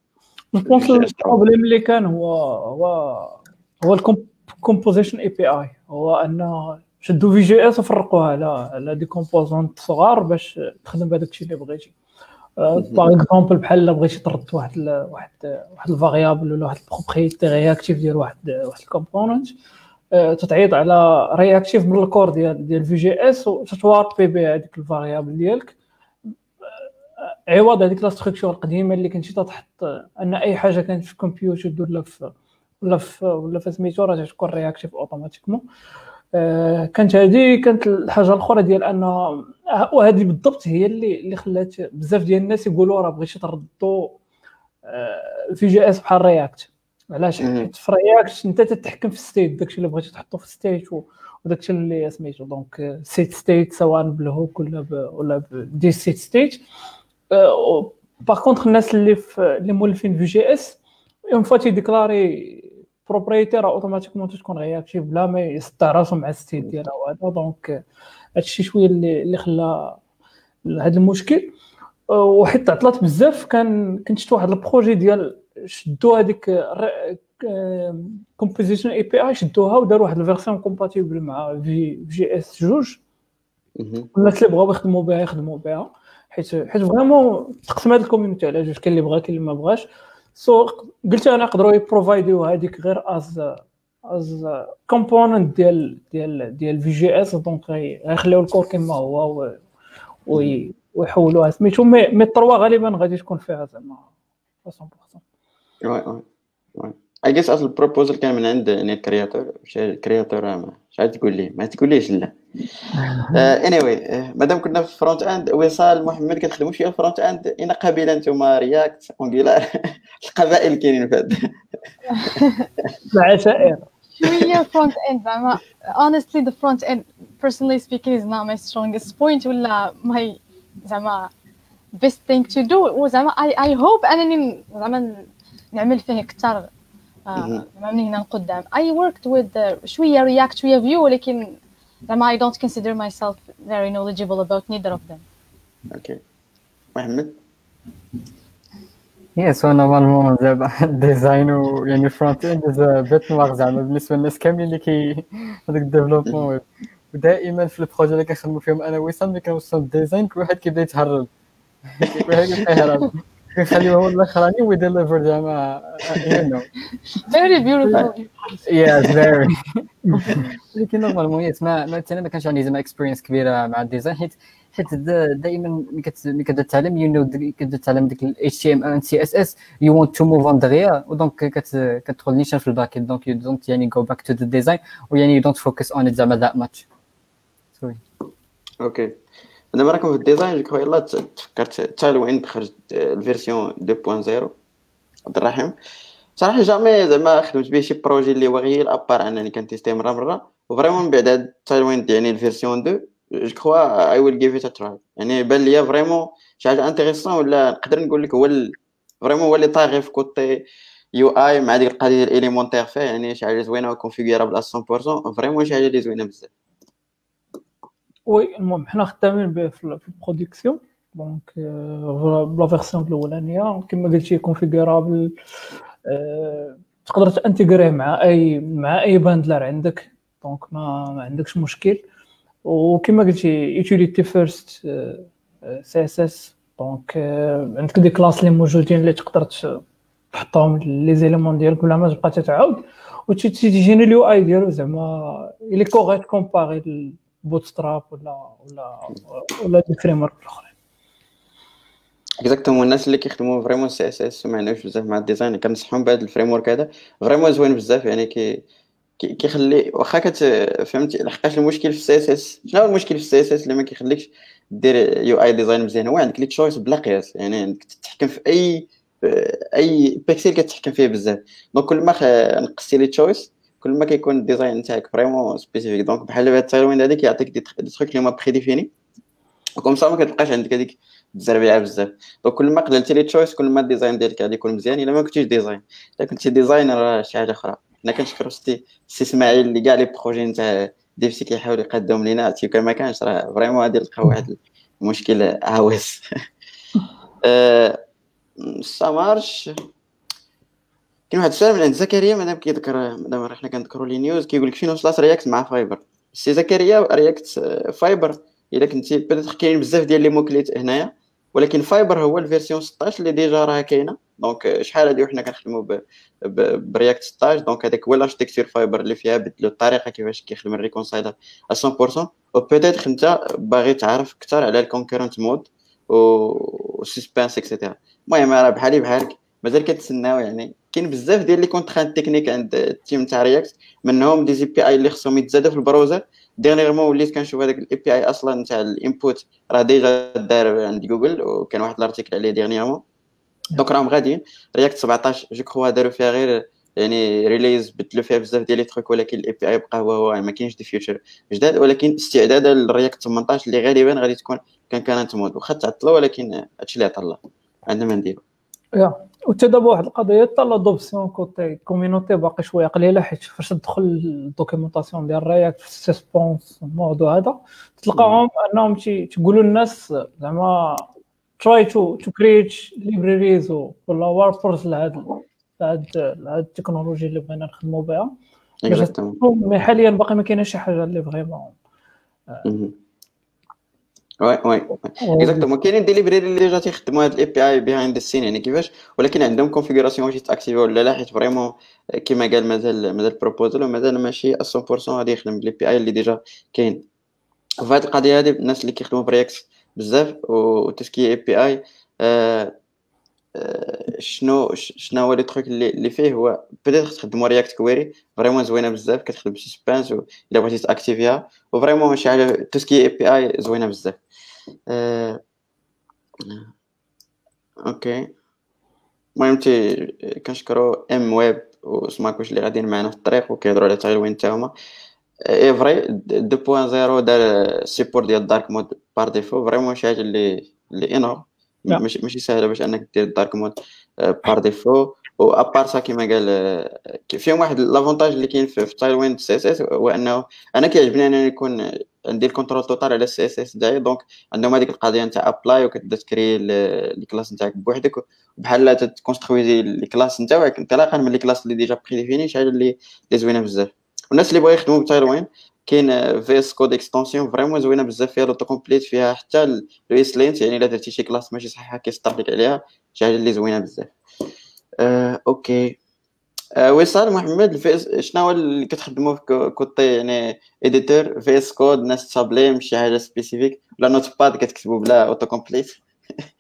ال problème اللي كان هو هو هو ال Composition API هو أن شدوا Vue JS وفرقوها. على على des composants صغار باش تخدم بهذاك الشيء اللي بغيتي. par exemple بحال الا بغيتي ترد واحد ال واحد واحد ال variable ولا واحد ال propriété réactive ديال واحد واحد ال component تتعيط على reactive من ال core ديال ديال Vue JS وتت wrap ي بها هذيك ال variable ديالك. عوض هذيك la structure القديمة اللي كنتي تحط أن أي حاجة كانت في ال computed ولا في ولا في ولا في سميتو راه تكون réactive automatiquement آه، كانت هذه كانت الحاجة الأخرى ديال أن وهذه بالضبط هي اللي اللي خلات بزاف ديال الناس يقولوا راه بغيتي تردوا Vue JS بحال React علاش؟ حيت في React أنت تتحكم في ال state داكشي اللي بغيتي تحطو في ال state وداكشي اللي سميتو donc setState سواء بال hook ولا ب ولا des setState par contre الناس اللي في اللي مولفين Vue JS une fois تي déclarer propriété راه automatiquement تكون réactive بلا ما يصدع راسو مع ال state ديالها وهذا donc هادشي شوية اللي اللي خلى هذا المشكل. وحيت تعطلات بزاف كان كنت شفت واحد ال projet ديال شدوا هذيك composition API شدوها وداروا واحد ال version compatible مع Vue JS جوج. الناس اللي بغاو يخدموا بها يخدموا بها. حيت حيت فريمون تقسم هذه الكوميونيتي على جوج كاين اللي بغا كاين اللي ما بغاش. سو قلت أنا نقدروا يبروفايديو هذيك غير از از كومبوننت ديال ديال ديال في جي اس دونك غيخليو الكور كما هو ويحولوها. سميتو مي مي التروا غالبا غادي تكون فيها زعما 100% وي وي وي اي جيس اصل البروبوزل كان من عند نيت كرياتور créateur مش عارف تقول ليه ما تقوليش لا. anyway مادام كنا في front end وسام محمد كتخدموا شوية front end اين قبيلة أنتم React Angular القبائل كاينين في هذا العشائر [laughs] شوية front end زعما honestly the front end personally speaking is not my strongest point ولا my زعما best thing to do. وزعما I, I hope أنني زعما نعمل فيه أكثر من هنا لقدام I worked with شوية React شوية Vue ولكن زعما I don't consider myself very knowledgeable about neither of them. okay محمد yes هو normalement دابا ال design ويعني ال front end bête noire زعما بالنسبة للناس كاملين اللي كي هذاك ال développement web ودائما في ال projet اللي كنخدموا فيهم أنا وسام ملي كنوصلوا ال design كل واحد كيبدا يتهرب كل واحد كيهرب كنخليوه هو الاخراني وي deliver زعما you know very beautiful. yes very ولكن normalement yes ما ما أنا ما كانش عندي زعما experience كبيره مع ال design حيت حيت دائما ملي كتبدا تعلم you know كتبدا تعلم ديك ال HTML and CSS you want to move on دغيا و donc كتدخل نيشان في ال back donc you don't يعني go back to the design ويعني you don't focus on it زعما that much. سوري أوكي دابا راكم في الديزاين جو يلاه تفكرت حتى وين خرجت الفيرسيون 2.0 عبد الرحيم. صراحة جامي زعما خدمت به شي بروجي اللي هو غير ابار أنني كنتيستي مرة مرة وفريمون من بعد هاد وين يعني الفيرسيون 2 جو كخوا اي ويل جيف ات تراي يعني بان ليا فريمون شي حاجة انتريسون ولا نقدر نقول لك هو فريمون هو اللي طاغي في كوتي يو آي مع ديك القضية ديال الإليمونتير فيه يعني شي حاجة زوينة وكونفيغيرابل 100% فريمون شي حاجة اللي زوينة بزاف. oui المهم حنا خدامين به في ال production donc ب la version الاولانيه كما قلتي configurable تقدر ت intégrer ه مع any مع any bundler عندك donc ما, ما عندكش مشكل وكما قلتي utility first CSS donc عندك des classes اللي موجودين اللي تقدر تحطهم les éléments ديالك بلا ما تبقى تتعاود وتيجيني ال UI ديالو زعما écart comparé Bootstrap ولا ولا ولا des frameworks الأخرين. exactement الناس اللي كيخدموا vraiment CSS وما عندهمش بزاف مع ال design. كنصحهم بهذا ال framework هذا. vraiment زوين بزاف يعني كي كيخلي واخا كت فهمتي؟ لحقاش المشكل في ال CSS شنو هو المشكل في ال CSS اللي ما كيخليكش دير UI design مزيان؟ هو عندك les choices بلا قياس. يعني عندك تتحكم في اي أي بيكسل كتحكم فيه بزاف. donc كل ما نقصتي les choices كل ما كيكون ال design نتاعك vraiment spécifique. donc بحال هاد ال Tailwind هذيك يعطيك دي تخيك اللي هما prédéfinis و comme ça ما كتبقاش عندك هذيك الزربيعه بزاف donc كل ما قللتي les choices كل ما ال design ديالك غادي يكون مزيان إلا ما كنتيش designer إلا كنتي designer راه شي حاجة أخرى. حنا كنشكرو سي إسماعيل اللي كاع les projets نتاع DevC كيحاول يقدم لينا. تي كان ما كانش راه vraiment غادي نلقاو واحد المشكل عاوز. ça [laughs] marche كاين واحد السؤال من عند زكريا مادام كيذكر مادام حنا كنذكروا les news كيقول لك فين وصلت React مع Fiber سي زكريا React Fiber الا كنتي بدات كاين بزاف ديال لي موكليت هنايا ولكن Fiber هو ال version 16 اللي déjà راه كاينة. donc شحال هادي وحنا كنخدموا ب React 16 donc هذاك هو ال architecture Fiber اللي فيها بدلوا الطريقة كيفاش كيخدم ال reconciler 100% و peut-être انت باغي تعرف أكثر على ال concurrent mode و suspense et cetera المهم راه بحالي بحالك مازال كتسناو يعني كاين بزاف ديال les contraintes techniques عند ال team تاع React منهم des API اللي خصهم يتزادوا في ال browser dernièrement وليت كنشوف هذاك ال API أصلا تاع ال input راه déjà دار عند جوجل وكان واحد ال article عليه dernièrement donc راهم غاديين. React 17 je crois داروا فيها غير يعني release بدلوا فيها بزاف ديال les trucs ولكن ال API بقى هو هو ما كاينش des features جداد. ولكن استعدادا لل React 18 اللي غالبا غادي تكون كان concurrent mode واخا تعطلوا ولكن هادشي اللي عطى الله عندنا ما نديرو. وتا دابا واحد القضية حتى l'adoption côté community باقي شوية قليلة حيت فاش تدخل ال documentation ديال React في ال Suspense الموضوع هذا تلقاهم أنهم تيقولوا للناس زعما try to to create libraries ولا wrappers لهاد لهاد لهاد التكنولوجي اللي بغينا نخدموا بها. mais حاليا باقي ما كاينش شي حاجة اللي vraiment oui oui exactement كاينين des librairies اللي déjà تيخدموا هاد ال API behind ال scene يعني كيفاش ولكن عندهم configuration واش ت activer ولا لا حيت vraiment كيما قال مازال مازال proposal ومازال ماشي 100% غادي يخدم بال API اللي déjà كاين. فهاد القضية هادي الناس اللي كيخدموا ب React بزاف و tout ce qui est API شنو شنو هو les trucs اللي, فيه؟ هو peut-être تخدموا React Query vraiment زوينة بزاف كتخدم ب Suspense إلا بغيتي ت activer ها و vraiment شي حاجة tout ce qui est API زوينة بزاف. OK المهم تي كنشكرو ام ويب وسماكوش اللي غاديين معنا في الطريق وكيهضروا على التغيير تاعهما. et vrai 2.0 دار support ديال dark mode par défaut vraiment شي حاجة اللي اللي énorme. ماشي ماشي سهله باش انك دير dark mode. par défaut و à part ça كيما قال آه، فيهم واحد l'avantage اللي كاين في Tailwind CSS هو انه أنا كيعجبني انني يكون عندي ال contrôle total على ال CSS ديالي. donc عندهم هذيك القضية نتاع apply وكتبدا ت créer ال classe نتاعك بوحدك. بحال ت construire ال classe نتاعك انطلاقا من ال classe اللي déjà prédéfinie شي حاجة اللي زوينه بزاف. والناس اللي بغاو يخدموا ب Tailwind كاين VS Code extension vraiment زوينة بزاف فيها l'auto complete فيها حتى le ESLint يعني إلا درتي شي classe ماشي صحيحه كيسطر لك عليها شي حاجة اللي زوينة بزاف. آه، OK. آه، وصال محمد شنو هو اللي كتخدموا في côté يعني editor؟ VS Code ولا Sublime شي حاجة spécifique ولا Notepad كتكتبوا بلا auto complete [laughs]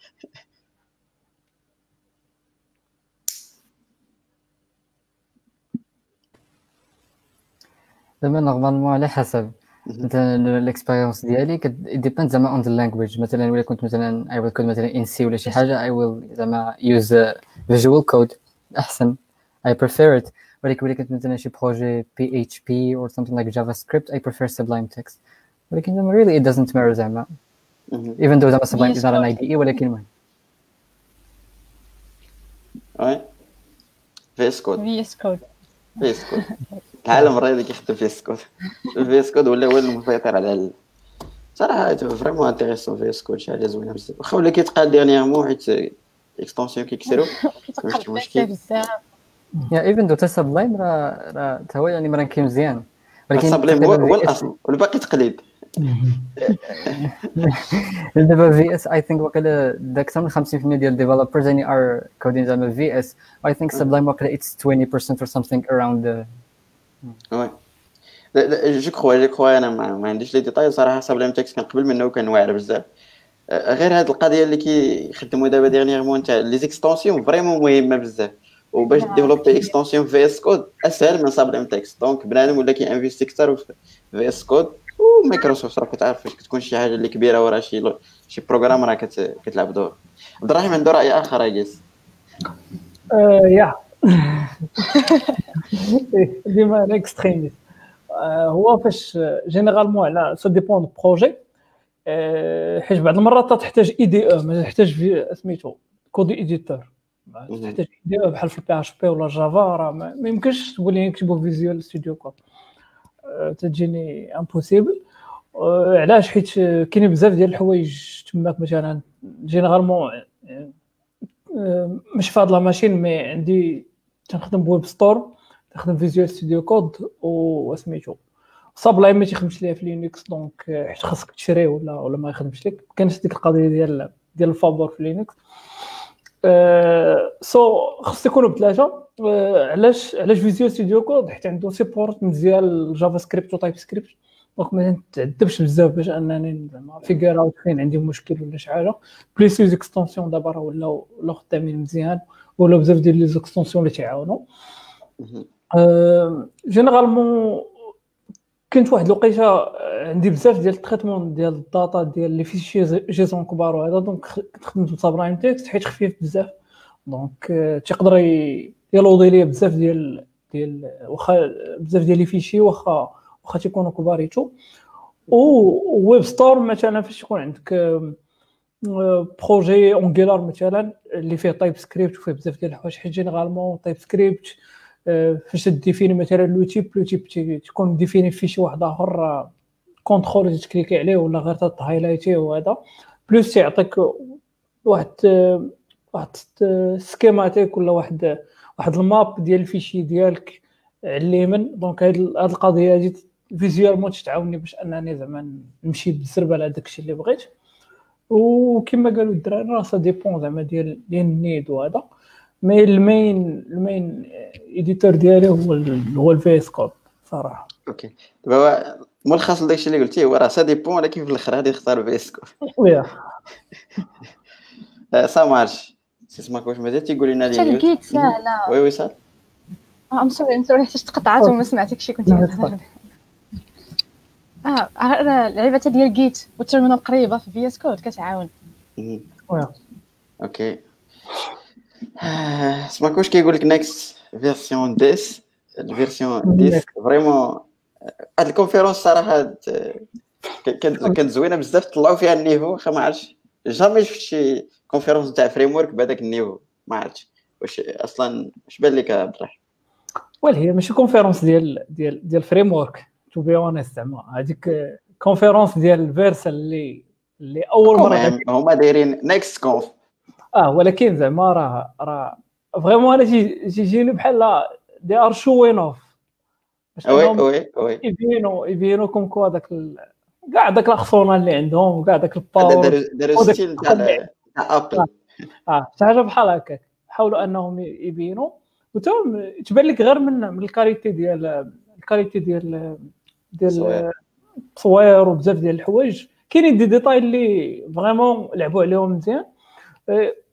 زعما normalement على حسب. مثلا ال expérience ديالي depend زعما on the language مثلا ولا كنت مثلا I will code مثلا in C ولا شي حاجة I will زعما use Visual Code أحسن. I prefer it ولكن ولا كنت مثلا شي projet PHP or something like JavaScript I prefer Sublime Text. ولكن زعما really it doesn't matter زعما. even though زعما Sublime is not an IDE ولكن المهم oui VS Code VS Code VS Code العالم الرياضي كيخدم VS Code VS Code ولا هو المسيطر على ال... صراحة vraiment intéressant VS Code شي حاجة زوينة بزاف. واخا ولا كيتقال dernièrement حيت extensions كيكسروا [laughs] ماشي مشكل. بزاف. yeah even though Sublime راه راه تا هو يعني مران كيمزيان ولكن Sublime هو الأصل. والباقي تقليد. [laughs] دابا VS I think واقيلا أكثر من 50% ديال ال developers يعني are coding زعما VS I think Sublime واقيلا it's 20% or something around oui je crois je crois أنا ما, ما عنديش les détails صراحة Sublime Text كان قبل منه وكان واعر بزاف. غير هاد القضية اللي كيخدموا دابا dernièrement تاع les extensions vraiment مهمة بزاف. وباش développer extension VS Code أسهل من Sublime Text. donc بنادم ولا كي investir أكثر VS Code و Microsoft راك تعرف فاش كتكون شي حاجة اللي كبيرة ورا شي شي programme راه كتلعب دور. عبد الرحيم عنده رأي آخر I guess yeah. [laughs] ديما ال extrémiste هو فاش généralement على ça dépend projet حيت بعض المرات تحتاج IDE ما تحتاج سميتو code editor تحتاج IDE بحال في ال PHP ولا Java راه ما يمكنش تقول لي نكتبو Visual Studio Code تجيني impossible علاش؟ حيت كاينين بزاف ديال الحوايج تماك مثلا généralement مش في هاد la machine mais عندي تنخدم ب WebStorm تخدم Visual Studio Code وسميتو Sublime ما تيخدمش ليها في Linux donc حيت خاصك تشريه ولا ولا ما يخدمش لك كانت ديك القضية ديال ديال الفابور في Linux. so خص يكونوا بثلاثة. علاش علاش Visual Studio Code؟ حيت عنده support مزيان ال JavaScript و TypeScript donc ما تعذبش بزاف باش انني زعما figure out فين عندي مشكل ولا شي حاجة. plus les extensions دابا راه ولاو ولاو خدامين مزيان ولا بزاف ديال les extensions اللي تيعاونوا généralement كنت واحد الوقيتة عندي بزاف ديال ال traitement ديال ال data ديال les fichiers JSON كبار وهذا. donc كنت خدمت ب Sublime Text حيت خفيف بزاف. donc تيقدر يلوضي ليا بزاف ديال ديال واخا بزاف ديال les fichiers واخا واخا تيكونوا كبار et WebStorm مثلا فاش يكون عندك projet Angular مثلا اللي فيه TypeScript وفيه بزاف ديال الحوايج حيت généralement TypeScript فاش ت définir مثلا le type le type تكون défini في شي واحد آخر contrôle ت cliquer عليه ولا غير ت highlight يه وهذا plus تيعطيك واحد واحد schématique ولا واحد واحد ال map ديال ال fichiers ديالك على اليمين. Donc هاد القضية هادي visuellement تتعاوني باش انني زعما نمشي بالزربه على داكشي اللي بغيت. وكما قالوا الدراري راه ça dépend زعما ديال ديال ال need وهذا. mais ال main ال main editor ديالي هو هو ال VS Code صراحة. OK دابا ملخص لداكشي اللي قلتي هو راه ça dépend ولكن في الأخر غادي يختار VS Code ouais ça marche اسمك واش مازال تيقول لنا لقيت ساهله oui oui صافي I'm sorry I'm sorry حيت تقطعت وما سمعتك شي كنت آه اللعيبه ديال Git وال terminal قريبة في VS Code كتعاون. OK. سمعك واش كيقول لك Next version 10 ال version 10 vraiment هاد ال conférence صراحة كانت زوينة بزاف طلعوا فيها ال niveau واخا ما عرفتش. jamais شفت شي conférence تاع framework بهذاك ال niveau ما عرفتش. واش أصلا اش بان لك عبد الرحيم؟ هي ماشي conférence ديال ديال ديال framework to be honest زعما هذيك conférence ديال Vercel اللي اللي أول مرة هما دايرين Next Conf آه ولكن زعما راه راه vraiment أنا تيجيني بحال they're showing off oui oui oui. يبينوا يبينوا comme quoi داك كاع داك الخصونه اللي عندهم كاع داك ال power داروا style تاع Apple آه. شي حاجة بحال هكاك. حاولوا أنهم يبينوا. وتم تبان لك غير من من ال qualité ديال ال qualité ديال ديال التصوير وبزاف ديال الحوايج. كاينين دي ديتاي اللي vraiment لعبوا عليهم مزيان.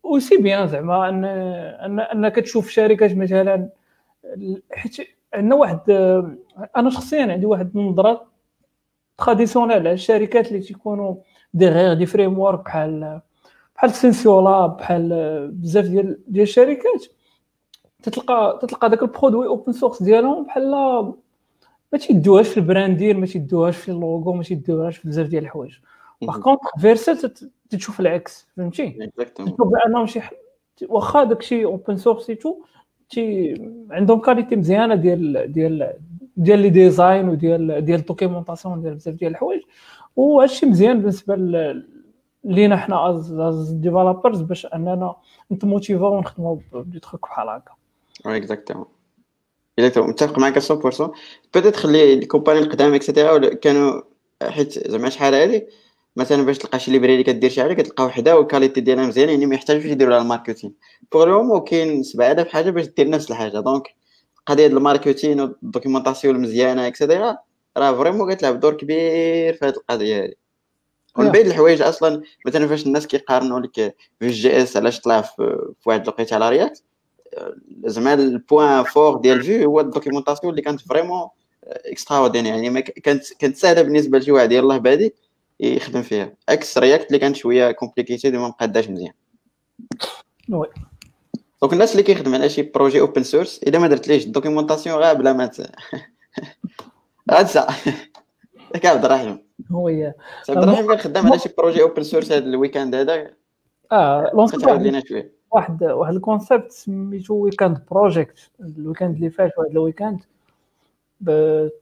و c'est bien زعما ان ان انك تشوف شركات مثلا حيت عندنا واحد أنا شخصيا عندي واحد النظرة traditionnelle على الشركات اللي تيكونوا des غير des frameworks بحال بحال SensioLabs بحال بزاف ديال ديال الشركات. تتلقى تتلقى داك ال produit open source ديالهم بحال ما تيدوهاش في ال branding ما تيدوهاش في اللوغو ما تيدوهاش في بزاف ديال الحوايج. par contre Vercel تشوف العكس فهمتي؟ تشوف بأنهم شي واخا داكشي open source تو تي عندهم qualité مزيانة ديال ديال ديال les designs وديال ديال ال documentation ديال بزاف ديال الحوايج. وهادشي مزيان بالنسبة لينا حنا as developers باش أننا نتموتيفاو ونخدموا بدي تخوك بحال هكا. exactement exactement متفق معك 100% peut-être خلي ال compagnies القدام et cetera كانوا حيت زعما شحال هادي. مثلا باش تلقى شي library كدير شي حاجة كتلقى وحدة وال qualité ديالها مزيان يعني ما يحتاجوش يديروا لها ال marketing pour le كاين 7000 حاجة باش دير نفس الحاجة. donc قضيه ال marketing وال documentation المزيانه et cetera راه vraiment كتلعب دور كبير في هذه القضية هذه ومن بين الحوايج أصلا مثلا فاش الناس كيقارنوا لك Vue JS علاش طلع في واحد الوقيتة على React زعما ال point fort ديال Vue هو ال documentation اللي كانت vraiment extra يعني ما كانت كانت سهلة بالنسبة لشي واحد يلاه بادي يخدم فيها. عكس React اللي كانت شوية compliquée وما مقاداش مزيان. oui donc الناس اللي كيخدم على شي projet open source إذا ما درتليش ال documentation غا بلا ما غاتسع [laughs] [laughs] ياك عبد الرحيم. هو عبد الرحيم كان خدام على شي projet open source هذا ال week-end هذا؟ آه لونسيت واحد واحد واحد ال concept سميتو weekend project ال week-end اللي فات واحد ال week-end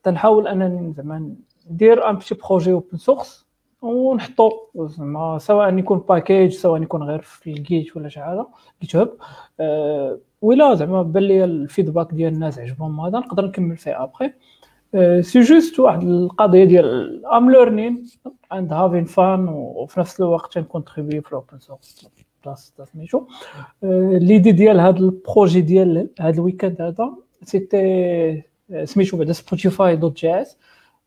تنحاول أنني زعما ندير un petit projet open source ونحطو زعما سواء يكون package سواء يكون غير في ال Git ولا شي حاجة GitHub ولا زعما بان لي ال feedback ديال الناس عجبهم هذا نقدر نكمل فيه après c'est juste واحد القضية ديال ام learning and having fun وفي نفس الوقت تن contribuer في ال open source بلاص سميتو l'idée ديال هذا ال projet ديال هذا ال week-end هذا c'était سميتو بعدا Spotify dot JS.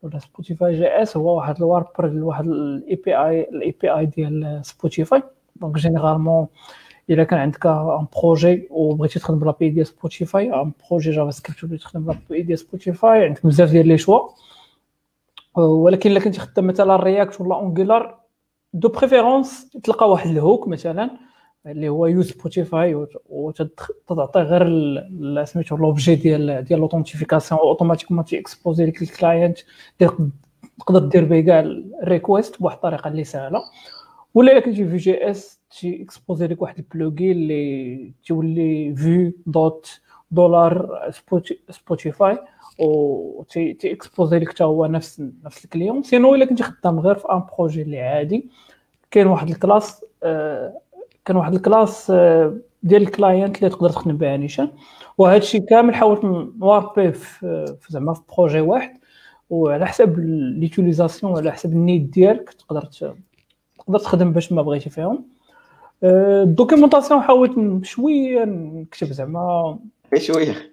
ولا Spotify JS هو واحد ال wrapper لواحد ال API ال API ديال Spotify donc généralement إلا كان عندك un projet وبغيتي تخدم ب l'API ديال Spotify un projet JavaScript وبغيتي تخدم ب l'API ديال Spotify عندك بزاف ديال les choix ولكن إلا كنتي خدام مثلا React ولا Angular de préférence تلقى واحد ال hook مثلا اللي هو useSpotify وتعطي غير سميتو l'objet ديال ديال l'authentification automatiquement تي exposer لك ال client تقدر دير به كاع ال requests بواحد الطريقة اللي سهلة. ولا إلا كنتي Vue JS تي exposer لك واحد ال plugin اللي تولي Vue dot dollar Spoti- Spotify و تي تي exposer لك حتى هو نفس نفس ال client. sinon الا كنتي خدام غير في un projet اللي عادي كاين واحد ال class آه، كان واحد ال class آه، ديال ال client اللي تقدر تخدم بها نيشان. وهذا الشيء كامل حاولت ن wrapper في في زعما في projet واحد. وعلى حسب l'utilisation وعلى حسب ال need ديالك تقدر تقدر تخدم باش ما بغيتي فيهم. آه، ال documentation حاولت شوية نكتب زعما. شوية.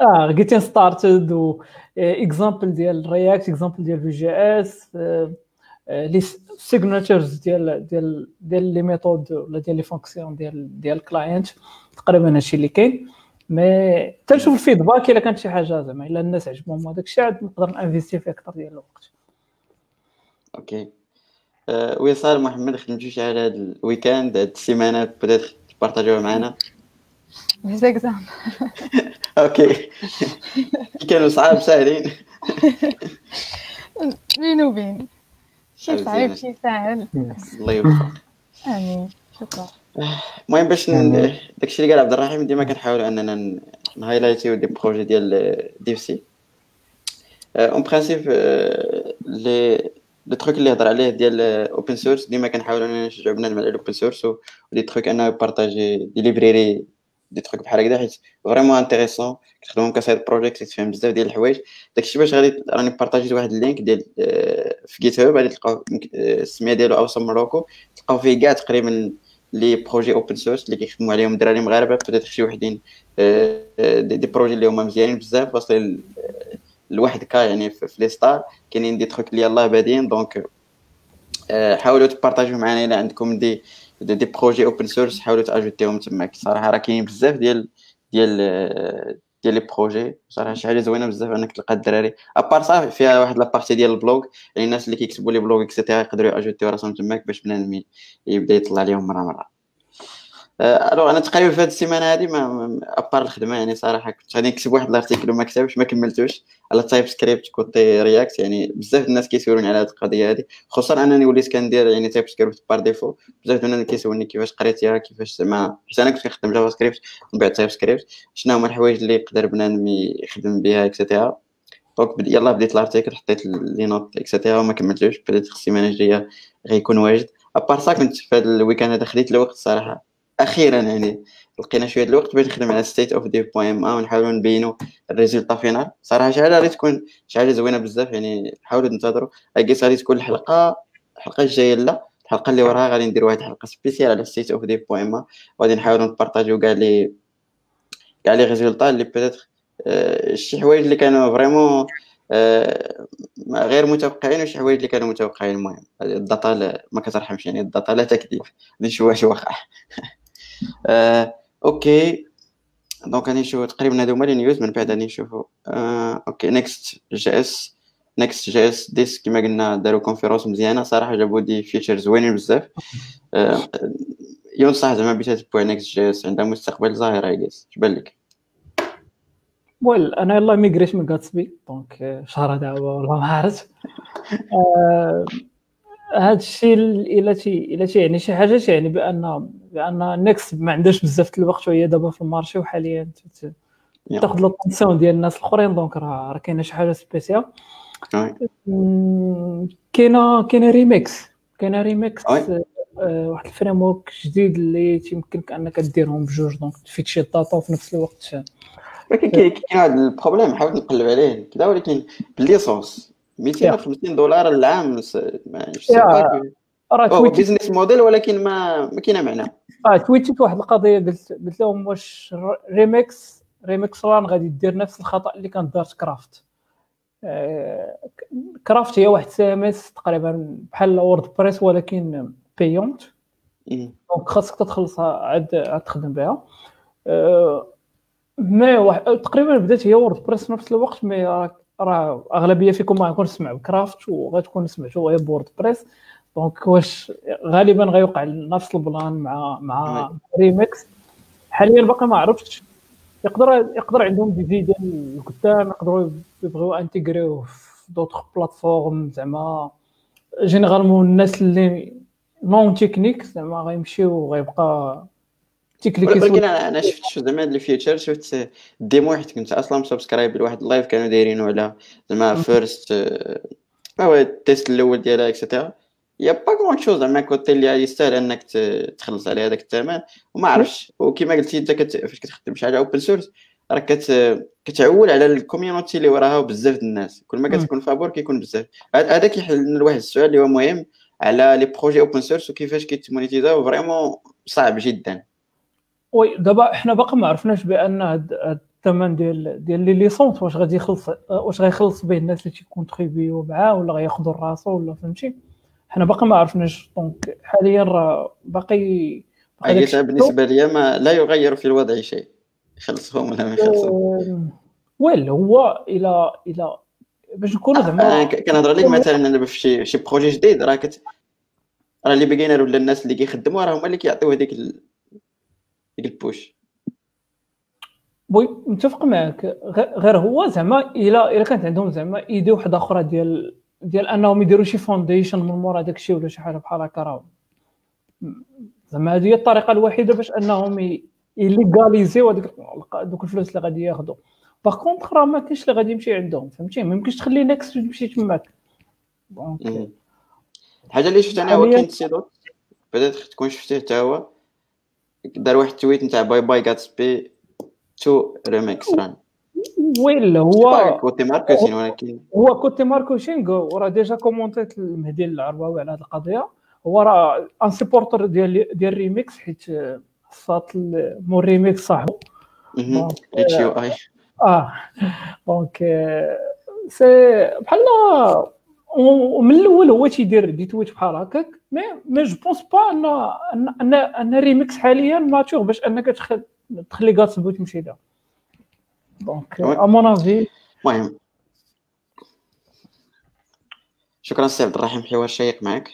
آه getting started و example ديال رياكت example ديال Vue JS les signatures ديال ديال ديال les méthodes ولا ديال les fonctions ديال ديال ال client تقريبا هادشي اللي كاين. mais تنشوف ال feedback إلا كانت شي حاجة زعما إلا الناس عجبهم هذاك الشيء عاد نقدر ن investi فيه أكثر ديال الوقت. OK أه وصال محمد خدمتو شي على هاد ال weekend هاد السيمانة بدات تبارطاجيوها معنا؟ exemple [laughs] OK. كي [laughs] كانوا صعاب ساهلين بين وبين شي. صعيب شي ساهل الله يوفق آمين. شكرا. المهم باش داكشي اللي قال عبد الرحيم ديما كنحاولوا أننا نهايلايتيو des projets ديال ديف سي. en principe les les trucs اللي هضر عليه ديال open source ديما كنحاولوا أننا نشجعوا بنادم على ال open source و des trucs أنه يبارطاجي des librairies des trucs بحال هكذا حيت vraiment intéressant كتخدمهم ك side project تفهم بزاف ديال الحوايج داكشي باش غادي راني بارطاجيت واحد ال link ديال في GitHub غادي تلقاو السميه ديالو Awesome Morocco تلقاو فيه كاع تقريبا les projets open source اللي كيخدموا عليهم الدراري مغاربه peut-être شي وحدين des, projets اللي هما مزيانين بزاف واصلين لواحد كا يعني في, les stars كاينين des trucs اللي يلاه بادين donc حاولوا تبارطاجيو معنا الا عندكم des des, des projets open source حاولوا تاجوتيهم تماك صراحة راه كاينين بزاف ديال ديال ديال les projets. صراحة شي حاجة زوينة بزاف إنك تلقى الدراري. à part صافي فيها واحد la partie ديال ال blog. يعني الناس اللي كيكتبوا les blogs et cetera يقدروا يأجوتيو راسهم تماك باش بنادم يبدأ يطلع عليهم مرة مرة. الوغ أنا تقريبا في هذه السيمانة هذه ما à part الخدمة يعني صراحة. كنت غادي نكتب واحد ل article وما كتبش ما كملتوش. على TypeScript côté React يعني بزاف الناس كيسولوني على هذه القضية هذه. خصوصا أنني وليت كندير يعني TypeScript par défaut بزاف الناس كيسولوني كيفاش قريتيها كيفاش زعما حيت أنا كنت كنخدم JavaScript من بعد TypeScript شنو هما الحوايج اللي يقدر بنادم يخدم بها et cetera donc يلاه بديت ل article حطيت les notes et cetera وما كملتوش. بديت السيمانة الجاية غيكون واجد. à part ça كنت في هذا ال weekend هذا خديت الوقت صراحة. أخيرا يعني لقينا شوية الوقت باش نخدم على State of Dev point ma ونحاولوا نبينوا ال résultat final صراحة شي حاجة غادي تكون شي حاجة زوينة بزاف يعني حاولوا تنتظروا. اكيس غادي تكون الحلقة الحلقة الجاية لا الحلقة اللي وراها غادي ندير واحد الحلقة spéciale على State of Dev point ma وغادي نحاولوا نبارطاجيو كاع les كاع les résultats اللي peut-être آه، شي حوايج اللي كانوا vraiment ما- غير متوقعين وشي حوايج اللي كانوا متوقعين. المهم ال data ما كترحمش يعني ال data لا تكذب. هذه شي واش واقع. [laughs] آه، OK. donc غادي نشوفو تقريبا هادو هما les news من بعد غادي نشوفو. آه، أوكي نيكست جي إس. نيكست جي إس ديس كما قلنا داروا conférence مزيانة. صراحة جابوا des features زوينين بزاف. آه، ينصح زعما بتتبع Next.js عندها مستقبل ظاهر اي جيس تبان لك؟ well أنا يلاه ميغريت من Gatsby donc شهر هذا والله ما عرفت آه، هذا الشيء إلا تي إلا تي يعني شي حاجة تيعني بأن بان نيكس ما عندهاش بزاف الوقت وهي دابا في المارشي وحاليا تاخذ لاتونسيون ديال الناس الأخرين دونك راه كاينة شي حاجة سبيسيال كاينة كاينة ريميكس كاينة ريميكس آه، واحد الفريم ورك جديد اللي تيمكنك أنك ديرهم بجوج دونك تفيتشي الداتا وفي نفس الوقت. ولكن كاين هذا البروبليم حاولت نقلب عليه. كذا ولكن بال licence 250 دولار العام راه business model ولكن ما ما كاينة معنى. آه تويتيت واحد القضية قلت قلت لهم واش Remix Remix ران غادي دير نفس الخطأ اللي كانت دارت Craft. آه Craft هي واحد CMS تقريبا بحال WordPress ولكن payant donc خاصك تخلصها عاد عاد تخدم بها. آه mais واحد تقريبا بدات هي WordPress في نفس الوقت mais راه أغلبية فيكم ما غيكون سمع ب Craft وغتكون سمعتوا غير ب WordPress donc واش غالبا غيوقع نفس البلان مع مع ريميكس حاليا باقي ما عرفتش. يقدر يقدر عندهم des idées القدام يقدروا يبغيو انتيغريو في d'autres plateformes. زعما généralement الناس اللي non technique زعما غيمشيو وغيبقى تكنيك ولكن أنا شفت شفت زعما هاد ال feature شفت démo حيت كنت أصلا subscribe لواحد ال live كانوا دايرينه على زعما first هو ال test الأول ديالها et cetera y a pas quelque chose زعما côté اللي يستاهل انك تخلص عليه هذاك الثمن. وما عرفتش وكما قلتي انت كت... فاش كتخدم شي حاجة open source راك كت... كتعول على ال community اللي وراها بزاف الناس. كل ما كتكون فابور كيكون بزاف. هذا كيحل لنا واحد السؤال اللي هو مهم على les projets open source وكيفاش كيتمونيتيزاو. vraiment صعب جدا. oui دابا حنا باقي ما عرفناش بأن الثمن ديال ديال les licences واش غادي يخلص واش غيخلص به الناس اللي تيكونتريبيو معاه ولا غياخذوا راسو ولا فهمتي؟ حنا باقي ما عرفناش. donc حاليا راه باقي باقي بالنسبة لي ما لا يغير في الوضع شيء. يخلصهم ولا ما يخلصهم؟ well هو إلى إلى باش نكونوا زعما كنهضر لك مثلا أنا في شي شي projet جديد راه كت راه les beginners ولا الناس اللي كيخدموا راه هما اللي كيعطيو هذيك ال... ديك ال push بوي متفق معك غير هو زعما الا الا كانت عندهم زعما idée واحدة أخرى ديال ديال انهم يديروا شي foundation من مورا داك الشيء ولا شي حاجة بحال هكا راه زعما هذه هي الطريقة الوحيدة باش انهم يليغاليزيو هذوك دوك الفلوس اللي غادي ياخذوا par contre راه ما كاينش اللي غادي يمشي عندهم فهمتي؟ ما يمكنش تخلي نكس تمشي تماك. الحاجة اللي شفت أنا هو كاين سيدوت بدأت تكون شفتيه حتى هو دار واحد ال tweet نتاع bye bye Gatsby to Remix run well هو côté ولكن هو côté marketing وراه déjà كومونتيت المهدي العرباوي على هذه القضية. هو راه un supporter ديال ديال ريميكس حيت صات مور ريميكس صاحبو. اتش يو اي آه دونك سي بحال ومن الأول هو تيدير دي تويت بحال هكاك مي مي جو بونس با ان ان ان ريميكس حاليا ماتور باش أنك تخلي غاتسبو تمشي لها. دونك ا مون افي المهم شكرا سي عبد الرحيم حوار شيق معك.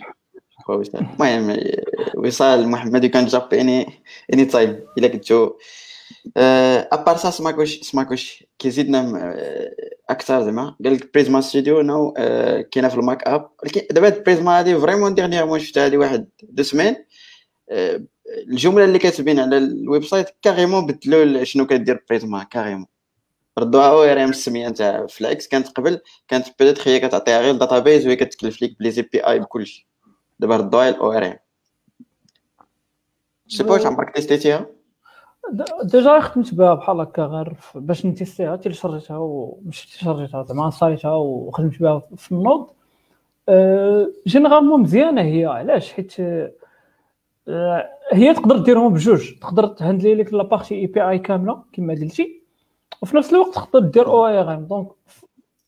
المهم وصال محمد كان جاب any any time إلا كنتو à part سا Smakosh Smakosh كيزيدنا أكثر زعما قال لك Prisma Studio now كاينة في ال Mac app. ولكن دابا Prisma هادي vraiment dernièrement شفتها هادي واحد deux semaines. الجملة اللي كاتبين على ال website carrément بدلوا شنو كدير Prisma carrément. ردوها ORM السميه نتاع فلاكس كانت قبل كانت بيتيت هي كتعطيها غير ال database وهي كتكلف ليك ب les API بكلشي دابا ردوها ال ORM sais pas عمرك تيستيتيها؟ déjà خدمت بها بحال هكا غير باش نتيستيها تيلشارجيتها ومشيت تيلشارجيتها زعما انستاليتها وخدمت بها في ال Node généralement مزيانة هي علاش؟ حيت هي تقدر ديرهم بجوج. تقدر تهندلي لك la partie API كاملة كما قلتي. وفي نفس الوقت تقدر دير ORM donc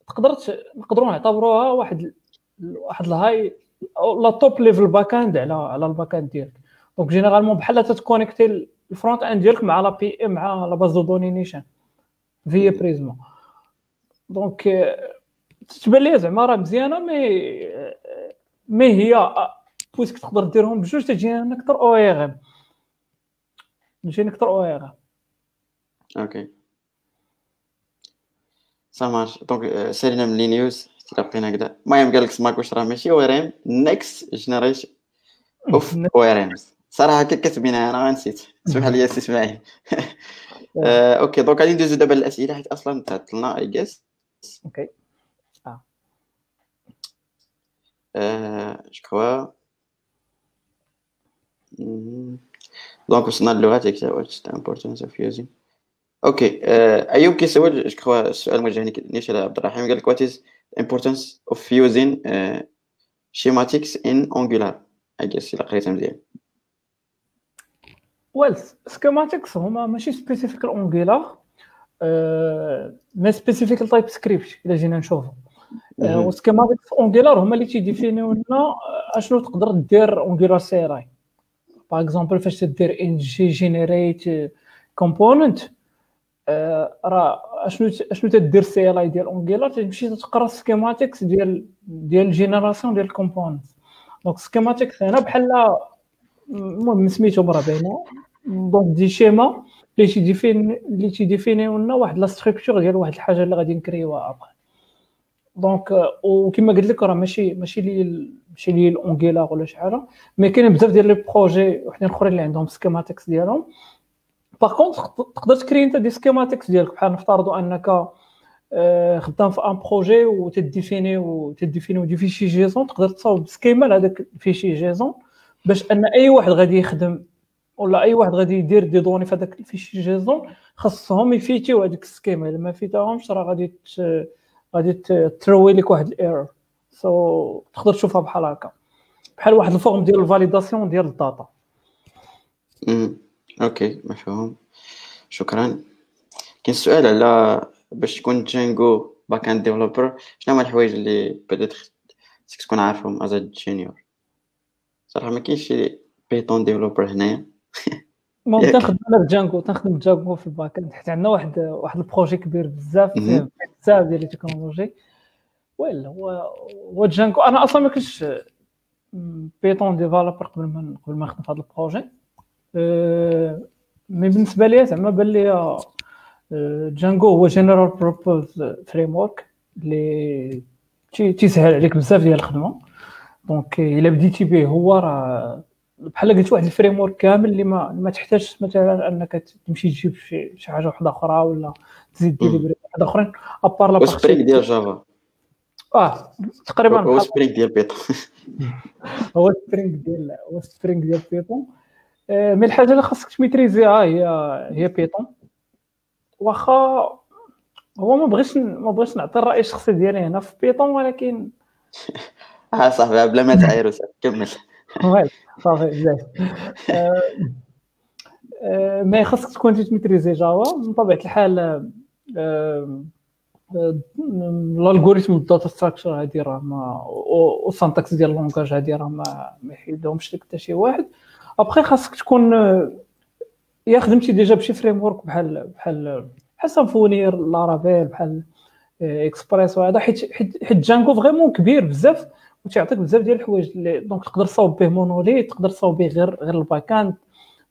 تقدر نقدروا نعتبروها واحد واحد ال high la top level back-end على على ال back-end ديالك. donc généralement بحال تتكونيكتي ال front-end ديالك مع la ba- مع la base de données نيشان. via Prisma donc تتبان لي زعما راه مزيانة مي مي هي puisque تقدر ديرهم بجوج تجينا أكثر ORM تجينا أكثر أو اي ام OK ça marche donc سالينا من les news تلقينا هكذا المهم قال لك Smakosh واش راه ماشي a next generation ORM صراحة كي كتبينها أنا نسيت اسمح لي سي اسماعيل OK donc غادي ندوزو دابا الاسئله حيت أصلا تعطلنا I guess OK je crois donc وصلنا للغات what's the importance of [laughs] [laughs] using OK. أيوب كيسول je crois السؤال موجه ليك عبد الرحيم؟ قال لك what is the importance of using uh, schematics in angular? I guess الا قريتها مزيان well schematics هما ماشي spécifique Angular mais spécifique TypeScript الا جينا نشوفو و schematics Angular هما اللي تيديفينيو لنا أشنو تقدر دير Angular CLI par exemple فاش تدير ng generate component راه أشنو أشنو تدير CLI ديال Angular تمشي تقرا schematics ديال ديال ال génération ديال ال component donc schematics هنا بحال المهم سميتو برا باينة. donc des schémas اللي تيديفين اللي تيديفينيو لنا واحد la structure ديال واحد الحاجة اللي غادي نكريوها ابخي donc وكما قلت لك راه ماشي ماشي لي ماشي لي ال Angular ولا شي حاجة. mais كاين بزاف ديال les projets وحدين أخرين اللي عندهم schematics ديالهم. par contre تقدر تكري انت des schematics ديالك بحال نفترضوا انك خدام في un projet وتديفيني تديفيني des fichiers JSON تقدر تصاوب schéma لهذاك ال fichier JSON باش ان اي واحد غادي يخدم ولا اي واحد غادي يدير des données في هذاك ال fichier JSON خاصهم يفيتيو هذيك ال schéma الا ما فيتاهمش راه غادي غادي تروي لك واحد ال error so so, تقدر تشوفها بحال هكا بحال واحد ال forme ديال ال validation ديال ال data OK مفهوم شكرا. كاين سؤال على باش تكون Django back-end developer شنو هما الحوايج اللي بدأت تكون عارفهم as junior صراحة ما كاينش شي Python developer هنايا. ما تنخدم أنا Django تنخدم Django في ال back-end حيت عندنا واحد واحد ال projet كبير بزاف بزاف ديال ال technologies well هو هو Django أنا أصلا ما كنتش Python developer قبل ما قبل ما نخدم في هذا ال projet. mais بالنسبة لي زعما بان لي Django هو general purpose framework اللي تيسهل عليك بزاف ديال الخدمة. donc إلا بديتي به هو راه بحال قلت واحد ال framework كامل اللي ما ما تحتاجش مثلا أنك تمشي تجيب شي شي حاجة واحدة أخرى ولا تزيد دير واحد أخرين à part la Spring ديال Java آه تقريبا [laughs] هو Spring ديال Python هو Spring ديال هو Spring ديال Python mais الحاجة اللي خاصك تميتريزيها هي هي Python واخا هو ما بغيتش ما بغيتش نعطي الرأي الشخصي ديالي هنا في Python ولكن [laughs] آه صاحبي بلا ما تعايروا كمل. [laughs] صافي بزاف. ما خاصك تكون تميتريزي Java. من طبيعة الحال ال algorithm ال data structure هادي راه ما وال syntaxe ديال ال langage هادي راه ما ما يحيدهمش لك حتى شي واحد. ابخي خاصك تكون يا خدمتي déjà بشي framework بحال بحال بحال Symfony Laravel بحال اكسبريس وهذا. حيت حيت Django vraiment كبير بزاف وتيعطيك بزاف ديال الحوايج donc تقدر تصاوب به monolithe تقدر تصاوب به غير غير ال backend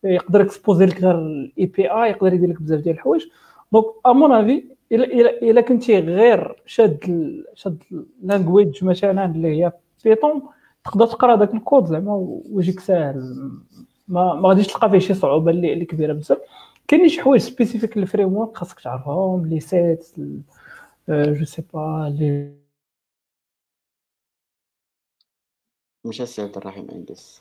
يقدر اكسبوزي لك غير ال API يقدر يدير لك بزاف ديال الحوايج. donc à mon avis إلا إلا إلا كنتي غير شاد شاد language مثلا اللي هي Python تقدر تقرا داك الكود زعما ويجيك ساهل. ما ما غاديش تلقى فيه شي صعوبة اللي, اللي كبيرة بزاف. كاينين شي حوايج spécifiques لل framework خاصك تعرفهم les sets je sais pas les مش هسه عبد الرحيم انجز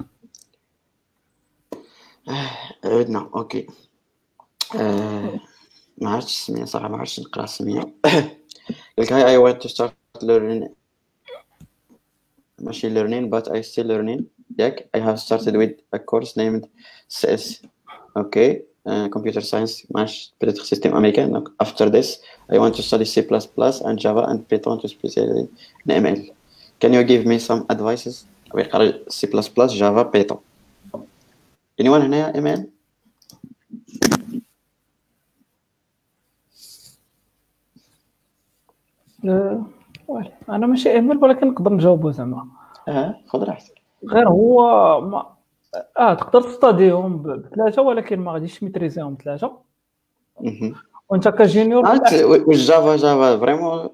عدنا okay. آه ما عرفتش السمية صراحة ما عرفتش نقرأ السمية قالك hi [coughs] I want to start learning machine learning, but I still learning. Yeah, I have started with a course named CS, okay, uh, computer science, math, electric system American. After this, I want to study C++ and Java and Python to specialize in ML. Can you give me some advices? C++, Java, Python. Anyone هنا ML? لا أنا ماشي ML ولكن نقدر نجاوبو زعما. آه خذ راحتك. غير هو ما آه تقدر تستاديهم بثلاثة ولكن ما غاديش تميتريزيهم بثلاثه وأنت ك junior واش Java Java vraiment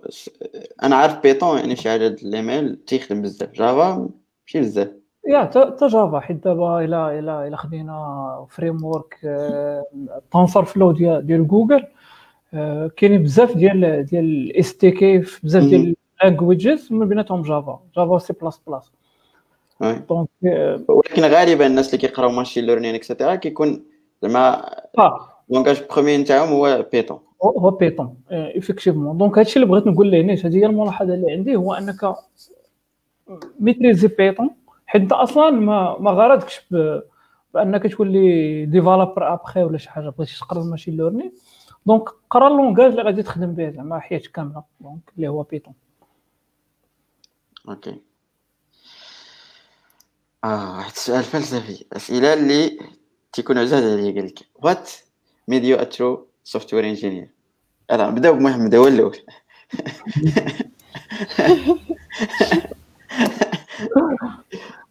أنا عارف Python يعني شي حاجة ال ML تيخدم بزاف. Java ماشي بزاف. يا تا Java حيت دابا إلا إلا إلا خدينا framework TensorFlow ديال ديال جوجل آه، كاينين بزاف ديال ديال ال SDK بزاف ديال languages من بيناتهم Java Java C++ donc ولكن غالبا الناس اللي كيقراو machine learning et cetera كيكون زعما langage premier نتاعهم هو Python هو Python effectivement donc هادشي اللي بغيت نقول ليه نيت هذه هي الملاحظة اللي عندي هو أنك ميتريزي Python حيت أنت أصلا ما ما غرضكش بأنك تولي developer après ولا شي حاجة بغيتي تقرا ال machine learning donc قرا ال langage اللي غادي تخدم به زعما حياتك كاملة donc اللي هو Python okay. آه واحد السؤال فلسفي. أسئلة اللي تيكون عزاز عليا قال لك. what made you a true software engineer أنا نبداو بمحمد هو الأول.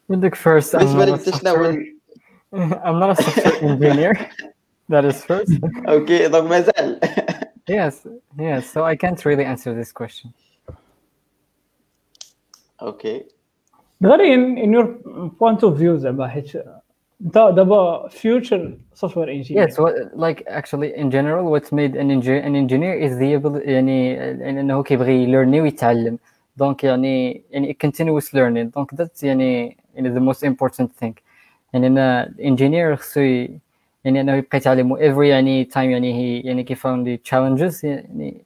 عندك I'm not, a software, I'm not a software engineer. That is first. okay donc مازال yes yes. So I can't really answer this question. okay غير in, in your point of view زعما حيت انت دابا future software engineer yes what, like actually in general what made an engineer an engineer is the ability يعني انه كيبغي يليرني ويتعلم دونك يعني يعني continuous learning دونك that's يعني يعني the most important thing يعني انا الانجينير خصو يعني انه يبقى يتعلم every يعني time يعني he يعني كي found the challenges يعني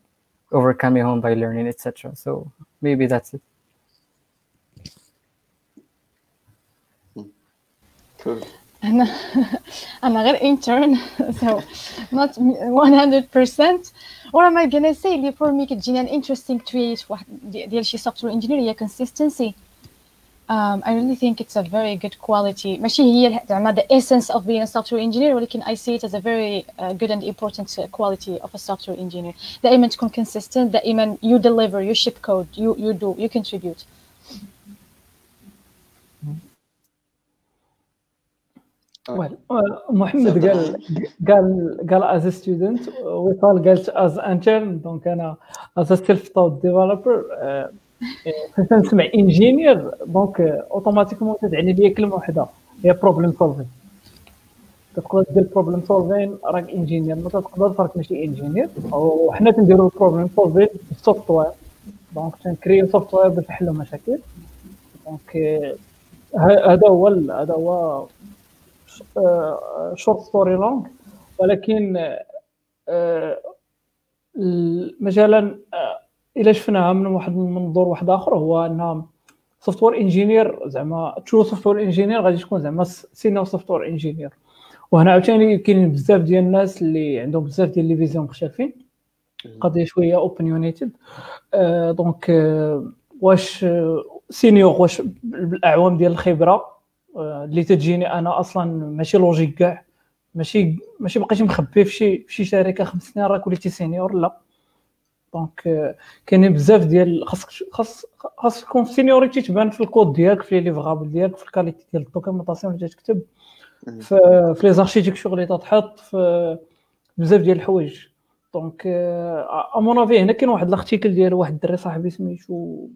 overcoming by learning etc so maybe that's it Cool. أنا [laughs] أنا غير intern [laughs] so not 100% what am I gonna say اللي for me كتجيني an interesting trait واحد ديال شي software engineer هي consistency um, I really think it's a very good quality ماشي هي زعما the essence of being a software engineer ولكن I see it as a very uh, good and important quality of a software engineer دائما تكون consistent دائما you deliver you ship code you you do you contribute محمد قال قال قال از ستودنت وصال قالت از انترن دونك أنا as self-taught developer فاش نسمع engineer donc automatiquement تعني لي كلمة واحدة هي problem solving تقدر دير problem solving راك engineer ما تقدر راك ماشي انجينير وحنا تنديرو ال problem solving في donc تنكريو software باش نحلو مشاكل. donc هذا هو هذا هو short story long ولكن آه، مثلا آه، الا شفناها من واحد المنظور واحد آخر هو ان software engineer زعما true software engineer غادي تكون زعما senior software engineer وهنا عاوتاني كاينين بزاف ديال الناس اللي عندهم بزاف ديال les visions مختلفين. قضية شوية opinionated donc واش senior واش بالأعوام ديال الخبرة؟ اللي تجيني أنا أصلا ماشي logique كاع ماشي ماشي بقيتي مخبي في شي في شي شركة خمس سنين راك وليتي senior لا. donc كاينين بزاف ديال خاصك خاص خاص تكون seniority تبان في الكود ديالك في livrables ديالك في ال qualité ديال ال documentation اللي تكتب في في les architectures اللي تحط في بزاف ديال الحوايج. donc à mon avis هنا كاين واحد ال article ديال واحد الدري صاحبي سميتو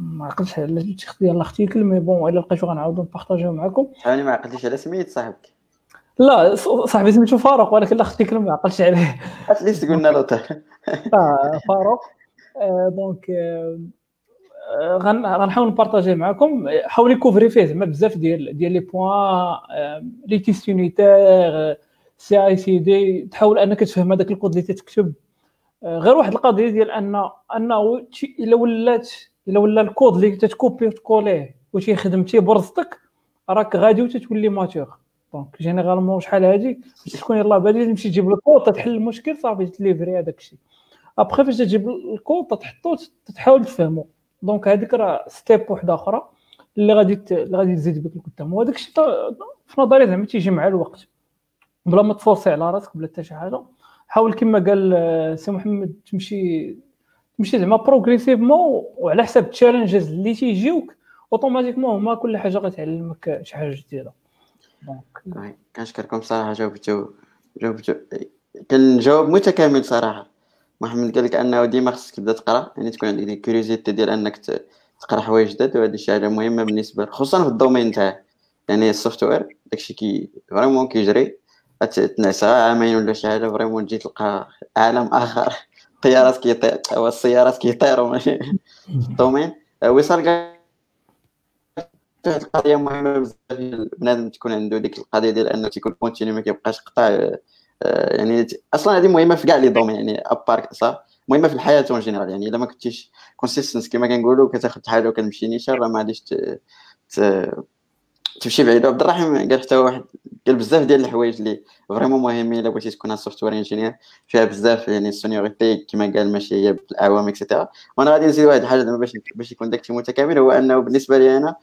ما عقلتش على الشيخ ديال ال article mais bon إلا لقيتو غنعاودو نبارطاجيو معكم ثاني ما عقلتيش على سميت صاحبك. لا صاحبي سميتو فاروق ولكن ال article ما عقلتش عليه. at least قلنا له [laughs] آه فاروق. donc غنحاول نبارطاجي معكم حاولي كوفري فيه زعما بزاف ديال ديال les points les tests unitaires CI/CD تحاول أنك تفهم هذاك الكود اللي تكتب غير واحد القضية ديال ان أنه إلا ولات إلا ولا الكود اللي تتكوبي وتكوليه وتيخدم برزتك راك غادي وتتولي mature donc généralement شحال هادي؟ تكون يلاه بادي تمشي تجيب الكود تحل المشكل صافي تليفري هذاك الشيء. ابخي فاش تجيب الكود تحطو تحاول تفهمو. donc هذيك راه step وحده أخرى اللي غادي اللي غادي تزيد بك لقدام وهذاك الشيء في نظري زعما تيجي مع الوقت. بلا ما تفورسي على راسك بلا حتى شي حاجة. حاول كما قال آه، سي محمد تمشي تمشي زعما progressivement وعلى حساب ال challenges اللي تيجيوك automatiquement هما كل حاجة غتعلمك شي حاجة جديدة. donc كنشكركم صراحة جاوبتو جاوبتو جواب متكامل صراحة. محمد قال لك أنه ديما خصك تبدأ تقرأ يعني تكون عندك ديك ديال أنك تقرأ حوايج جداد وهذه شي حاجة مهمة بالنسبة خصوصا في ال domaine تاعك. يعني ال software داكشي كي vraiment كيجري. تنعس عامين ولا شي حاجة vraiment تجي تلقى عالم آخر. طيارات كيطير السيارات كيطيروا ماشي [laughs] ال domaine وصل القضية مهمة بزاف بنادم تكون عنده ديك القضية ديال أنه تيكون continu ما كيبقاش قطع آه، يعني أصلا هذه مهمة في كاع les domaines يعني ابارك صح؟ مهمة في الحياة en général يعني إلا ما كنتيش consistent كما كنقولوا كتاخذ حاجة وكتمشي نيشان راه ما غاديش تمشي بعيد. عبد الرحيم قال حتى واحد قال بزاف ديال الحوايج اللي vraiment مهمين إلا بغيتي تكون software engineer فيها بزاف يعني ال seniority كما قال ماشي هي بالاعوام et cetera وأنا غادي نزيد واحد الحاجة باش باش يكون داكشي متكامل هو أنه بالنسبة لي أنا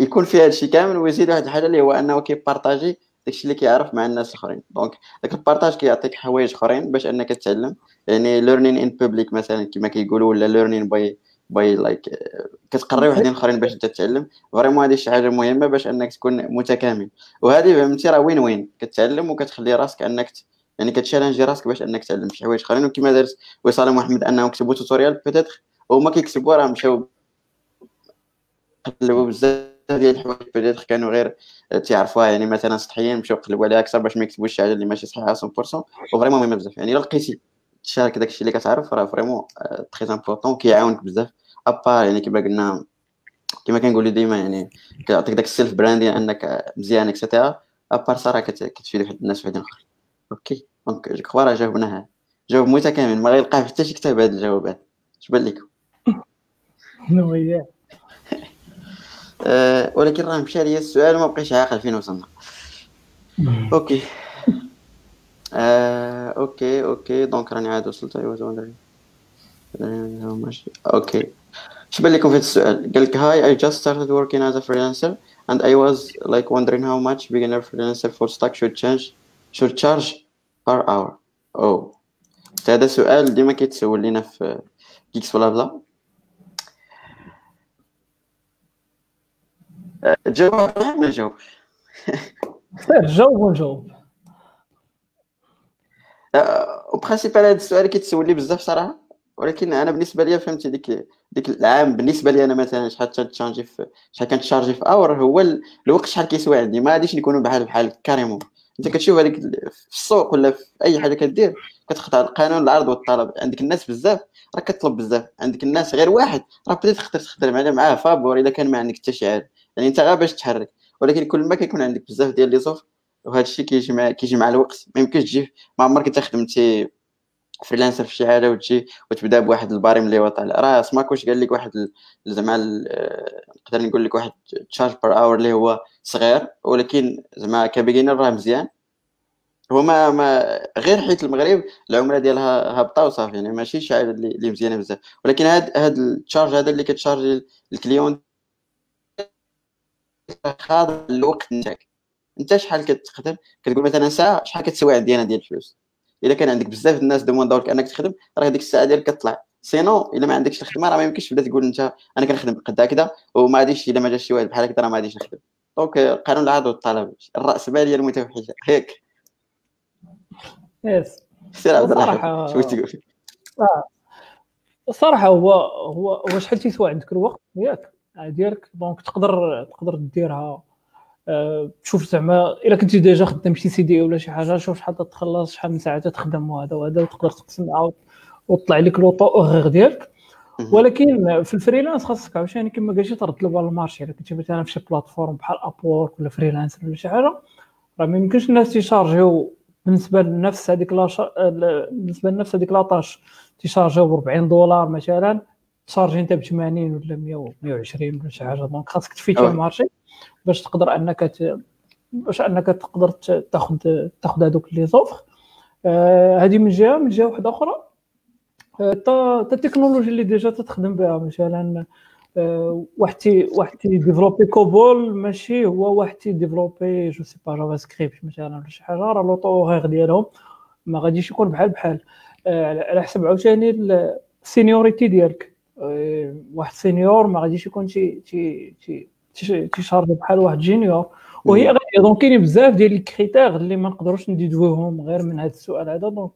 يكون فيها هادشي كامل ويزيد واحد الحاجة اللي هو أنه كيبارطاجي داكشي اللي كيعرف مع الناس الأخرين. donc داك ال partage كيعطيك حوايج أخرين باش أنك تتعلم. يعني learning in public مثلا كما كيقولوا ولا learning by by like كتقري وحدين آخرين باش انت تتعلم. vraiment هذه شي حاجة مهمة باش إنك تكون متكامل. وهذه فهمتي راه وين وين. كتعلم وكتخلي راسك إنك يعني كتشالنجي راسك باش إنك تعلم شي حوايج آخرين. وكما دارت وصال محمد أنهم كتبوا tutorial peut-être هما كيكتبوا راه مشاو قلبوا بزاف ديال الحوايج peut-être كانوا غير تيعرفوها يعني مثلا سطحيين مشاو قلبوا عليها أكثر باش ما يكتبوش شي حاجة اللي ماشي صحيحة 100% و vraiment مهمة بزاف. يعني إلا لقيتي تشارك داكشي اللي كتعرف راه vraiment très important كيعاونك بزاف. à part يعني كما قلنا كما كنقولوا ديما يعني كيعطيك داك ال self brand انك مزيان et cetera à part صراحة كتفيد واحد الناس وحدين اخرين okay donc je crois راه جاوبناها جواب متكامل. ما غيلقاه حتى شي كتاب هاد الجوابات اش بان لكم [laughs] أه ولكن راه مشى ليا السؤال وما بقيتش عاقل فين وصلنا. okay أه اوكي اوكي دونك راني عاد وصلت ايوا اوكي اش بان لكم في هذا السؤال قال لك هاي I just started working as a freelancer and I was like wondering how much beginner freelancer full stack should change should charge per hour oh هذا سؤال ديما كيتسول لينا في كيكس بلا بلا جاوب ولا نجاوب جاوب ونجاوب و principal هذا السؤال كيتسول لي بزاف صراحة ولكن أنا بالنسبة لي فهمتي ديك ديك العام بالنسبة لي أنا مثلا شحال تشارجي في شحال كنتشارجي في hour هو الوقت شحال كيسوى عندي ما غاديش نكونوا بحال بحال carrément. أنت كتشوف هذيك في السوق ولا في أي حاجة كدير كتخضع لقانون العرض والطلب. عندك الناس بزاف راه كتطلب بزاف. عندك الناس غير واحد راه بديت تقدر تخدم معاه فابور الا كان ما عندك حتى شي يعني أنت غير باش تحرك. ولكن كل ما كيكون عندك بزاف ديال les offres وهذا الشيء كيجي كيجي مع الوقت. ما يمكنش تجي ما عمرك أنت خدمتي freelancer في شي حاجة وتجي وتبدأ بواحد ال barème اللي هو طالع. راه سماك واش قال لك واحد زعما نقدر نقول لك واحد charge per hour اللي هو صغير ولكن زعما ك beginner راه مزيان. هو ما, ما غير حيت المغرب العملة ديالها هابطة وصافي يعني ماشي شي حاجة اللي مزيانة بزاف. ولكن هاد هاد ال charge هذا اللي كتشارج ال client خاضع الوقت نتاعك. انت شحال كتخدم؟ كتقول مثلا ساعة شحال كتسوي عندي أنا ديال الفلوس؟ الا كان عندك بزاف الناس دومونداوك أنك تخدم راه ديك الساعة ديالك كطلع sinon إلا ما عندكش الخدمة راه ما يمكنش تبدأ تقول أنت أنا كنخدم قد هكذا وما غاديش إلا ما جاش شي واحد بحال هكذا راه ما غاديش نخدم donc قانون العرض والطلب. الراسماليه المتوحشة. هيك. yes. سير عبد الرحمن شو تقول؟ آه. الصراحه هو هو هو شحال تيسوى عندك؟ الوقت ياك ديالك. donc تقدر تقدر ديرها آه، تشوف زعما إلا كنتي déjà خدام شي CDI ولا شي حاجة شوف شحال تخلص شحال من ساعة تخدم وهذا وهذا وتقدر تقسم معاه وطلع لك le taux horaire ديالك. ولكن في ال freelance خاصك عاوتاني كما قلتي ترد البال ال marché. إلا كنتي مثلا في شي plateforme بحال Upwork ولا freelance ولا شي حاجة راه ما يمكنش الناس تيشارجيو بالنسبة لنفس هذيك بالنسبة لنفس هذيك la tâche تيشارجيو ب 40 دولار مثلا تشارجي انت ب 80 ولا 100 120 ولا شي حاجة. donc خاصك تفيتي ال marché باش تقدر أنك ت... باش أنك تقدر تاخذ تاخذ هذوك les offres. هذه من جهة من جهة واحدة أخرى. تا التكنولوجي اللي déjà تخدم بها. مثلا واحد تي واحد تي ديفلوبي COBOL ماشي هو واحد تي ديفلوبي je sais pas JavaScript مثلا ولا شي حاجة. راه le taux horaire ديالهم ما غاديش يكون بحال بحال. على حسب عاوتاني ال seniority ديالك. واحد senior ما غاديش يكون شي شي شي تيشارجي بحال واحد junior وهي غادية. donc كاينين بزاف ديال ال critères اللي ما نقدروش نديدوهم غير من هذا السؤال هذا. دونك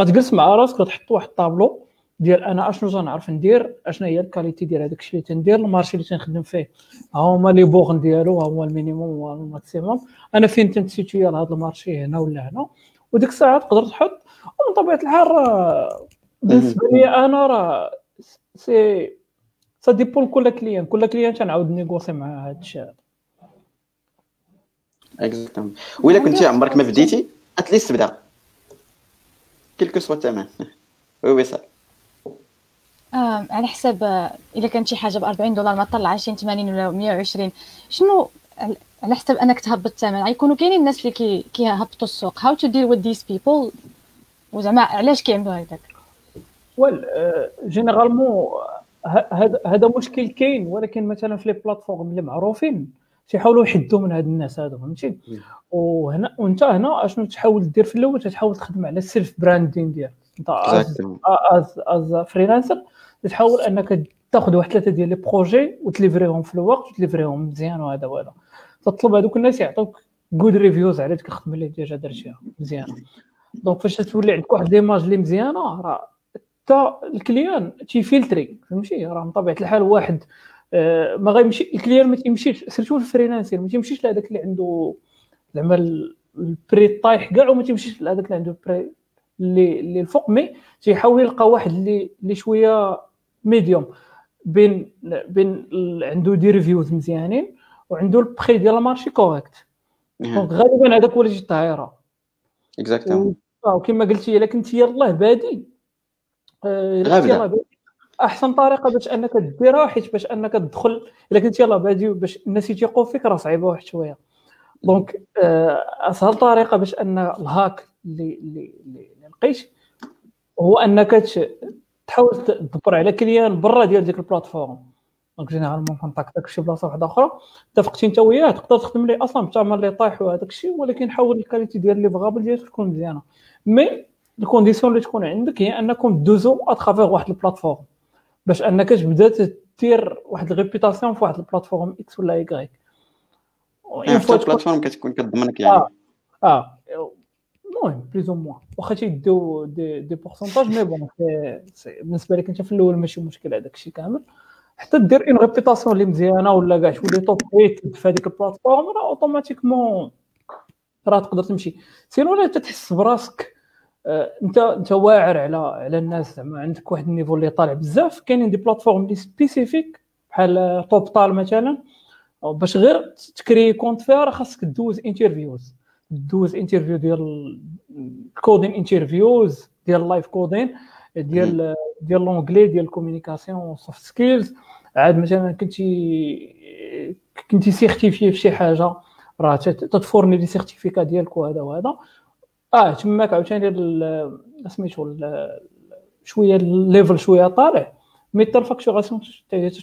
غتجلس مع راسك غتحط واحد الطابلو ديال أنا أشنو تنعرف ندير اشنا هي ال qualité ديال هذاك الشيء اللي تندير ال marché اللي تنخدم فيه. ها هما les bornes ديالو ها هو ال minimum و ال maximum أنا لهذا لهذا ال marché؟ هنا ولا هنا. وديك الساعة تقدر تحط. ومن طبيعة الحال بالنسبة لي أنا راه si ça dépend كل client كل client تنعاود négocier مع هذا الشيء هذا exactement وإلا كنتي عمرك ما بديتي at least تبدا quelque soit الثمن oui oui صافي آه على حساب اذا كانت شي حاجة ب 40 دولار ما طلعش 80 ولا 120 شنو على حساب انك تهبط الثمن غيكونوا كاينين الناس اللي كي كيهبطوا السوق how to deal with this people وزعما علاش كيعملوا هكاك well généralement هذا هذا مشكل كاين. ولكن مثلا في les plateformes اللي معروفين تيحاولوا يحدوا من هاد الناس هادو فهمتي؟ وهنا وانت هنا اشنو تحاول دير في الأول؟ تحاول تخدم على ال self branding ديالك. انت as as freelancer تحاول انك تاخذ واحد ثلاثة ديال les projets وت livrer هم في الوقت وت livrer هم مزيان وهذا وهذا. تطلب هذوك الناس يعطوك good reviews على ديك الخدمة اللي déjà درتيها. مزيانه donc فاش تولي عندك واحد l'image اللي مزيانة راه حتى ال client تي filtrer فهمتي؟ راه من طبيعة الحال واحد آه، ما غيمشي ال client ما تيمشيش surtout ال freelancer ما تيمشيش لهذاك اللي عنده زعما ال prix طايح كاع وما تيمشيش لهذاك اللي عنده prix اللي اللي الفوق mais تيحاول يلقى واحد اللي اللي شوية medium بين بين عنده des reviews مزيانين وعنده البخي ديال ال marché correct donc غالبا هذاك هو اللي جي الطايره exactement وكما قلتي إلا كنتي يلاه بادي آه أحسن طريقة باش أنك ديرها حيت باش أنك تدخل. إلا كنت يلاه بادي باش الناس يتيقوا فيك راه صعيبة واحد شوية. دونك آه، أسهل طريقة باش أن الهاك اللي اللي اللي لقيت هو أنك تحاول تدبر على كليان برا ديال ديك البلاتفورم. دونك جينيرالمون كونتاكتك شي بلاصة واحدة أخرى. اتفقتي أنت وياه تقدر تخدم ليه أصلا بثمن اللي طايح وهذاك الشيء ولكن حاول الكاليتي ديال لي فغابل ديالك تكون مزيانة. مي الكونديسيون اللي تكون عندك هي أنكم دوزو اترافيغ واحد البلاتفورم باش أنك تبدأ دير واحد الريبيتاسيون في واحد البلاتفورم إكس ولا ايكغيك اون فوا البلاتفورم كتكون كتضمنك يعني. آه, آه. المهم بليز أو موان واخا تيديو دي, دي بورسونتاج مي بون بالنسبة لك أنت في الأول ماشي مشكل هذاك الشيء كامل. حتى دير اون ريبيتاسيون اللي مزيانة ولا كاع تولي توب ريت في هذيك البلاتفورم راه اوتوماتيكمون راه تقدر تمشي. سينو لا تحس براسك انت انت واعر على على الناس. زعما عندك واحد النيفو اللي طالع بزاف كاينين دي بلاتفورم اللي سبيسيفيك بحال Toptal مثلا. باش غير تكري compte فيها راه خاصك دوز interviews. دوز interview ديال ال coding interviews ديال ال live coding ديال ديال l'anglais ديال ال communication soft skills عاد مثلا كنتي كنتي certifié في شي حاجة راه تت fournir les certificats ديالك وهذا وهذا. آه تماك عاوتاني سميتو شوية ال level شوية طالع mais حتى ال facturation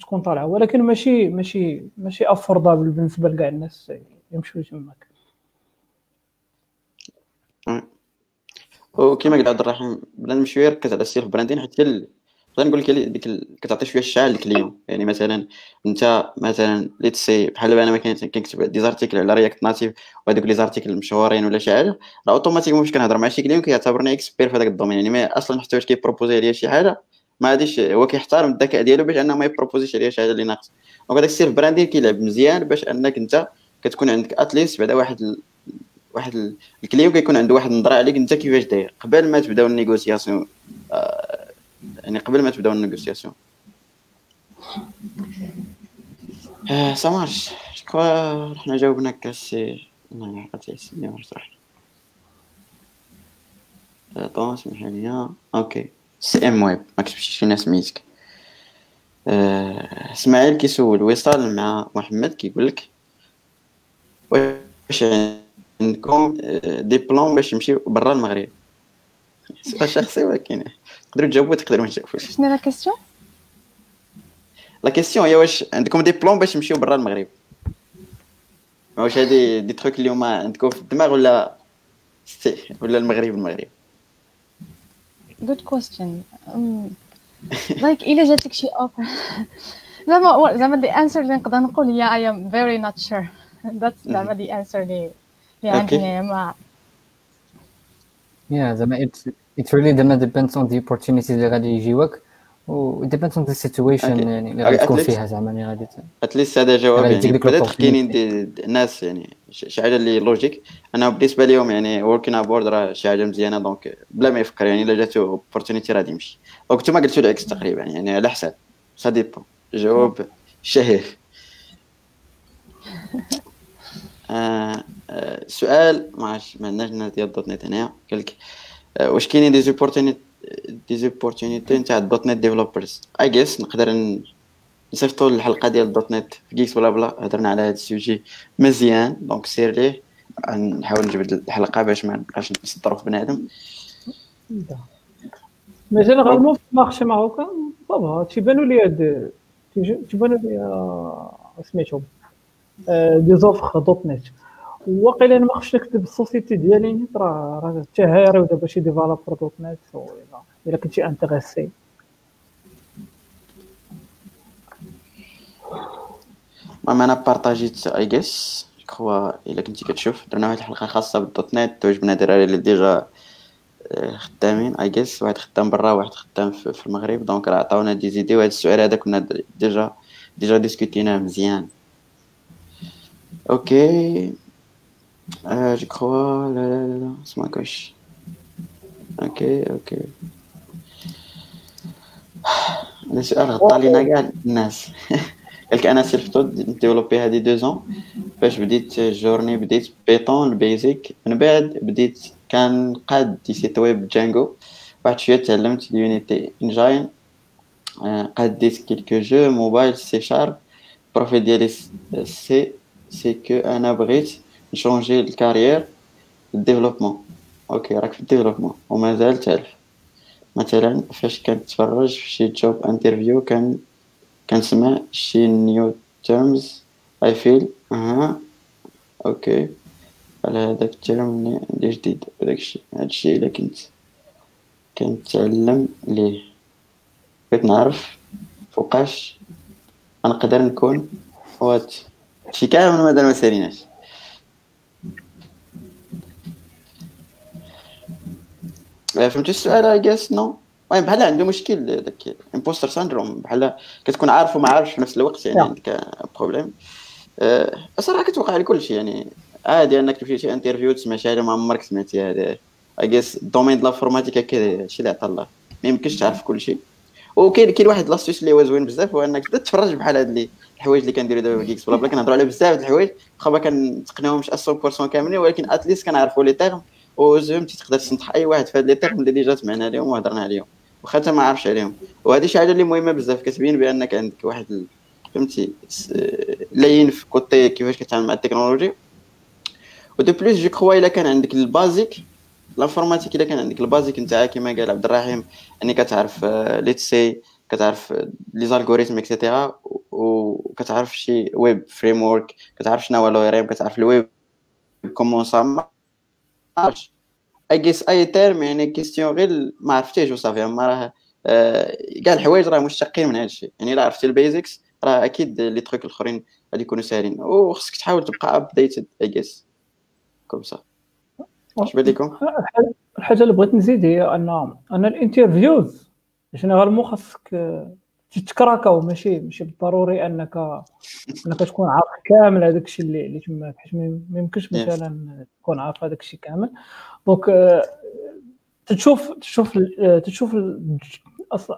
تكون طالعة. ولكن ماشي ماشي ماشي affordable بالنسبة لكاع الناس يمشيو تماك. وكما قال عبد الرحيم بنادم شوية يركز على ال self branding حتى نقدر نقول لك ديك كتعطي شوية الشعار لل client يعني مثلا أنت مثلا let's say بحال أنا ما كنكتب des articles على React Native وهذوك les articles مشهورين ولا شي حاجة راه automatiquement فاش كنهضر مع شي client كيعتبرني expert في هذاك ال domaine يعني ما أصلا حتى واش كي proposer ليا شي حاجة ما غاديش هو كيحترم الذكاء ديالو باش أنه ما ي proposer ش عليا شي حاجة اللي ناقصه donc هذاك ال self branding كيلعب مزيان باش أنك أنت كتكون عندك at least بعدا واحد ال... واحد ال client كيكون عنده واحد النظرة عليك أنت كيفاش داير. قبل ما تبداو ال négociation آه يعني قبل ما تبداو ال négociation. آه ça marche جو حنا جاوبنا كاسي. ما عرفتش واش صراحة طون اسمح لي أوكي. سي إم ويب ما كتبتش فينا سميتك آه، إسماعيل كيسول وصال مع محمد كيقول لك واش عندكم آه، دي بلان باش نمشيو برا المغرب. سؤال [laughs] شخصي ولكن تقدروا تجاوبوا تقدروا ما تجاوبوش. شنو لا كيسيون la question هي واش عندكم des plans باش نمشيو برا المغرب. واش هادي des trucs اللي هما عندكم في الدماغ ولا ولا المغرب المغرب؟ Good question. Um, like إلا جاتك شي offer [laughs] زعما زعما the answer اللي نقدر نقول هي I am very not sure. [laughs] That's زعما the answer اللي اللي عندي. ما yeah زعما it really depends on the opportunities اللي غادي يجيوك و it depends on the situation يعني اللي غادي تكون فيها زعما اللي غادي اتليست هذا جواب يعني بدات كاينين ناس يعني شي حاجة اللي لوجيك أنا بالنسبة لهم يعني وركين ابورد راه شي حاجة مزيانه دونك بلا ما يفكر يعني الا جاتو اوبورتونيتي راه يمشي دونك نتوما قلتوا العكس تقريبا يعني على حساب سا ديبون جواب شهير آه آه سؤال ما عرفتش ما عندناش الناس ديال دوت نت هنايا قال لك واش كاينين des opportunités des opportunités نتاع .NET developers I guess نقدر نصيفطوا الحلقة ديال .NET في GeeksBlaBla. هضرنا على هذا ال sujet مزيان. donc سير ليه. نحاول نجبد الحلقة باش ما نبقاش نصدعوا في بنادم. mais généralement في ال marché marocain ça va تيبانوا les تيبانوا les سميتهم des offres .NET. واقيلا أنا ما خفتش نكتب ال société ديالي نيت راه راه حتى هي دابا شي développeur .NET إلا كنتي intéressé المهم أنا بارطاجيت I guess quoi إلا كنتي كتشوف درنا واحد الحلقة خاصة بال .NET تعجبنا الدراري اللي déjà خدامين I guess واحد خدام برا واحد خدام في المغرب donc راه عطاونا des idées وهذا السؤال هذا كنا déjà ديجا ديسكوتيناه مزيان. أوكي آه جو كخوا لا لا لا اسمع كوش أوكي أوكي هذا سؤال غطى لينا كاع الناس قالك أنا سيلف ديفلوبي هادي دو زون فاش بديت جورني بديت بيطون البيزيك من بعد بديت كان قاد دي سيت ويب جانجو بعد شوية تعلمت اليونيتي انجين قاد ديت كيلكو جو موبايل سي شارب بروفي ديالي c'est ce que أنا بغيت نشونجي ال carrière ال développement okay راك في ال développement. ومازال تعرف مثلا فاش كنتفرج في شي job interview كان كنسمع شي new terms I feel أها. okay على هذاك ال term اللي جديد. وداكشي هادشي إلا كنت كنتعلم ليه. بغيت نعرف فوقاش نقدر نكون وات شي كامل مازال ما ساليناش. فهمتي؟ السؤال I guess no المهم بحال عنده مشكل داك impostor syndrome بحال كتكون عارف وما عارفش في نفس الوقت يعني عندك problème أه صراحة كتوقع لكل شيء يعني. عادي أنك تمشي شي interview تسمع شي حاجة ما عمرك سمعتي هذا. I guess ال domaine ديال ال informatique هكا هادشي اللي عطا الله ما يمكنش تعرف كل شيء. وكاين كاين واحد l'astuce اللي هو زوين بزاف هو أنك تبدا تفرج بحال هاد اللي الحوايج اللي كنديرو دابا في GeeksBlaBla كنهضروا على بزاف د الحوايج. واخا ما كنتقناوهمش 100% كاملين ولكن at least كنعرفوا les termes وزعمتي تقدر تنصح أي واحد في هاد les termes اللي déjà سمعنا عليهم وهضرنا عليهم. واخا انت ما عارفش عليهم. وهذه شي حاجة اللي مهمة بزاف كتبين بأنك عندك واحد فهمتي لي في côté كيفاش كتعامل مع التكنولوجي. و de plus je crois إلا كان عندك ال basique ال informatique إلا كان عندك ال basique نتاع كيما قال عبد الرحيم أني كتعرف let's say كتعرف les algorithmes et cetera وكتعرف شي web framework كتعرف شنو هو le كتعرف ال web comment ça عرفتش I guess أي terme يعني question غير ما عرفتيش وصافي ما راه كاع الحوايج راه مشتقين من هذا الشيء يعني إلا عرفتي ال basics راه أكيد les trucs الأخرين غادي يكونوا ساهلين. وخصك تحاول تبقى updated I guess comme ça اش بان لكم؟ الحاجة اللي بغيت نزيد هي ان أن ال interviews généralement خاصك تتكراكاو ماشي ماشي بالضروري أنك أنك تكون عارف كامل هذاك الشيء اللي اللي تما حيت ما يمكنش مثلا تكون عارف هذاك الشيء كامل. donc تشوف تشوف تشوف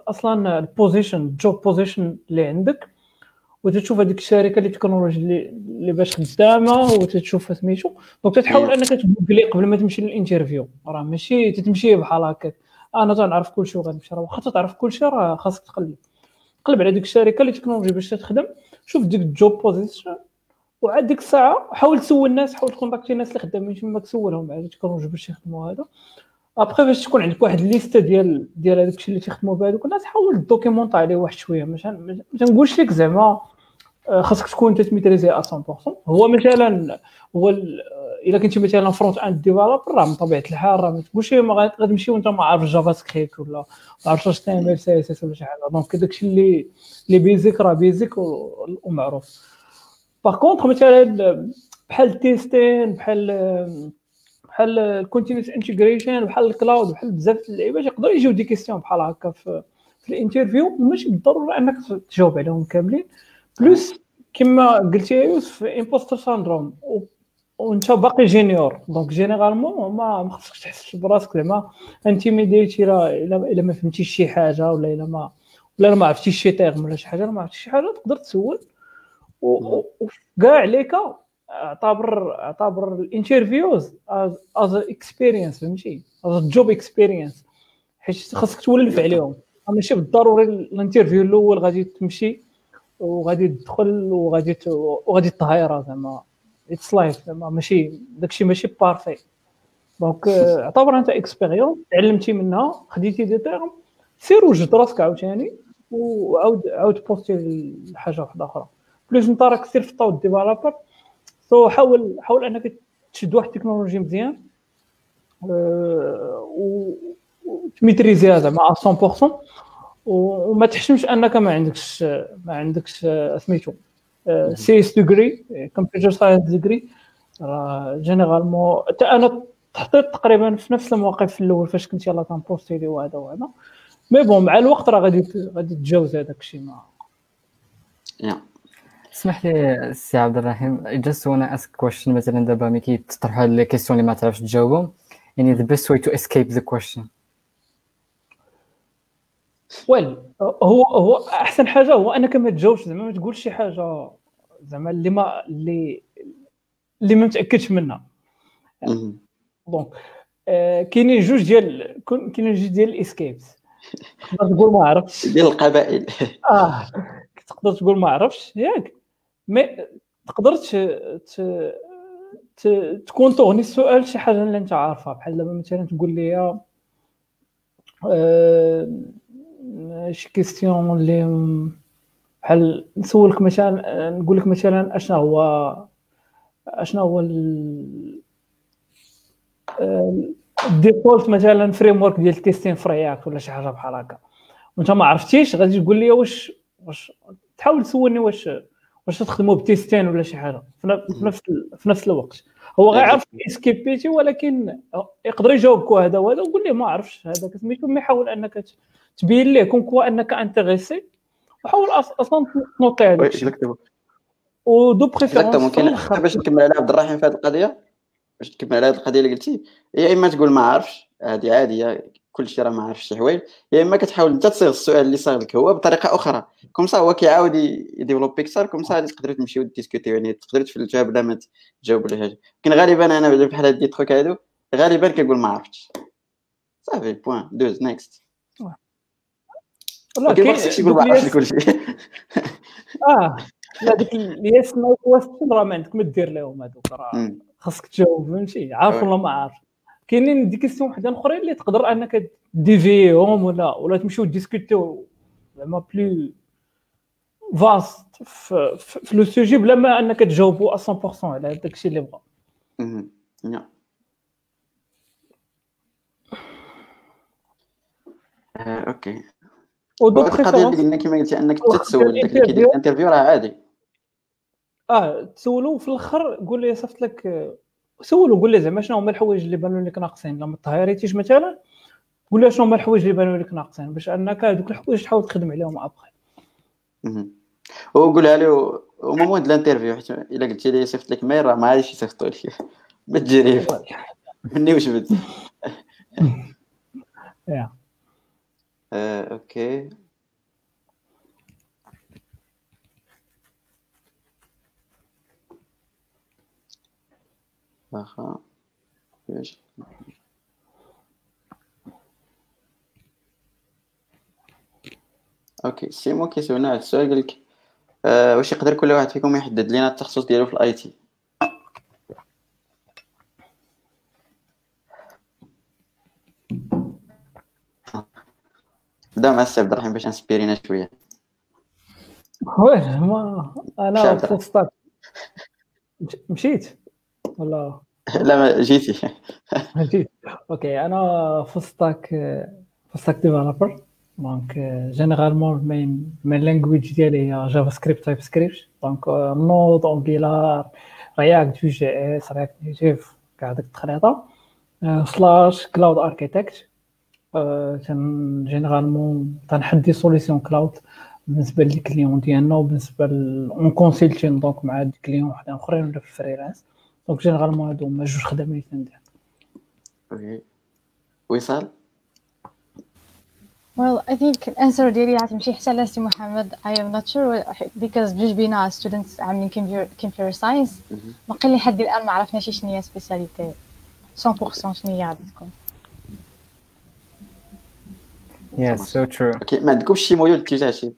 أصلا ال position ال job position اللي عندك وتشوف هذيك الشركة les technologies اللي, اللي باش خدامة وتشوف سميتو. donc تحاول أنك تجوجلي قبل ما تمشي لل interview راه ماشي تتمشي بحال هكاك. أنا تنعرف كل شيء وغنمشي راه واخا تعرف كل شيء راه خاصك تقلب. قلب على ديك الشركة les technologies باش تخدم شوف ديك ال job position وعاد ديك الساعة حاول تسول الناس حاول تكونتاكتي الناس اللي خدامين تما تسولهم على ال technologies باش يخدموا هذا ابخي باش تكون عندك واحد الليسته ديال ديال هذاك الشيء اللي تيخدموا به هذوك الناس حاول دوكيمونطي عليه واحد شوية ما تنقولش لك زعما خاصك تكون تتميتريزي 100% هو مثلا هو إلا كنتي مثلا front-end developer راه من طبيعة الحال راه ما تقولش غتمشي وانت ما عارف JavaScript ولا ما عارفش اش تعمل CSS ولا شي حاجة. donc داكشي اللي اللي basic راه basic ومعروف par contre مثلا بحال ال testing بحال بحال ال continuous integration بحال ال cloud بحال بزاف اللعيبات يقدروا يجيو des questions بحال هكا في, في ال interview. ماشي بالضرورة أنك تجاوب عليهم كاملين. plus كما قلتي يا يوسف impostor syndrome وانت باقي junior donc généralement ما ما خصكش تحس براسك زعما انتيميديتي الا ما فهمتيش شي حاجة ولا إلا ما ولا ما عرفتيش شي terme ولا شي حاجة ما عرفتيش شي حاجة تقدر تسول. وكاع عليك اعتبر اعتبر ال interviews as experience فهمتي؟ as job experience حيت خاصك تولف عليهم ماشي بالضروري ال interview الأول غادي تمشي وغادي تدخل وغادي وغادي تهايرا زعما. it's life زعما. ماشي داكشي ماشي parfait donc اعتبر انت expérience تعلمتي منها خديتي des termes سير وجد راسك عاوتاني وعاود عاود poster لحاجه واحدة أخرى. plus انت راك self-taught developer so حاول حاول أنك تشد واحد التكنولوجي مزيان و وت maîtriser ها زعما 100% وما تحشمش أنك ما عندكش ما عندكش سميتو. CS degree computer science degree. راه généralement حتى أنا تحطيت تقريبا في نفس المواقف في الأول فاش كنت يلاه كن poster لي وهذا وهذا. mais bon مع الوقت راه غادي غادي تتجاوز هذاك الشيء ما اسمح لي سي عبد الرحيم just wanna ask question مثلا دابا ملي كيطرحوا لي questions اللي ما تعرفش تجاوبهم. يعني the best way to escape the question? well هو هو أحسن حاجة هو انك ما تجاوبش زعما ما تقولش شي حاجة زعما اللي ما اللي اللي ما متأكدش منها. donc آه، كاينين جوج ديال كاينين جوج ديال ال escapes. تقدر تقول ما عرفتش. ديال القبائل. [laughs] آه تقدر تقول ما عرفتش ياك. mais تقدر تكون تغني السؤال شي حاجة اللي انت عارفها بحال دابا مثلا تقول لي آه شي question اللي بحال نسولك مثلا نقول لك مثلا اشنا هو اشنا هو ال default مثلا framework ديال ال testing ف React ولا شي حاجة بحال هكا. وانت ما عرفتيش غادي تقول لي واش واش تحاول تسولني واش واش تخدموا ب testing ولا شي حاجة. في نفس في نفس الوقت. هو غيعرف escape يتي ولكن يقدر يجاوبك هذا وهذا وقول لي ما عرفش هذا سميتو ما يحاول أنك تبين ليه comme quoi أنك intéressé؟ وحاول أصلا ت noter هذا و de préférence باش نكمل على عبد الرحيم في هذه القضية؟ باش نكمل على هذه القضية اللي قلتي؟ يا إما تقول ما عارفش هذه عاديه كل شيء راه ما عارفش شي حوايج. يا إما كتحاول أنت تصيغ السؤال اللي صاغ لك هو بطريقة أخرى. comme ça هو كيعاود ي développer أكثر comme ça تقدروا تمشيو discuter و يعني تقدروا تفلتوها بلا ما تجاوبوا حاجة. لكن غالبا أنا بحال هاد des trucs هادو غالبا كنقول ما عرفتش صافي point دوز next لا ما خصكش يقول ما عرفتش كل شيء. [laughs] آه لا ديك ال yes no question راه ما عندك ما دير لهم هذوك؟ راه خاصك تجاوب فهمتي عارف ولا ما عارف؟ كاينين des questions وحدين آخرين اللي تقدر أنك dévier هم ولا ولا تمشيو discuter و زعما plus vaste في, في le sujet بلا ما أنك تجاوبوا 100% على داك الشيء اللي بغا. نعم okay. ودوك القضية اللي قلنا كما قلتي إنك تتسول داك اللي كيدير ال interview راه عادي. آه تسولو في الأخر قول لي صيفط لك سولو قول لي زعما شنو هما الحوايج اللي بانوا لك ناقصين؟ لما ت hire يتيش مثلا؟ قول لي شنو هما الحوايج اللي بانوا لك ناقصين؟ باش أنك هذوك الحوايج تحاول تخدم عليهم أبخي. وقولها له au moment ال interview حيت إلا قلتي لي صيفط لك mail راه ما غاديش يصيفطوا لك. بالتجريب [laughs] مني وجبد [laughs] yeah okay. واخا okay سيمو كيسولنا على السؤال قال لك آه واش يقدر كل واحد فيكم يحدد لنا التخصص ديالو في ال IT وين ما أنا. full stack. مشيت؟ ولا؟ لا ما جيتي. [laughs] مشيت okay أنا full stack full stack developer donc généralement ال main ال main language ديالي هي JavaScript TypeScript donc Node Angular React VueJS React Native كاع ديك التخليطه slash cloud architect généralement تنحدي solution cloud بالنسبة لل client ديالنا وبالنسبة en consulting donc مع des clients وحدين أخرين ولا في ال freelance donc généralement هادو هما جوج خدمات اللي تندير okay وصال؟ Well, I think ال answer ديالي غتمشي حتى على سي محمد. I am not sure because بجوج بينا students عاملين computer, computer science. باقي لحد الآن ما عرفناش شنو هي spécialité 100% شنو هي غادي تكون. Yes, so true. okay ما عندكمش شي ميول اتجاه شي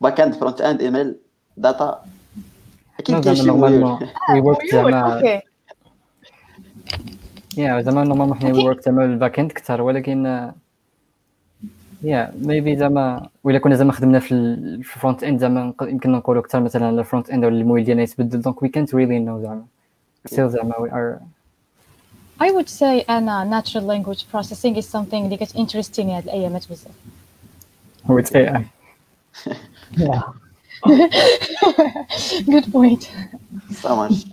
backend frontend ML data أكيد كاين زعما شي normalement. [laughs] We work زعما yeah زعما normalement حنا we work زعما ال backend كثر ولكن yeah maybe زعما ولا كنا زعما خدمنا في ال- في ال frontend زعما يمكن نقولوا أكثر مثلا ال frontend ولا الميول ديالنا يتبدل donc we can't really know زعما. Still زعما we are I would say أنا natural language processing is something اللي كت interest يني هاد الأيامات بزاف with AI good point. ça marche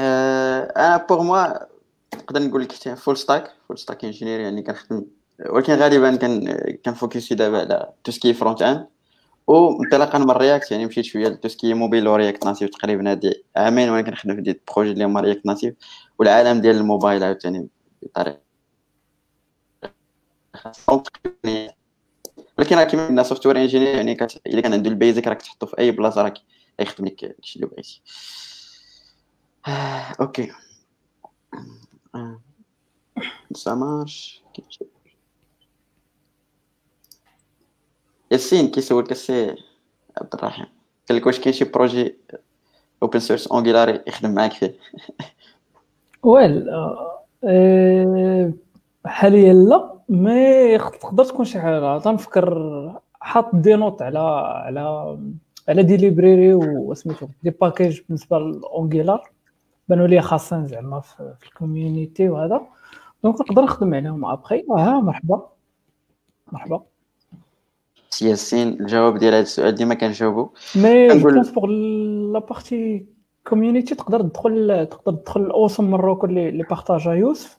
أنا pour moi نقدر نقول لك حتى full stack full stack engineer يعني كنخدم ولكن غالبا كان كن focus ي دابا على tout ce qui frontend وانطلاقا من ال React يعني مشيت شوية ل tout ce qui mobile و React Native تقريبا هادي عامين وأنا كنخدم في des projets اللي هما React Native والعالم ديال الموبايل عاوتاني بطريقة. ولكن راه كيما قلنا software engineer يعني كت... إلا كان عنده ال base راك تحطو في أي بلاصة راك يخدم لك داكشي اللي بغيتي. آه، OK. آه. ça marche ياسين كيسولك السي عبد الرحيم قال لك واش كاين شي projet open source Angular يخدم معاك فيه well آه، حاليا لا mais تقدر تكون شي حاجة. تنفكر حاط des notes على على على des libraries وسميتو des packages بالنسبة للانجيلار بانوا لي خاصين زعما في, في ال community وهذا. donc نقدر نخدم عليهم ابخي آه مرحبا. مرحبا. سي ياسين الجواب ديال هذا السؤال ديما كنجاوبو مي كنقول- بوغ لا بارتي كوميونيتي تقدر تدخل تقدر تدخل الاوسم من الروكو اللي اللي بارطاجا يوسف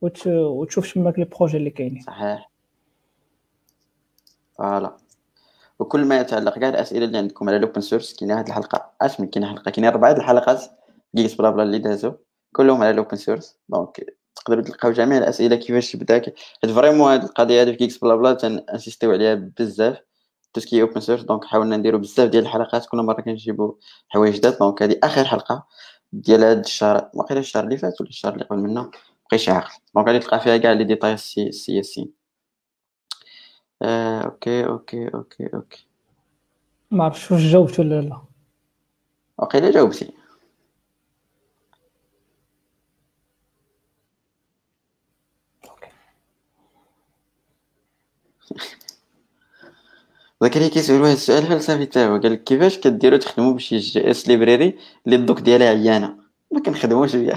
وت- وتشوف تماك لي بروجي اللي كاينين صحيح فوالا وكل ما يتعلق كاع الاسئله اللي عندكم على الاوبن سورس كاينة هذه الحلقة. اش من كاينة حلقه كاينة أربعة الحلقات. جيكس بلا بلا اللي دازو. كلهم على الاوبن سورس دونك تقدروا تلقاو جميع الأسئلة كيفاش تبدا حيت vraiment هذه القضية هذه في Geeksblabla تن insistيو عليها بزاف. tout ce qui est open source donc حاولنا نديرو بزاف ديال الحلقات كل مرة كنجيبو حوايج جداد donc هذه آخر حلقة ديال هذا الشهر. واقيلا الشهر اللي فات ولا الشهر اللي قبل منه بقيتش عاقل. donc غادي تلقى فيها كاع les détails السي السي ياسين آه، OK OK OK OK. ما عرفتش واش جاوبت ولا لا. وقيلا جاوبتي OK زكريا كيسول واحد السؤال فلسفي تا هو؟ قال لك كيفاش كديروا تخدموا بشي JS library اللي ال doc ديالها عيانة؟ ما كنخدموش بها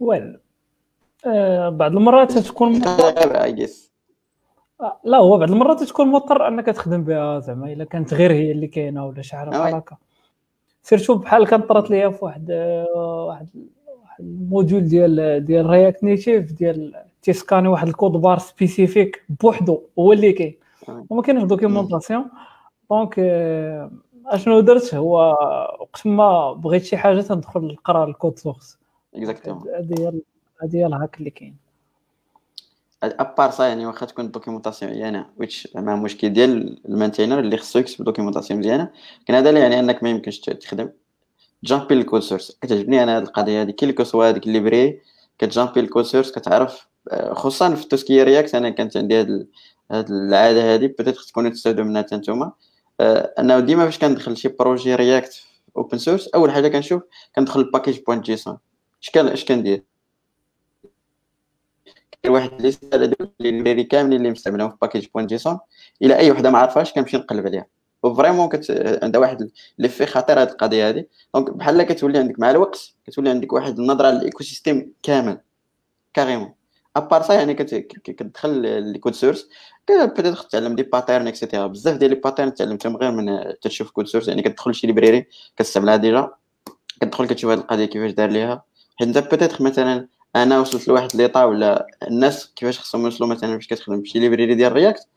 well [laughs] آه، بعض المرات تكون [laughs] JS آه، لا هو بعض المرات تكون مضطر أنك تخدم بها زعما إلا كانت غير هي اللي كاينة ولا شي حاجة آه بحال. هكا. surtout بحال كانت طرات ليا في واحد آه، واحد واحد ال module ديال ديال React Native ديال تي scanni واحد ال code-barres spécifique بوحدو هو اللي كاين. وما كاينش documentation. donc آه، أشنو درت؟ هو وقت ما بغيت شي حاجة تندخل نقرأ ال code source. exactement هذه هي ال hack اللي كاين. à part ça يعني واخا تكون ال documentation عيانه ويتش زعما مشكل ديال ال maintainer اللي خصو يكتب documentation مزيانه كان هذا اللي يعني أنك ما يمكنش تخدم. جامبي الكود سورس كتعجبني أنا هذه القضية هذه كي سوا هذيك الليبري كتجامبي الكود سورس كتعرف خصوصا في توسكي رياكت أنا كانت عندي هاد العادة هذه بيتيت تكونوا تستافدوا منها حتى نتوما. آه، أنه ديما فاش كندخل شي بروجي رياكت اوبن سورس أول حاجة كنشوف كندخل الباكيج بوينت جيسون. اش كان اش كندير؟ واحد ليست على دوك كاملين اللي مستعملهم في باكيج بوين جيسون. إلى أي وحدة ما عرفهاش كنمشي نقلب عليها. وفريمون كت... عندها واحد لي في خطير هذه القضية هذه دونك بحال كتولي عندك مع الوقت كتولي عندك واحد النظرة على الايكو سيستيم كامل. كاريمون. ابار سا يعني كتدخل لي كود سورس بيتيتر تتعلم دي باترن اكسيتيرا بزاف ديال لي باترن تعلمتهم غير من تشوف كود سورس يعني كتدخل شي ليبراري كتستعملها ديجا كتدخل كتشوف هاد القضية كيفاش دار ليها حيت انت بيتيتر مثلا أنا وصلت لواحد ليطا ولا الناس كيفاش خصهم يوصلوا مثلا فاش كتخدم بشي ليبراري ديال رياكت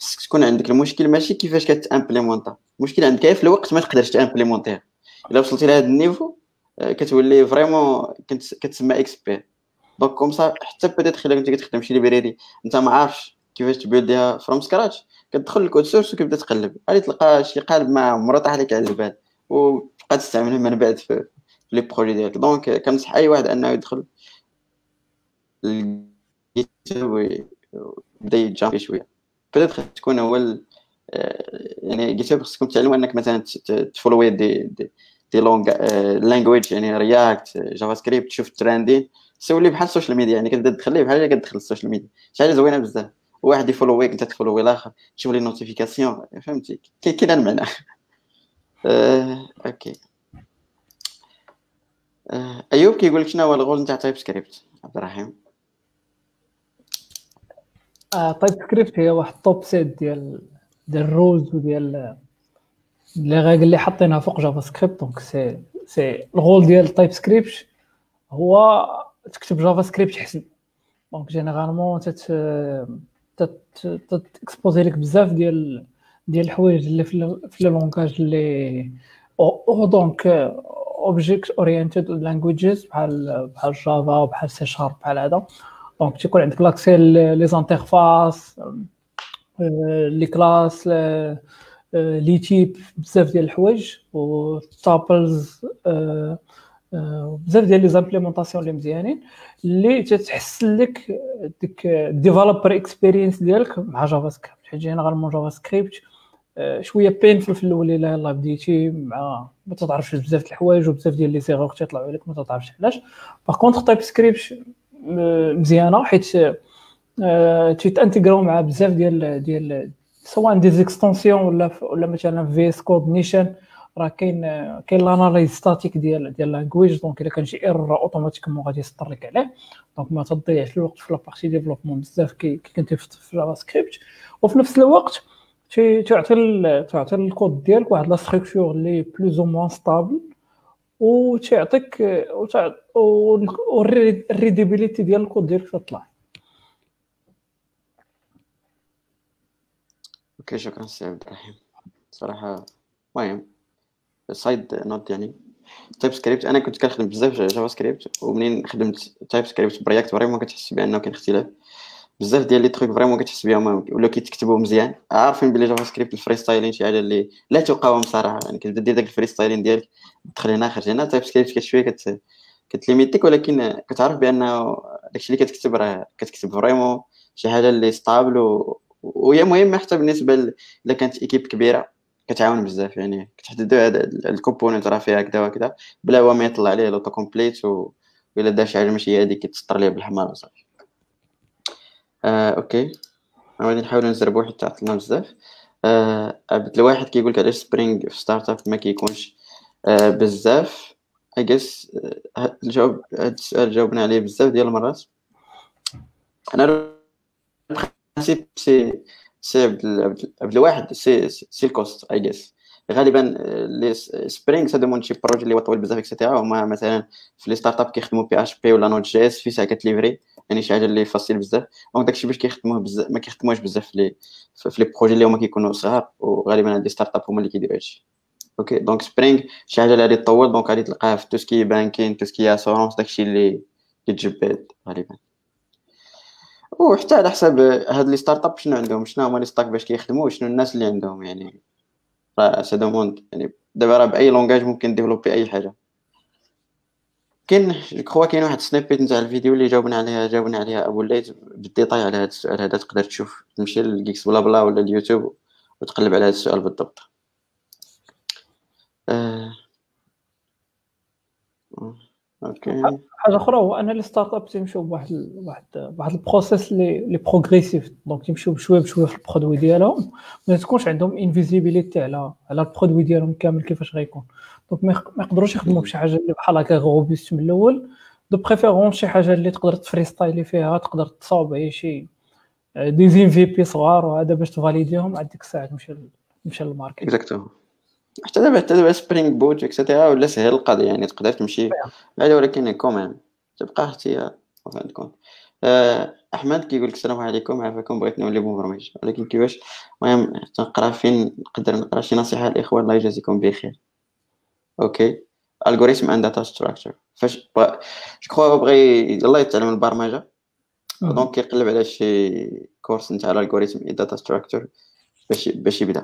خصك تكون عندك المشكل ماشي كيفاش كت implémenta المشكل عندك في الوقت ما تقدرش ت implémentيها الا وصلتي لهذا ال niveau كتولي vraiment كتسمى expert donc comme ça حتى peut-être إلا كنتي كتخدم شي library أنت ما عارفش كيفاش ت buildيها from scratch كتدخل ال code source وكتبدا تقلب. غادي تلقى شي قالب ما عمره طاح لك على البال وتبقى تستعمله من بعد في les projets ديالك. donc كنصح أي واحد أنه يدخل ويبدا يتجامب شوية. بيتيت تكون هو يعني جيت خصكم تعلموا أنك مثلا تفولوي دي دي, دي لونغ لانجويج يعني رياكت جافا سكريبت تشوف الترندين سولي بحال السوشيال ميديا يعني كتبدا تدخل ليه بحال كتدخل السوشيال ميديا شي حاجة زوينة بزاف. واحد يفولويك انت تفولوي الآخر تشوف لي نوتيفيكاسيون فهمتي؟ كاين المعنى [laughs] آه، أوكي. آه، أيوب كيقول لك شنو هو الغول نتاع TypeScript عبد الرحيم. آه TypeScript هي واحد top set ديال ديال ال rules وديال لي غايق اللي حاطينها فوق JavaScript donc c'est c'est ال goal ديال TypeScript هو تكتب JavaScript حسن donc généralement تت ت exposeي لك بزاف ديال ديال الحوايج اللي في le langage اللي أو donc object oriented languages بحال بحال Java بحال C sharp بحال هذا. donc تيكون عندك l'accès les interfaces les classes les types بزاف ديال الحوايج. و tables بزاف ديال les implémentations اللي مزيانين اللي تتحسن لك ديك developer experience ديالك مع JavaScript حيت généralement JavaScript شوية pénible في الأول إلا يلاه بديتي مع ما تتعرفش بزاف د الحوايج وبزاف ديال les erreurs تيطلعوا لك ما تتعرفش علاش. par contre TypeScript مزيانة حيت تيتانتيغراو مع بزاف ديال ديال سواء des extensions ولا ولا مثلا VS Code نيشان راه كاين كاين l'analyse statique ديال ديال language donc إلا كان شي erreur automatiquement غادي يسطر لك عليه. donc ما تضيعش الوقت في la partie développement بزاف كي كنتي في JavaScript وفي نفس الوقت تعطي تعطي الكود ديالك واحد la structure اللي plus ou moins stable وتعطيك وال readability ديال الكود ديالك تطلع okay شكرا سي عبد الرحيم. صراحة المهم side note يعني. TypeScript أنا كنت كنخدم بزاف JavaScript ومنين خدمت TypeScript ب React vraiment كتحس بأنه كاين اختلاف. بزاف ديال les trucs vraiment كتحس بهم ولا كيتكتبوا مزيان. عارفين بلي JavaScript ال freestyling شي حاجة اللي لا تقاوم صراحة. يعني كتبدا دير داك ال freestyling ديالك تدخل هنا خرج هنا TypeScript كتشويه كت كتليميتيك ولكن كتعرف بأنه داكشي اللي كتكتب راه كتكتب vraiment شي حاجة اللي stable و... وهي مهمة حتى بالنسبة. إلا كانت équipe كبيرة. كتعاون بزاف يعني هذا ال component راه فيها كذا وكذا بلا هو ما يطلع عليه l'autocomplete و الا دار شي حاجة ماشي هي هذيك كتسطر ليه بالحمر وصافي. آه، okay. غادي نحاولوا نزربوا حتى عطلنا بزاف. آه، عبد الواحد كيقول لك علاش Spring في startup ما كيكونش آه، بزاف؟ I guess الجواب هذا السؤال جاوبنا عليه بزاف ديال المرات. أنا سي سي عبد الواحد سي سي ال cost I guess غالبا les Spring ça demande شي projet اللي هو طويل بزاف et cetera هما مثلا في les startups كيخدموا PHP ولا Node.js في ساعه كتليفري يعني شي حاجة اللي facile بزاف. donc داكشي باش كيخدموه بزاف ما كيخدموش بزاف في les projets اللي هما كيكونوا صغار وغالبا هاد les startups هما اللي كيديروا هادشي. okay donc Spring شي حاجة اللي غادي تطول donc غادي تلقاها في توسكي بانكين توسكي اسورونس داكشي اللي كيتجبد غالبا. وحتى على حساب هاد les startups شنو عندهم؟ شنو هما les stacks باش كيخدموا؟ وشنو الناس اللي عندهم يعني؟ راه ça dépend يعني دابا راه بأي langage ممكن développer أي حاجة. كاين كخوا كاين واحد snippet نتاع الفيديو اللي جاوبنا عليها جاوبنا عليها أبو الليث بالديتاي على هذا السؤال هذا تقدر تشوف تمشي لل Geeksblabla ولا اليوتيوب وتقلب على هذا السؤال بالضبط. آه. okay. حاجة أخرى هو أن les startups تيمشيو بواحد واحد واحد ال process اللي progressif donc تيمشيو بشوية بشوية في ال produit ديالهم ما تكونش عندهم une visibilité على على ال produit ديالهم كامل كيفاش غيكون. donc ما يق- ما يقدروش يخدموا بشي حاجة اللي بحال هكا robuste من الأول. donc préfèrent شي حاجة اللي تقدر تفري ستايلي فيها تقدر تصاوب على شي des MVP صغار وهذا باش تفاليديهم عاد ديك الساعة تمشي تمشي لل market. exactement حتى دابا حتى دابا Spring Boot et cetera ولا سهل القضية يعني تقدر تمشي عادي ولكن quand même تبقى اختيار fin de compte آه، احمد كيقول لك السلام عليكم عافاكم بغيت نولي مبرمج ولكن كيفاش المهم تنقرا فين نقدر نقرا شي نصيحه للاخوان الله يجازيكم بخير okay algorithm and data structure فاش بغا je crois بغى يلا يتعلم البرمجه. donc كيقلب على شي course نتاع ال algorithm and data structure باش باش يبدا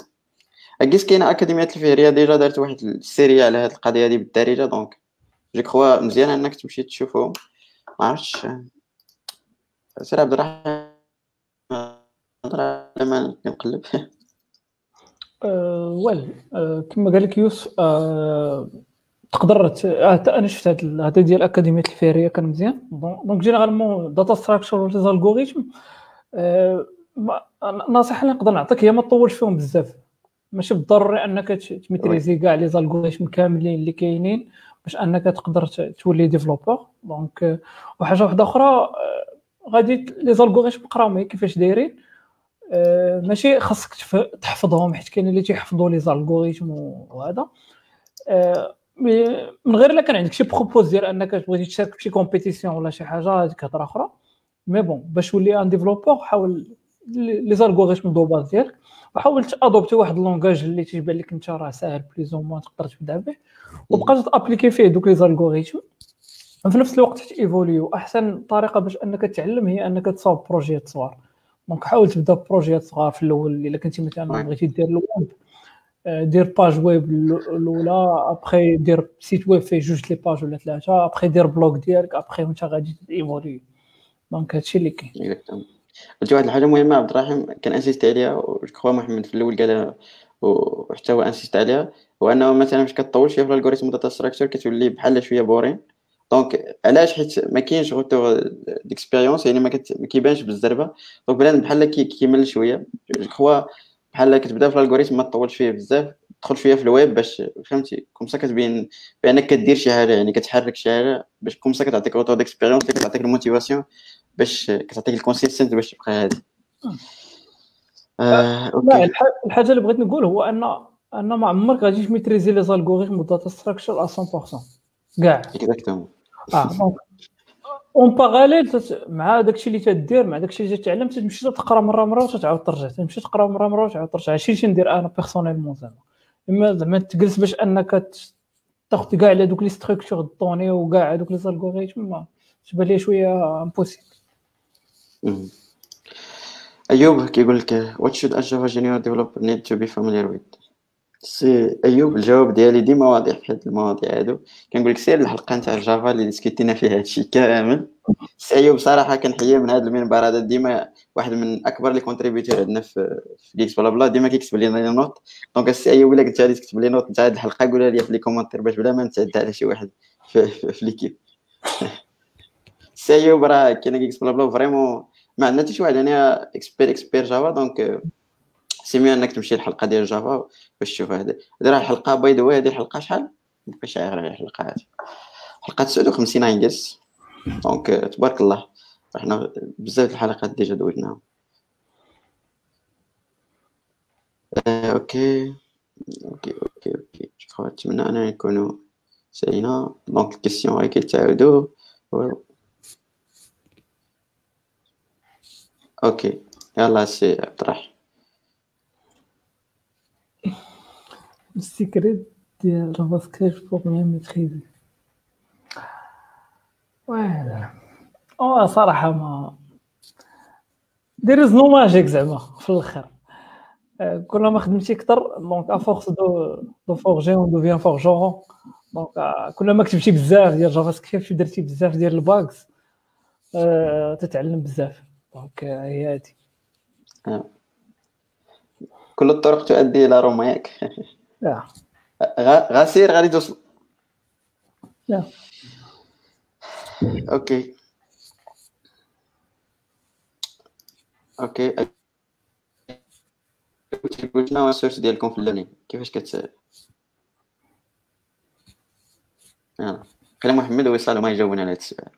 I guess كاينة اكاديميات الفهريه déjà دارت واحد ال série على هاد القضية هادي بالدارجه donc je crois مزيان انك تمشي تشوفهم ما عرفتش سير عبد على ما كنقلب well كما قال لك يوسف آه، تقدر ت- آه، حتى أنا شفت هذا ديال الاكاديميات الفهريه كان مزيان. don- donc généralement data structure و les algorithmes النصيحه اللي نقدر نعطيك هي ما تطولش فيهم بزاف. ماشي بالضروري أنك تميتريزي كاع les algorithmes كاملين اللي كاينين باش أنك تقدر تولي developer. donc وحاجة واحدة أخرى آه، غادي les algorithmes قراهم كيفاش دايرين. آه، ماشي خاصك تحفظهم حيت كاين اللي تيحفظوا les algorithmes وهذا. آه، mais- من غير الا كان عندك شي purpose ديال أنك تبغي تشارك فشي compétition ولا شي حاجة هذيك هضره أخرى. mais bon باش تولي un développeur حاول les algorithmes de base ديالك. وحاول تادوبتي واحد ال langage اللي تيبان لك انت راه ساهل plus ou moins تقدر تبدأ به. وبقى تأبليكي فيه دوك les algorithmes. في نفس الوقت تيفوليو أحسن طريقة باش أنك تتعلم هي أنك تصاوب بروجيات صغار. donc حاول تبدأ ببروجيات صغار في الأول. إلا كنتي مثلا. بغيتي دير الويب آه، دير page web الأولى. أبخي دير site web فيه جوج les pages ولا ثلاثة. أبخي دير blog ديالك. أبخي وانت غادي évoluer donc هادشي اللي كاين. قلتي واحد الحاجة مهمة عبد الرحيم كان insisté عليها و je crois محمد في الأول قالها وحتى هو insisté عليها هو أنه مثلا فاش كطول شوية في ال algorithm data structure كتولي بحال شوية boring donc علاش؟ حيت ما كاينش retour d'expérience يعني ما, كت... ما كيبانش بالزربه donc بنادم بحال كي... كيمل شوية. je crois بحال كتبدا في ال algorithm ما تطولش فيه بزاف تدخل شوية في الويب باش فهمتي؟ comme ça كتبين بأنك كدير شي حاجة يعني كتحرك شي حاجة باش comme ça كتعطيك retour d'expérience كتعطيك ال motivation. باش كتعطيك ال consistency باش تبقى هادي. آه، لا okay. الح- الحاجة اللي بغيت نقول هو ان أن ما عمرك غادي تميتريزي les algorithmes وال data structure 100% كاع. exactement آه donc en parallèle مع داكشي اللي تدير مع داكشي اللي تتعلم تمشي تقرا مرة مرة وتتعاود ترجع. تمشي تقرا مرة مرة وتعاود ترجع. هادشي اللي تندير أنا personnellement زعما. إما زعما تجلس باش أنك تاخذ كاع على دوك les structures de données وكاع هذوك les algorithmes تبان لي شوية impossible مم. أيوب كيقول لك what should a Java junior developer need to be familiar with? سي أيوب الجواب ديالي ديما واضح في هاد المواضيع هادو. كنقول لك سير الحلقة نتاع جافا اللي ديسكوتينا فيها هادشي كامل. سي أيوب صراحة كنحييه من هذا المنبر هذا ديما واحد من أكبر les contributeurs عندنا في Geeks Blabla ديما كيكتب لنا les notes donc السي أيوب إلا كنت غادي تكتب les notes نتاع هاد الحلقة قولها لي في les commentaires باش بلا ما نتعدى على شي واحد في, في, في l'équipe السي [laughs] أيوب راه كاينة Geeks Blabla vraiment ما عندنا حتى شي واحد يعني expert expert جافا donc c'est mieux أنك تمشي للحلقة ديال جافا باش تشوف هذا. هذه راه الحلقة by the way هذه الحلقة شحال؟ مابقاش عارف على الحلقة هذه. حلقة 59 انجلس donc تبارك الله. رحنا بزاف الحلقات déjà دوزناهم آه، okay. أوكي أوكي أوكي. نتمنى ان نكونوا سالينا دونك الكيسيون غير كيتعاودوا و- أوكي يلا سي الرحيم. السيكريت ديال جافا سكريبت بوغ ميان ميتريزي فوالا آه صراحة ما دير از نو ماجيك زعما في الآخر. آه، كل ما خدمتي كثر donc à force de de forger on devient forgeron donc كل ما كتبتي بزاف ديال JavaScript ودرتي بزاف ديال ال bugs آه، تتعلم بزاف. donc آه، هي هادي كل الطرق تؤدي إلى روما ياك يا غا- غاسير غادي توصل يا okay. okay. قلت هو ال source ديالكم في ال learning كيفاش كت يلا. خلي محمد ويصال ما يجاوبنا على هذا السؤال.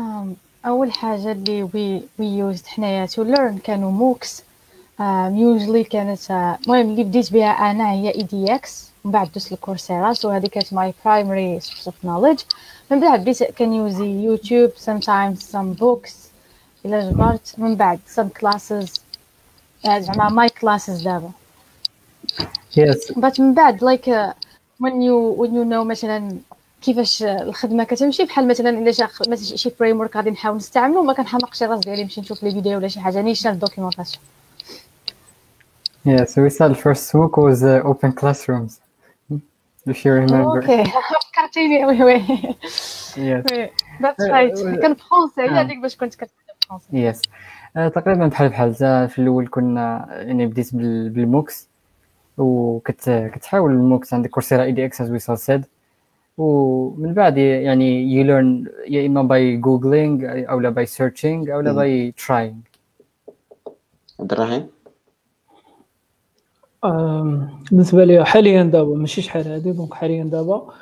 Um, أول حاجة اللي we we used حنايا to learn كانوا MOOCs usually كانت المهم اللي بديت بها أنا هي edX من بعد دوزت ال Coursera so هذه كانت my primary source of knowledge من بعد بديت كنيوزي يوتيوب sometimes some books الا جبرت من بعد some classes. زعما my classes دابا. yes but من بعد like when you when you know مثلا كيفاش الخدمة كتمشي. بحال مثلا إلا جا مثلا شي framework غادي نحاول نستعملو ما كنحمقش راس ديالي نمشي نشوف les vidéos ولا شي حاجة. نيشان ال documentation Yeah, so we saw the first MOOC was uh, Open Classrooms, if you remember. okay فكرتيني oui oui Yes. oui that's right كان فرونسي هذيك باش كنت كتكلم فرونسي yes آه، تقريبا بحال بحال في الأول كنا يعني بديت بال- بال MOOCs وكت كتحاول ال MOOCs عندك Coursera edX as ويصال said ومن بعد يعني you learn يا إما by googling أو لا by searching أو لا. by trying عبد الرحيم؟ بالنسبة لي حاليا دابا ماشي شحال هادي donc حاليا دابا.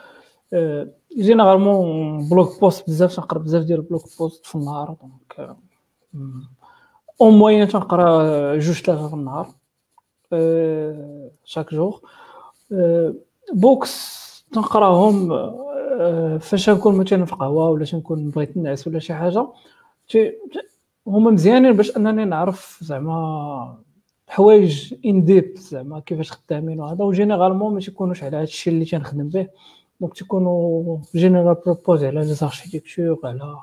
généralement blog posts بزاف تنقرا بزاف ديال ال blog posts في النهار donc en moyenne تنقرا جوج ثلاثة في النهار chaque jour أه، books تنقراهم أه، فاش نكون مثلا في قهوه ولا تنكون بغيت نعس ولا شي حاجة. هما مزيانين باش أنني نعرف زعما حوايج in deep زعما كيفاش خدامين وهذا. و généralement ما تيكونوش على هذا الشيء اللي تنخدم به. donc تيكونوا general purpose على les architectures على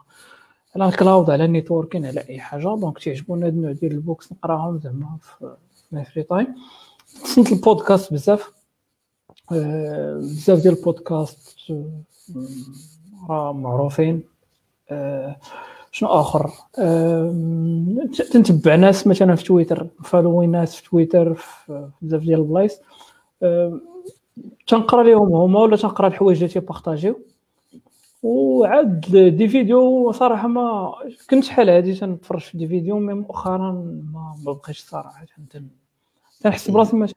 على ال cloud على ال networking على أي حاجة. donc تيعجبوني هاد النوع ديال ال books نقراهم زعما في free time سنت البودكاست بزاف. آه، بزاف ديال البودكاست آه، راه معروفين. آه، شنو آخر؟ ت- تنتبع ناس مثلا في تويتر following ناس في تويتر في بزاف ديال البلايص. تنقرا لهم هما ولا تنقرا الحوايج اللي تيبارطاجيو؟ وعاد des vidéos صراحة ما كنت شحال هادي تنتفرج في des vidéos mais مؤخرا ما ما بقيتش صراحة. تن- تنحس براسي مثلا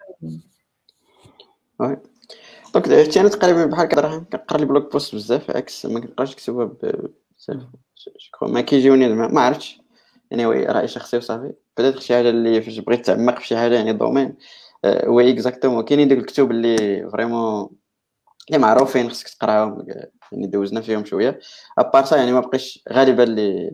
donc حتى أنا تقريبا بحال الرحيم كنقرا les blog posts بزاف عكس ما كنبقاش نكتبها بزاف. ما كيجيوني ما عرفتش. يعني وي رأي شخصي وصافي. بدات شي حاجة اللي فاش بغيت تعمق في شي حاجة يعني دومين آه، وي اكزاكتومون كاينين دوك الكتب اللي فريمون اللي معروفين خصك تقراهم يعني دوزنا فيهم شوية. ابار سا يعني ما بقيش غالبا اللي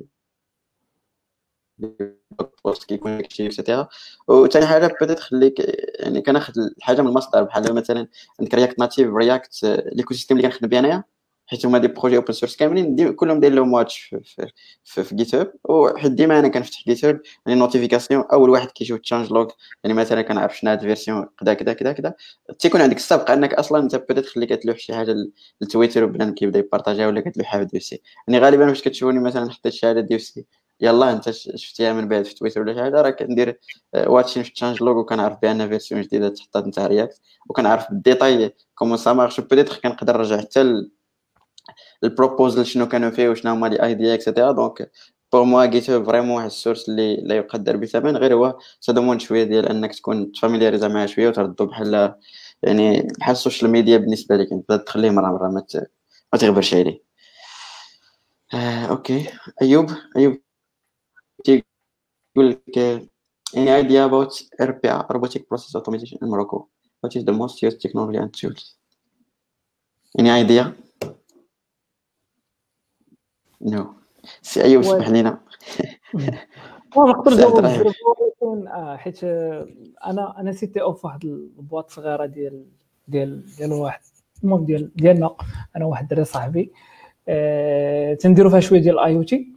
بوست كيكون داكشي اكسيتيرا وثاني حاجة بدات خليك يعني كناخذ الحاجة من المصدر بحال مثلا عندك رياكت ناتيف رياكت l'écosystème اللي كنخدم به أنايا حيت هما des projets open source كاملين كلهم داير لهم watch في, في, في, GitHub وحيت ديما أنا كنفتح GitHub يعني notification أول واحد كيشوف changelog يعني مثلا كنعرف شنو هاد ال version كذا كذا كذا كذا تيكون عندك السابق أنك أصلا أنت بدات خلي كتلوح شي حاجة للتويتر وبنادم كيبدا يبارطاجيها ولا كتلوحها في ديوسي يعني غالبا فاش كتشوفوني مثلا حطيت شي حاجة ديوسي يلا انت شفتيها من بعد في تويتر ولا شي حاجة؟ راه كندير watching في changelog وكنعرف بأن version جديدة تحطات نتاع React وكنعرف بال détail comment ça marche peut-être كنقدر نرجع حتى ال proposal شنو كانوا فيه وشنو هما les idées et cetera donc pour moi c'est vraiment واحد ال source اللي لا يقدر بثمن. غير هو سا شوية ديال أنك تكون تفاميلياريزا معاه شوية وتردو بحال يعني بحال ال social media بالنسبة لك. انت تخليه مرة مرة ما تغبرش عليه. آه، okay. أيوب أيوب. تيقول لك any idea about RPA robotic process automation in Morocco? What is the most used technology and tools? Any idea? No. سي أيوب سمح لينا. [laughs] ما نقدر نجاوب ولكن آه، حيت آه، أنا أنا CTO ف واحد ال boîte صغيره ديال ديال ديال واحد المهم ديال ديالنا. أنا واحد الدري صاحبي آه، تنديروا فيها شوية ديال ال IoT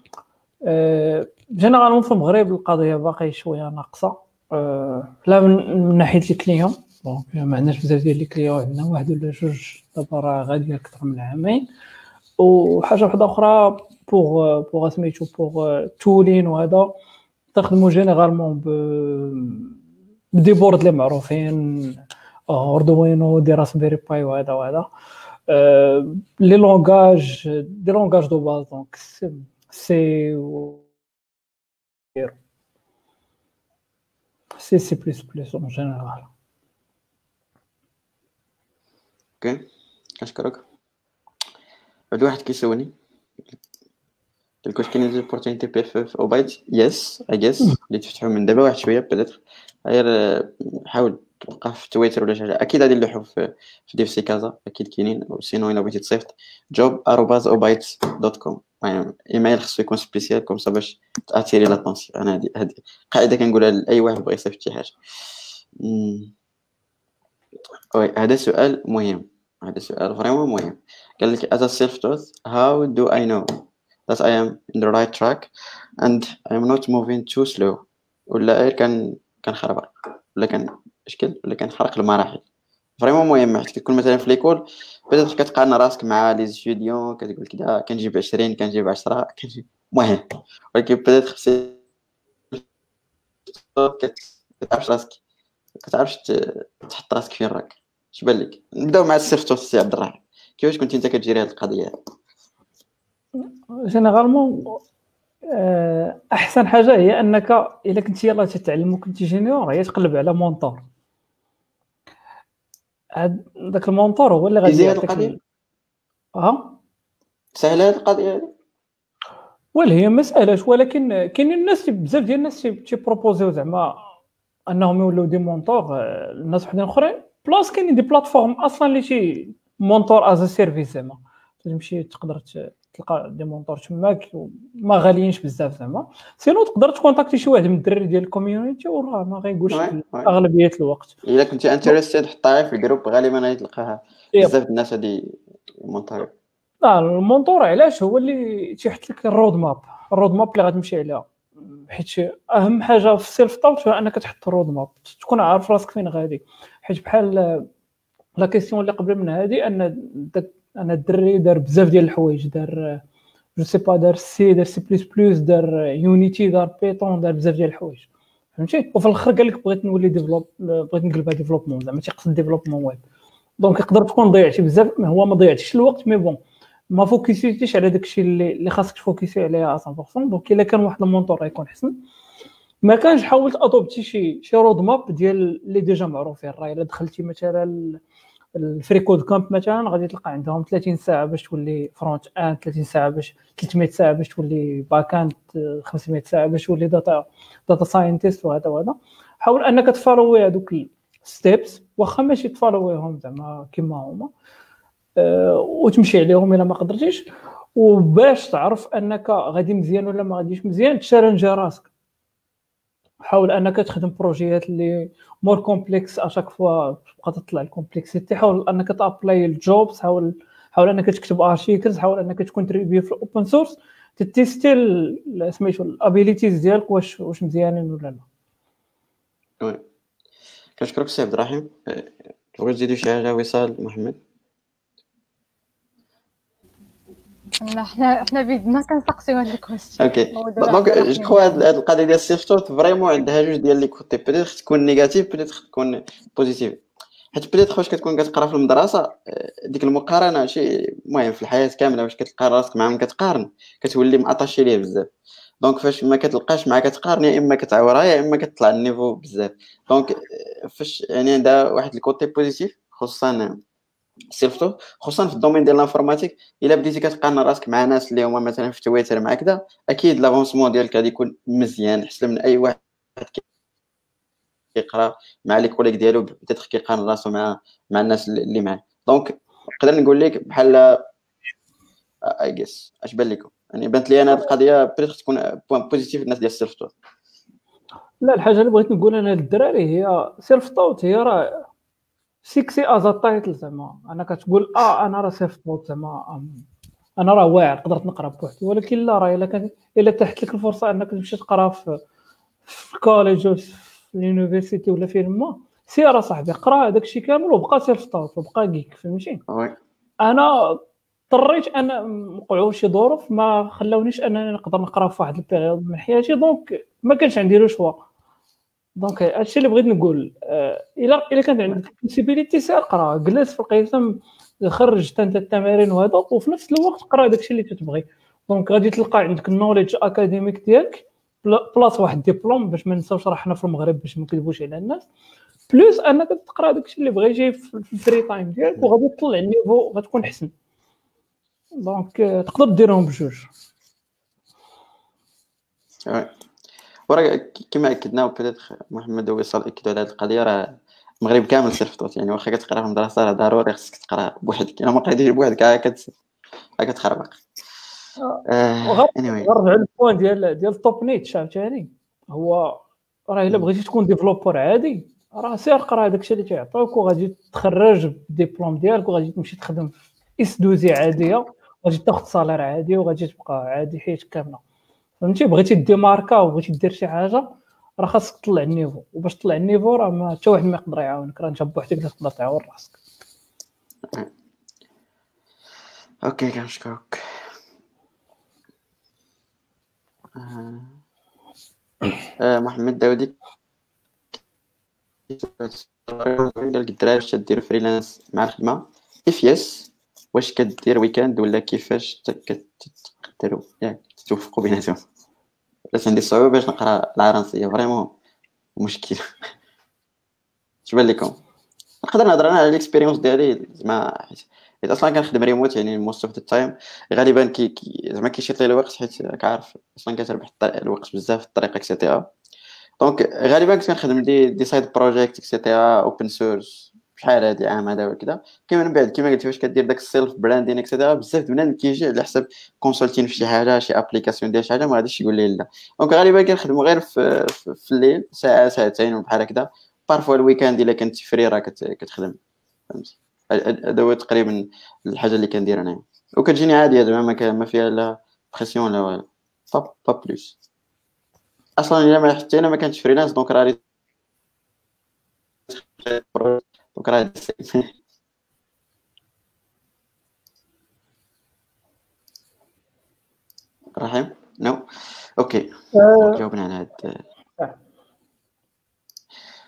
généralement في المغرب القضية باقي شوية ناقصة. آه، لا من ناحية ال client. donc ما عندناش بزاف ديال les clients عندنا. واحد ولا جوج دابا راه غادي أكثر من عامين. وحاجة واحدة أخرى pour pour سميتو pour tooling وهذا تخدموا généralement ب des boards اللي معروفين Arduino des Raspberry Pi وهذا وهذا. les langages des langages de base donc C سي سي بلس بلس اون جينيرال okay اشكرك بعد واحد كيسولني قلت واش كاينين opportunités PFE في Obytes yes I guess اللي تفتحوا من دابا واحد شوية بدات غير حاول تبقى في تويتر ولا شي حاجة أكيد غادي نلوحوا في في DevC Casa أكيد كاينين sinon الا بغيتي تصيفط job arobase Obytes dot com email خصو يكون spécial comme ça باش تأتيري l'attention أنا هادي هادي قاعدة كنقولها لأي واحد بغى يصيفط شي حاجة. oui هذا سؤال مهم. هذا سؤال vraiment مهم. قال لك as a self taught how do I know that I am in the right track and I am not moving too slow? ولا غير كان كنخربق ولا كان اشكل ولا كنحرق المراحل. vraiment مهم حيت كتكون مثلا في l'école بدات كتقارن راسك مع les étudiants كتقول كذا كنجيب 20 كنجيب 10 كنجيب المهم ولكن بدات خصك كتعرفش راسك كتعرفش تحط راسك فين راك. اش بان لك نبداو مع السيرتو سي عبد الرحيم كيفاش كنت انت كتجري هذه القضية؟ généralement آه، أحسن حاجة هي أنك إلا كنتي يلاه تتعلم وكنتي junior هي تقلب على mentor ذاك ال mentor هو اللي غادي يعطيك القضية؟ آه سهلة هذه القضية هذه ولا هي مسألة ولكن كاينين الناس بزاف ديال الناس تيبروبوزيو زعما أنهم يولوا des mentors الناس وحدين أخرين. plus كاينين des plateformes أصلا اللي تي mentor as service زعما. تمشي تقدر تلقى des mentors تماك ما غاليينش بزاف زعما. sinon تقدر تكونتاكتي شي واحد من الدراري ديال ال community وراه ما غايقولش أغلبية الوقت. إلا كنتي interested حطها في ال group غالبا غادي تلقاها بزاف الناس هادي mentor لا ال mentor علاش هو اللي تيحط لك ال roadmap ال roadmap اللي غتمشي عليها. حيت أهم حاجة في ال self-taught هو أنك تحط ال roadmap تكون عارف راسك فين غادي. حيت بحال la question اللي قبل من هذه أن أنا الدري دار بزاف ديال الحوايج دار je sais pas دار C دار C++ دار Unity دار Python دار بزاف ديال الحوايج. فهمتي؟ وفي الآخر قال لك بغيت نولي développeur بغيت نقلبها développement زعما تيقصد développement web donc يقدر تكون ضيعتي بزاف هو ما ضيعتيش الوقت mais bon ما فوكسيتيش على داكشي اللي اللي خاصك تفوكسي عليه 100% donc إلا كان واحد mentor غيكون حسن. ما كانش حاولت ادوبتي شي شي roadmap ديال اللي déjà معروفين. راه إلا دخلتي مثلا ال freeCodeCamp مثلا غادي تلقى عندهم 30 ساعة باش تولي front end 30 ساعة باش 300 ساعة باش تولي back end 500 ساعة باش تولي data data scientist وهذا وهذا. حاول أنك تفالوي هذوك ال steps واخا ماشي تفالويهم زعما كيما هما. أه وتمشي عليهم إلا ما قدرتيش. وباش تعرف أنك غادي مزيان ولا ما غاديش مزيان تشالنجي راسك. حاول أنك تخدم بروجيات اللي more complex à chaque fois تبقى تطلع ال complexité حاول أنك ت apply ال jobs حاول حاول أنك تكتب articles حاول أنك تكون تريبي في ال open source تتيستي سميتو ال abilities ديالك واش واش مزيانين ولا لا. oui. كنشكرك سي عبد الرحيم. تبغي تزيدو شي حاجة وصال محمد؟ لا حنا حنا بيدنا كنسقسيو هاد ال question okay. donc je crois هاد القضية ديال ال self-taught vraiment عندها جوج ديال les côtés. peut-être تكون négative peut-être تكون positive حيت peut-être فاش كتكون كتقرا في المدرسة ديك المقارنة شي المهم في الحياة كاملة. واش كتلقى راسك مع من كتقارن كتولي معطاشي ليه بزاف. donc فاش ما كتلقاش مع كتقارن يا إما كتعورها يا إما كتطلع ال niveau بزاف. donc فاش يعني عندها واحد ال côté positif خصوصا surtout خصوصا في ال domaine ديال ال informatique إلا بديتي كتقارن راسك مع ناس اللي هما مثلا في تويتر مع كذا أكيد l'avancement ديالك غادي يكون مزيان احسن من أي واحد كيقرأ مع les collègues ديالو peut-être كيقارن راسو مع مع الناس اللي معاه. donc نقدر نقول لك بحال اي guys اش بان لكم؟ يعني بانت لي أنا هذه القضية peut-être تكون point positif الناس ديال ال self لا الحاجة اللي بغيت نقول أنا للدراري هي self-taught هي راه sexy as title زعما أنا كتقول آه أنا راه توت زعما. أنا راه واعر قدرت نقرأ بوحدي. ولكن لا راه إلا كان إلا تحت لك الفرصة أنك تمشي تقرأ في ال college ولا في ال university ولا فين ما. سير صاحبي قرا هذاك الشيء كامل وبقى self-taught وبقى geek فهمتي؟ أنا اضطريت أنا وقعوا شي ظروف ما خلاونيش أنني نقدر نقرأ في واحد ال période من حياتي. donc ما كانش عندي le choix donc هادشي اللي بغيت نقول آه، الا إلا كانت عندك possibilité سير قرا جلس في القسم خرج أنت التمارين وهذا وفي نفس الوقت قرأ داكشي اللي تتبغي donc غادي تلقى عندك ال knowledge academic ديالك plus واحد الدبلوم باش ما نساوش راه حنا في المغرب باش ما نكذبوش على الناس. plus انك تقرأ داكشي اللي بغيتي في ال free time ديالك وغادي تطلع ال niveau غتكون أحسن. donc تقدر ديرهم بجوج. وراه كما أكدنا و peut-être محمد وصل اكدوا على هذه القضية راه المغرب كامل self-taught يعني واخا كتقرا في المدرسة راه ضروري خصك تقرا بوحدك الا ما قريتيش بوحدك ها كتخربق. آه نرجع لل point ديال ديال ال top-notch عاوتاني هو راه إلا بغيتي تكون developer عادي راه سير قرا داكشي اللي تيعطوك وغادي تخرج بالديبلوم ديالك وغادي تمشي تخدم في SS2I عادية وغادي تاخذ salaire عادي وغادي تبقى عادي حياتك كاملة. فهمتي؟ بغيتي ديماركا وبغيتي دير شي حاجة راه خاصك تطلع ال niveau. وباش تطلع ال niveau راه ما حتى واحد ما يقدر يعاونك. راه أنت بوحدك اللي تقدر تعاون راسك. okay كنشكرك. آه. آه محمد داودي. لك الدراري تديروا freelance مع الخدمة؟ if yes؟ واش كدير weekend ولا كيفاش كتقدروا ياك. توفقوا بيناتهم ولات عندي صعوبة باش نقرأ الفرنسية vraiment مشكل. [laughs] تبان لكم؟ نقدر نهضر أنا على ال expérience ديالي زعما حيت أصلا كنخدم ريموت يعني most of the time غالبا كي زعما كيشيط لي الوقت حيت كعارف أصلا كتربح الوقت بزاف في الطريق et cetera donc غالبا كنت كنخدم des des side project et cetera open source بحال هادي عام هذا وكذا كيما من بعد كيما قلت فاش كدير داك ال self-branding et cetera بزاف د بنادم كيجي على حساب consulting في شي حاجة شي application ديال شي حاجة ما غاديش يقول لي لا. donc غالبا كنخدمو غير في, في الليل ساعة ساعتين بحال هكذا parfois ال weekend إلا كنت free راه كتخدم. فهمتي؟ هذا هو تقريبا الحاجة اللي كندير أنا وكتجيني عاديه زعما ما فيها لا pression لا والو. pas plus أصلا إلا ما حتى أنا ما كنتش freelance donc راه donc راه [laughs] رحيم؟ no okay جاوبنا على هاد.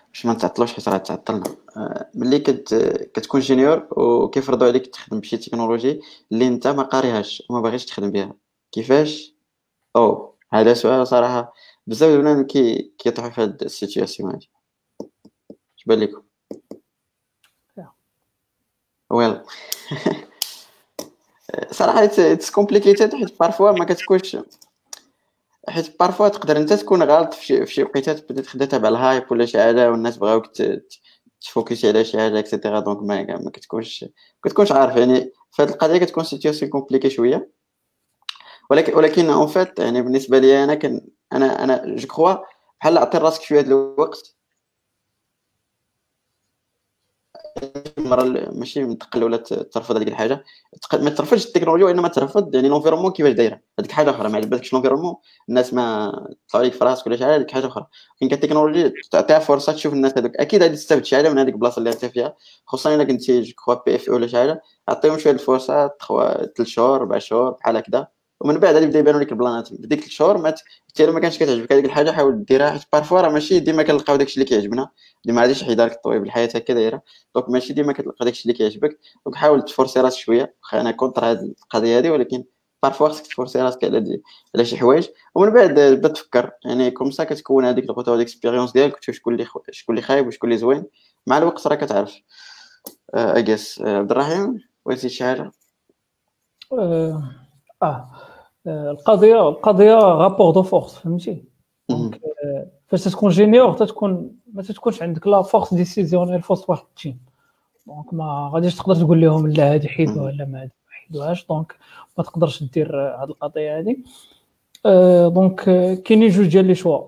باش ما نتعطلوش حيت راه تعطلنا. آه، ملي كت كتكون junior وكيفرضوا عليك تخدم بشي تكنولوجي اللي انت ما قاريهاش وما باغيش تخدم بها كيفاش؟ أو هذا سؤال صراحة بزاف ديال الناس كي كيطيحوا في هاد ال situation هادي. اش بان لكم well [laughs] صراحة it's complicated حيت parfois ما كتكونش حيت parfois تقدر أنت تكون غلط في شي وقيتات بدات خدات تبع ال hype ولا شي حاجة والناس بغاوك تفوكسي على شي حاجة et cetera donc ما ما كتكونش عارف. يعني في هذه القضية كتكون situation compliquée شوية. ولكن ولكن en fait يعني بالنسبة لي أنا كان أنا أنا je crois بحال عطي راسك شوية الوقت. المره ماشي منتقل ولا ترفض هذيك الحاجة. ما ترفضش التكنولوجيا وإنما ترفض يعني l'environnement كيفاش دايرة. هذيك حاجة أخرى ما عجبتكش l'environnement الناس ما طلعوا لك في راسك ولا شي حاجة هذيك حاجة أخرى. كاين التكنولوجيا تعطيها فرصة تشوف الناس هذوك. أكيد غادي تستافد شي حاجة من هذيك البلاصة اللي أنت فيها خصوصا إلا كنتي je crois PFE ولا شي حاجة. عطيهم شوية الفرصة ثلاث شهور أربع شهور بحال هكذا. ومن بعد غادي يبدا يبانوا لك البلانات. في ديك الشهور ما انت ما كانش كتعجبك هذيك الحاجة حاول ديرها حيت parfois راه ماشي ديما كنلقاو داكشي اللي كيعجبنا. ديما غاديش يحيد لك الطويب الحياة هكا دايرة. donc ماشي ديما كتلقى داكشي اللي كيعجبك. donc حاول تفورسي راسك شوية. واخا أنا contre هذه القضية هذه ولكن parfois خصك تفورسي راسك على على شي حوايج. ومن بعد بدا تفكر يعني comme ça كتكون هذيك ال retour d'expérience ديالك وتشوف شكون اللي شكون اللي خايب وشكون اللي زوين. مع الوقت راه كتعرف guys عبد الرحيم بغيتي شي حاجة؟ آه. القضية القضية rapport de force فهمتي؟ donc فاش تكون junior تتكون ما تتكونش عندك la force décisionnelle وسط واحد ال team donc ما غاديش تقدر تقول لهم لا هادي حيدوها لا ما حيدوهاش. donc ما تقدرش دير هاد القضية هادي. donc كاينين جوج ديال les choix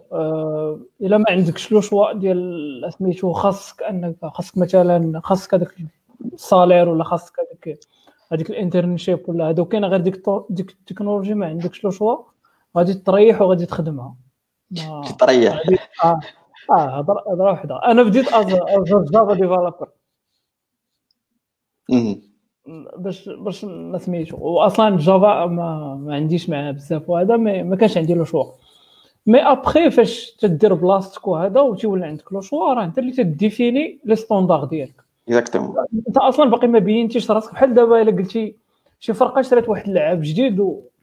إلا ما عندكش le choix ديال سميتو خاصك انك خاصك مثلا خاصك هذاك ال salaire ولا خاصك هذاك هذيك ال internship ولا هادو كاين غير ديك ديك التكنولوجي ما عندكش le choix غادي تريح وغادي تخدمها. تريح آه آه هضره وحدة. أنا بديت as Java developer باش باش ما سميتو. واصلا جافا ما, ما عنديش معاه بزاف وهذا ما, ما كانش عندي له شوا. mais après فاش تدير بلاصتك وهذا وتولي عندك le choix راه أنت اللي ت définir les standards ديالك. exactement انت أصلا باقي ما بينتيش راسك بحال دابا الا قلتي شي فرقة شرات واحد اللعاب جديد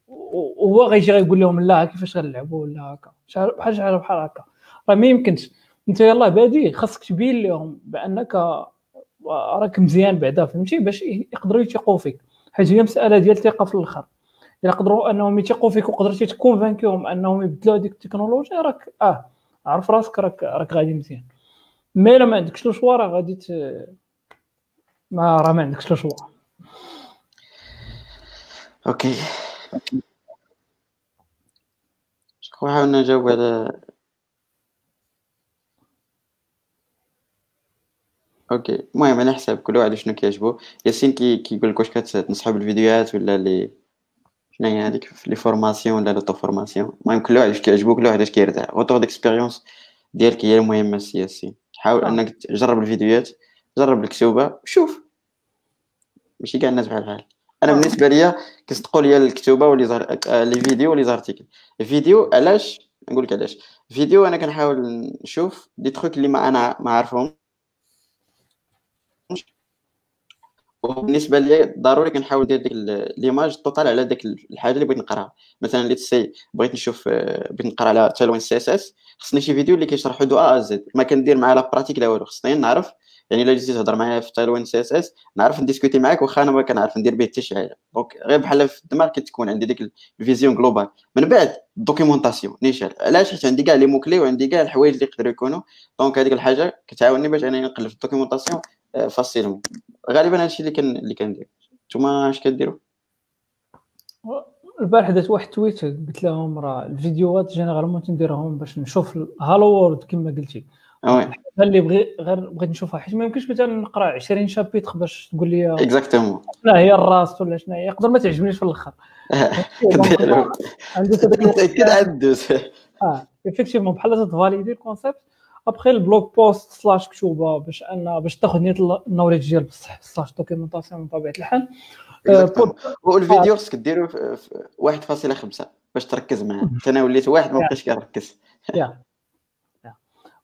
وهو غيجي غيقول لهم لا كيفاش غنلعبوا ولا هكا. شحال- بحال شي حاجة بحال هكا. راه ما يمكنش. انت يلاه بادي خاصك تبين لهم بأنك راك مزيان بعدا فهمتي؟ باش يقدروا يثيقوا فيك. حيت هي مسألة ديال الثقة في الآخر. إلا قدروا أنهم يثيقوا فيك وقدرتي تكونفانكيهم أنهم يبدلوا هذيك التكنولوجيا راك آه عرف راسك راك راك غادي مزيان. mais إلا ما عندكش le choix راه غادي. ما راه ما عندكش le choix. okay. شكون حاولنا نجاوب على okay. المهم على حساب كل واحد شنو كيعجبو. ياسين كي كيقول لك واش كتنصحوا بالفيديوهات ولا لي شنو هي هذيك؟ les formations ولا l'auto-formation المهم كل واحد اش كيعجبو كل واحد اش كيرتاح. retour d'expérience ديالك هي المهمة السي ياسين. حاول آه. أنك تجرب الفيديوهات. جرب الكتوبة وشوف ماشي كاع الناس بحال بحال. أنا. بالنسبة ليا كيصدقوا ليا الكتوبة و les ar... آه، les vidéos و les articles الفيديو علاش؟ نقول لك علاش. الفيديو أنا كنحاول نشوف des trucs اللي ما أنا ما عارفهم وبالنسبة لي ضروري كنحاول ندير ديك l'image totale على ديك الحاجة اللي بغيت نقراها. مثلا اللي تسي بغيت نشوف آه، بغيت نقرا على Tailwind CSS خصني شي فيديو اللي كيشرحو de A à Z ما كندير معاه la pratique لا والو. خصني نعرف يعني الا جيتي تهضر معايا في Tailwind CSS. نعرف ن discuter معاك واخا أنا ما كنعرف ندير به حتى شي حاجة. donc غير بحال في الدماغ كتكون عندي ديك ال vision globale من بعد ال documentation نيشان. علاش؟ حيت عندي كاع les mots-clés وعندي كاع الحوايج اللي يقدروا يكونوا. donc هذيك الحاجة كتعاوني باش انني نقلب في ال documentation facilement غالبا هادشي اللي كن اللي كندير. نتوما اش كديروا؟ البارح درت واحد tweet قلت لهم راه الفيديوهات généralement تنديرهم باش نشوف ال hello world كما قلتي. اللي بغي غير بغيت نشوفها حيت ما يمكنش مثلا نقرأ 20 chapitres باش تقول لي exactement شنو هي ال Rust ولا شنو هي؟ يقدر ما تعجبنيش في الآخر. الوقت متاكد عدوز آه effectivement بحال ت valider ال concept après ال blog post slash كتوبة باش ان باش تاخذ نيت ال knowledge ديال بصح slash documentation بطبيعه الحال. آه، والفيديو خصك ديرو في في 1.5 باش تركز معاه. أنا وليت واحد ما بقيتش كنركز.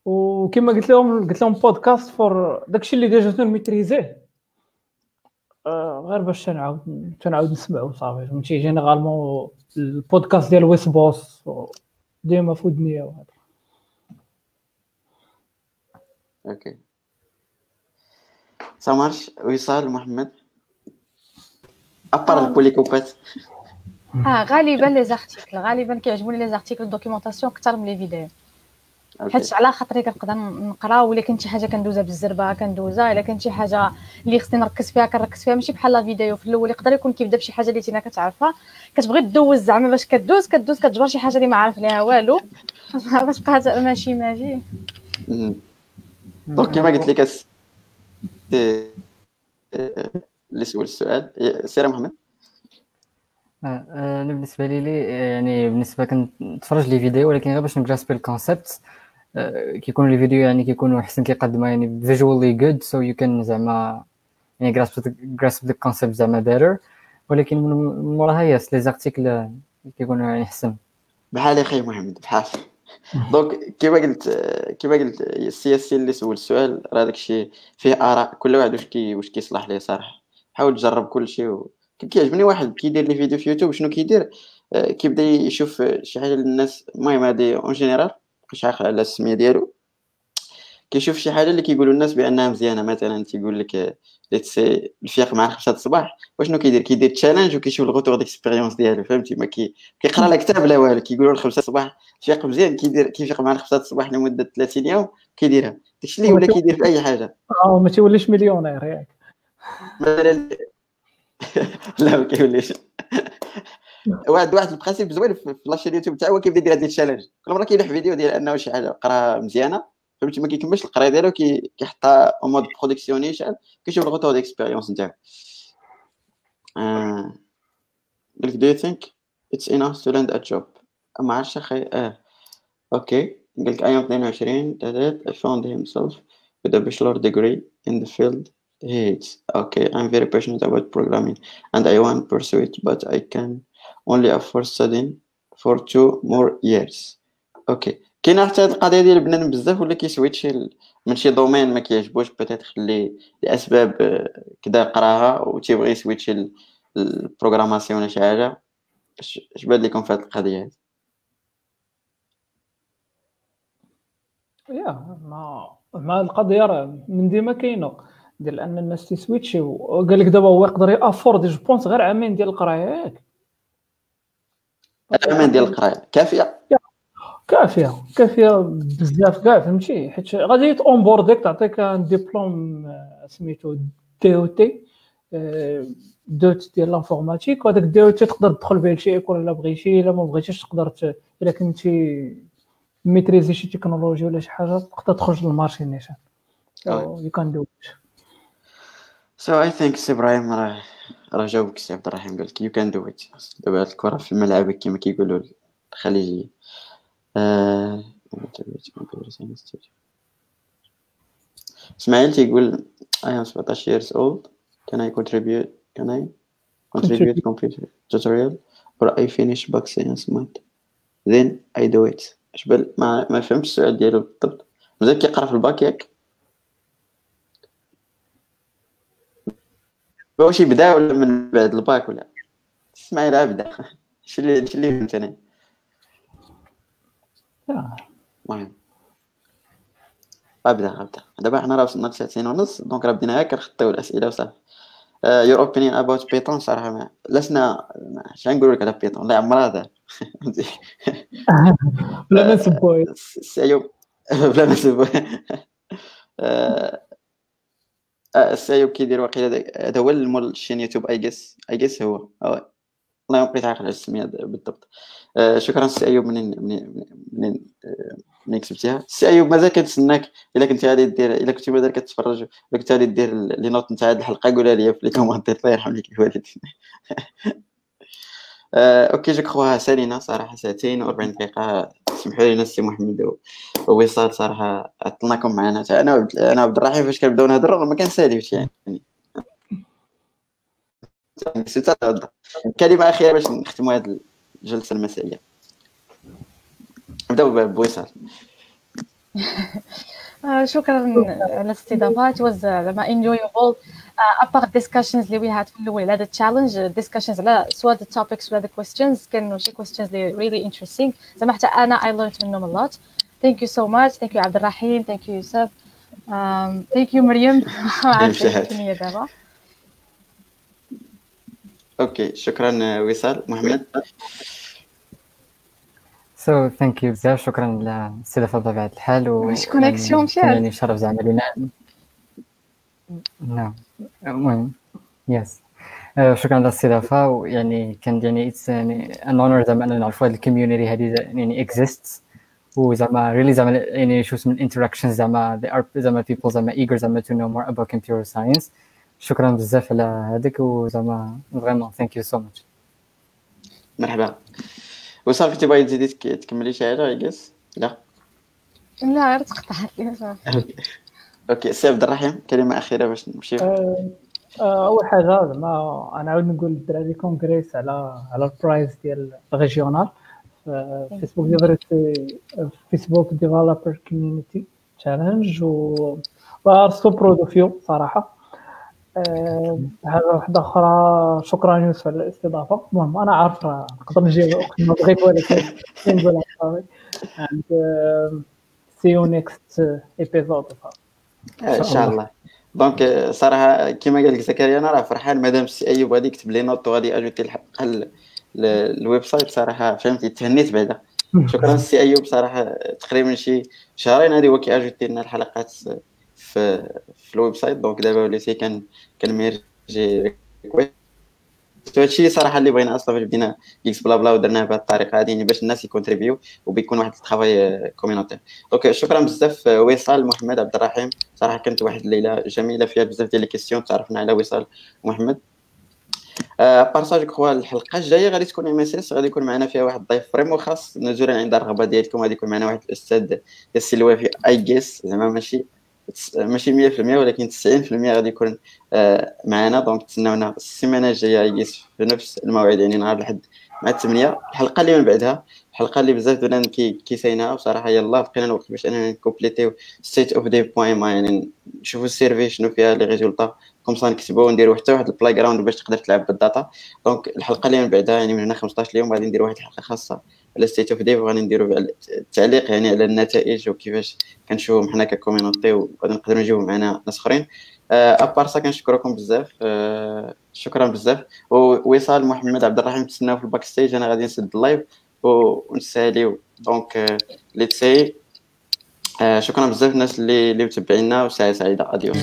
وكما قلت لهم قلت لهم بودكاست for داكشي اللي déjà تن maîtriser ه آه، غير باش تنعاود تنعاود نسمعو صافي فهمتي؟ généralement البودكاست ديال Wes Bos ديما في ودنيا وهذا okay ça marche وسي محمد à part البوليكوبات آه غالبا les articles غالبا كيعجبوني les articles documentation أكثر من les vidéos حيت على خاطري كنقدر نقرا ولا كنت شي حاجة كندوزها بالزربه كندوزها الا كانت شي حاجة اللي خصني نركز فيها كنركز فيها ماشي بحال la vidéo في الأول يقدر يكون كيبدا بشي حاجة اللي تينا كتعرفها كتبغي دوز زعما باش كدوز كدوز كتجبر شي حاجة اللي ما عارف ليها والو باش بقى ماشي ماشي. donc كما قلت لك إيه، إيه، اللي سول السؤال إيه، سير محمد آه، آه، أنا بالنسبة لي آه، يعني بالنسبة كنتفرج les vidéos ولكن غير باش ن grasp ي ال concept كيكونوا les vidéos يعني كيكونوا احسن كيقدموا يعني visually good so you can زعما يعني grasp grasp ال concept زعما better ولكن من موراها yes les articles كيكونوا يعني احسن بحال أخي محمد بحال. donc كما قلت كما قلت السي ياسين اللي سول السؤال راه داك الشيء فيه آراء كل واحد واش كي واش كيصلح ليه صراحة. حاول تجرب كل شيء و... كي- كيعجبني واحد كيدير les vidéos في يوتيوب شنو كيدير؟ آه، كيبدا يشوف شي حاجة للناس المهم هادي en général مش عارف على السمية ديالو. كيشوف شي حاجة اللي كيقولوا الناس بأنها مزيانة. مثلا تيقول لك سي الفياق مع خمسة الصباح وشنو كيدير؟ كيدير challenge وكيشوف ال retour d'expérience ديالو. فهمتي؟ ما كي كيقرأ لا كتاب لا والو. كيقولوا له خمسة الصباح فيق مزيان كيدير كيفيق مع خمسة الصباح لمدة 30 يوم كيديرها. داكشي اللي ولا كيدير في أي حاجة. آه ما تيوليش مليونير ياك. مثلا [laughs] لا ما كيوليش. واحد واحد ال principe زوين في la chaîne YouTube تاعو كيبدا يدير هاد ال challenge كل مرة كيلوح فيديو ديال أنه شي حاجة قرا مزيانة فهمتي؟ ما كيكملش القراية ديالو كي- كيحطها en mode production نيشان كيشوف ال retour d'expérience نتاعو. آه. قال لك do you think it's enough to land a job? ما عرفتش أخي آه. أوكي. قال لك I am 22 تدات I found himself with a bachelor degree in the field he hates. okay I'm very passionate about programming and I want to pursue it but I can only afford studying for two more years. أوكي كاينة حتى هاد القضية ديال بنادم بزاف ولا كيسويتشي من شي دومين ما كيعجبوش بيتيتر اللي لأسباب آه، كدا قراها وتيبغي ي switch ي ال programmation ولا شي حاجة. اش بان لكم في هاد القضية هادي؟ يا ما ما القضية راه من ديما كاينة. ديال أن الناس تي switch يو. وقال لك دابا هو يقدر ي afford je pense غير عامين ديال القراية ياك عامين ديال القرايه كافية. كافية. كافية بزاف. كاع فهمتي؟ حيت غادي تونبورديك تعطيك un diplôme آه، سميتو DUT DUT ديال l'informatique وهذاك DUT تقدر تدخل به لشي école الا بغيتي الا ما بغيتيش تقدر إلا كنتي maîtriser شي تكنولوجي ولا شي حاجة تقدر تخرج لل marché نيشان. you can do so I think سي إبراهيم راه راه جاوبك سي عبد الرحيم قال لك you can do it دابا الكرة في الملعب كما كيقولوا الخليجيين آه، إسماعيل تيقول I am 17 years old. Can I contribute? Can I contribute computer tutorial? Or I finish back science math then I do it. اشبال ما ما فهمتش السؤال ديالو بالضبط. مازال كيقرا في الباك ياك؟ واش يبدا ولا من بعد الباك ولا؟ اسماعيل ابدا. شي اللي شي اللي فهمت أنا؟ المهم. ابدا ابدا. دابا حنا راه وصلنا لساعتين ونص donc راه بدينا غير كنخطيو الأسئلة وصافي. your opinion about Python صراحة ما لسنا اش غنقول لك على Python الله عمرها دار [laughs] بلا ما نسبوه. سي ايوب [laughs] بلا ما نسبوه. [laughs] السي ايوب كيدير واقيلا هذا هو مول la chaîne YouTube اي جيس اي جيس هو. والله ما بقيت عاقل على السميه بالضبط. آه، شكرا سي أيوب منين منين منين آه، منين كتبتيها؟ سي أيوب مازال كنتسناك إلا كنت غادي دير إلا كنتي مازال كتفرج إلا كنت غادي دير les notes نتاع هذه الحلقة قولها لي في les commentaires الله يرحم لك الوالدين آه، OK je crois سالينا صراحة ساعتين و40 دقيقة. سمحوا لي السي محمد ووصال صراحة عطلناكم معنا أنا أنا عبد الرحيم فاش كنبداو نهضروا ما كنساليوش يعني. كلمة أخيرة باش نختموا هذه الجلسة المسائية. نبداو بوصال. [laughs] شكرا على الاستضافة. It was زعما enjoyable à part discussions اللي we had في الأول هذا ال challenge discussions على سواء the topics ولا the questions كانوا شي كويستشنز اللي really interesting زعما حتى أنا I learned منهم a lot. thank you so much thank you عبد الرحيم thank you يوسف thank you مريم عارفه دابا OK شكرا وصال محمد so thank you بزاف شكرا للاستضافه بطبيعه الحال و واش connexion مشات يعني شرف زعما لينا نعم المهم yes شكرا على الاستضافه ويعني كان يعني it's يعني an honor زعما أننا نعرفوا هذه ال community هذه يعني exist وزعما really زعما يعني شوف من interaction زعما they are زعما people زعما eager زعما to know more about computer science. شكرا بزاف على هذاك وزعما vraiment thank you so much مرحبا. وصافي كنتي باغي تزيدي تكملي شي حاجة يقيس لا. لا غير صافي [laughs] OK سي عبد الرحيم كلمة أخيرة باش نمشي. أه أول حاجة زعما أنا عاود نقول للدراري congrats على على ال prize ديال ال regional. Facebook developer Facebook developer community challenge و so proud of you صراحة. حاجة واحدة أخرى. شكرا يوسف على الاستضافة. المهم أنا عارف نقدر نجي وقت [laughs] ما بغيت ولكن [laughs] نقول صافي and see you next episode إن شاء الله. donc صراحة كما قال لك زكريا أنا راه فرحان مادام السي أيوب غادي يكتب les notes وغادي أجوتي الحلقة ال website صراحة فهمتي؟ تهنيت بعدا. شكرا السي أيوب صراحة تقريبا شي شهرين هذه هو كيأجوتي لنا الحلقات في في ال website donc دابا وليتي كان كنميرجي request هادشي صراحة اللي بغينا أصلا فاش بدينا GeeksBlabla ودرناه بهذه الطريقة هذه يعني باش الناس يكونتريبيو وبيكون واحد ال travail communautaire donc شكرا بزاف وصال محمد عبد الرحيم. صراحة كانت واحد الليلة جميلة فيها بزاف ديال les questions تعرفنا على وصال ومحمد بارساج كخوا الحلقة الجاية غادي تكون ام اس اس غادي يكون معنا فيها واحد الضيف فريمون خاص. نزولا عند الرغبة ديالكم غادي يكون معنا واحد الأستاذ السلوى في اي جيس زعما ماشي. ماشي 100% ولكن 90% غادي يكون آه، معنا دونك تسناونا السيمانة الجاية يجلس في نفس الموعد يعني نهار الأحد مع الثمانية الحلقة اللي من بعدها الحلقة اللي بزاف كي كيساينها بصراحة يلاه بقينا الوقت باش أننا نكومبليتيو ستيت اوف دي بوين يعني نشوفوا ال survey شنو فيها les résultats. comme ça نكتبوا ونديروا حتى واحد ال playground باش تقدر تلعب بال data. donc الحلقة اللي من بعدها يعني من هنا 15 يوم غادي ندير واحد الحلقة خاصة. على State of Dev وغادي نديروا التعليق يعني على النتائج وكيفاش كنشوفوا حنا ك community وغادي نقدروا نجيبوا معنا ناس أخرين. à part ça كنشكركم بزاف. آه، شكرا بزاف. ووصال محمد عبد الرحيم تسناو في ال backstage أنا غادي نسد ال live ونساليو. donc let's see شكرا بزاف الناس اللي اللي متبعينا وساعه سعيدة. adiós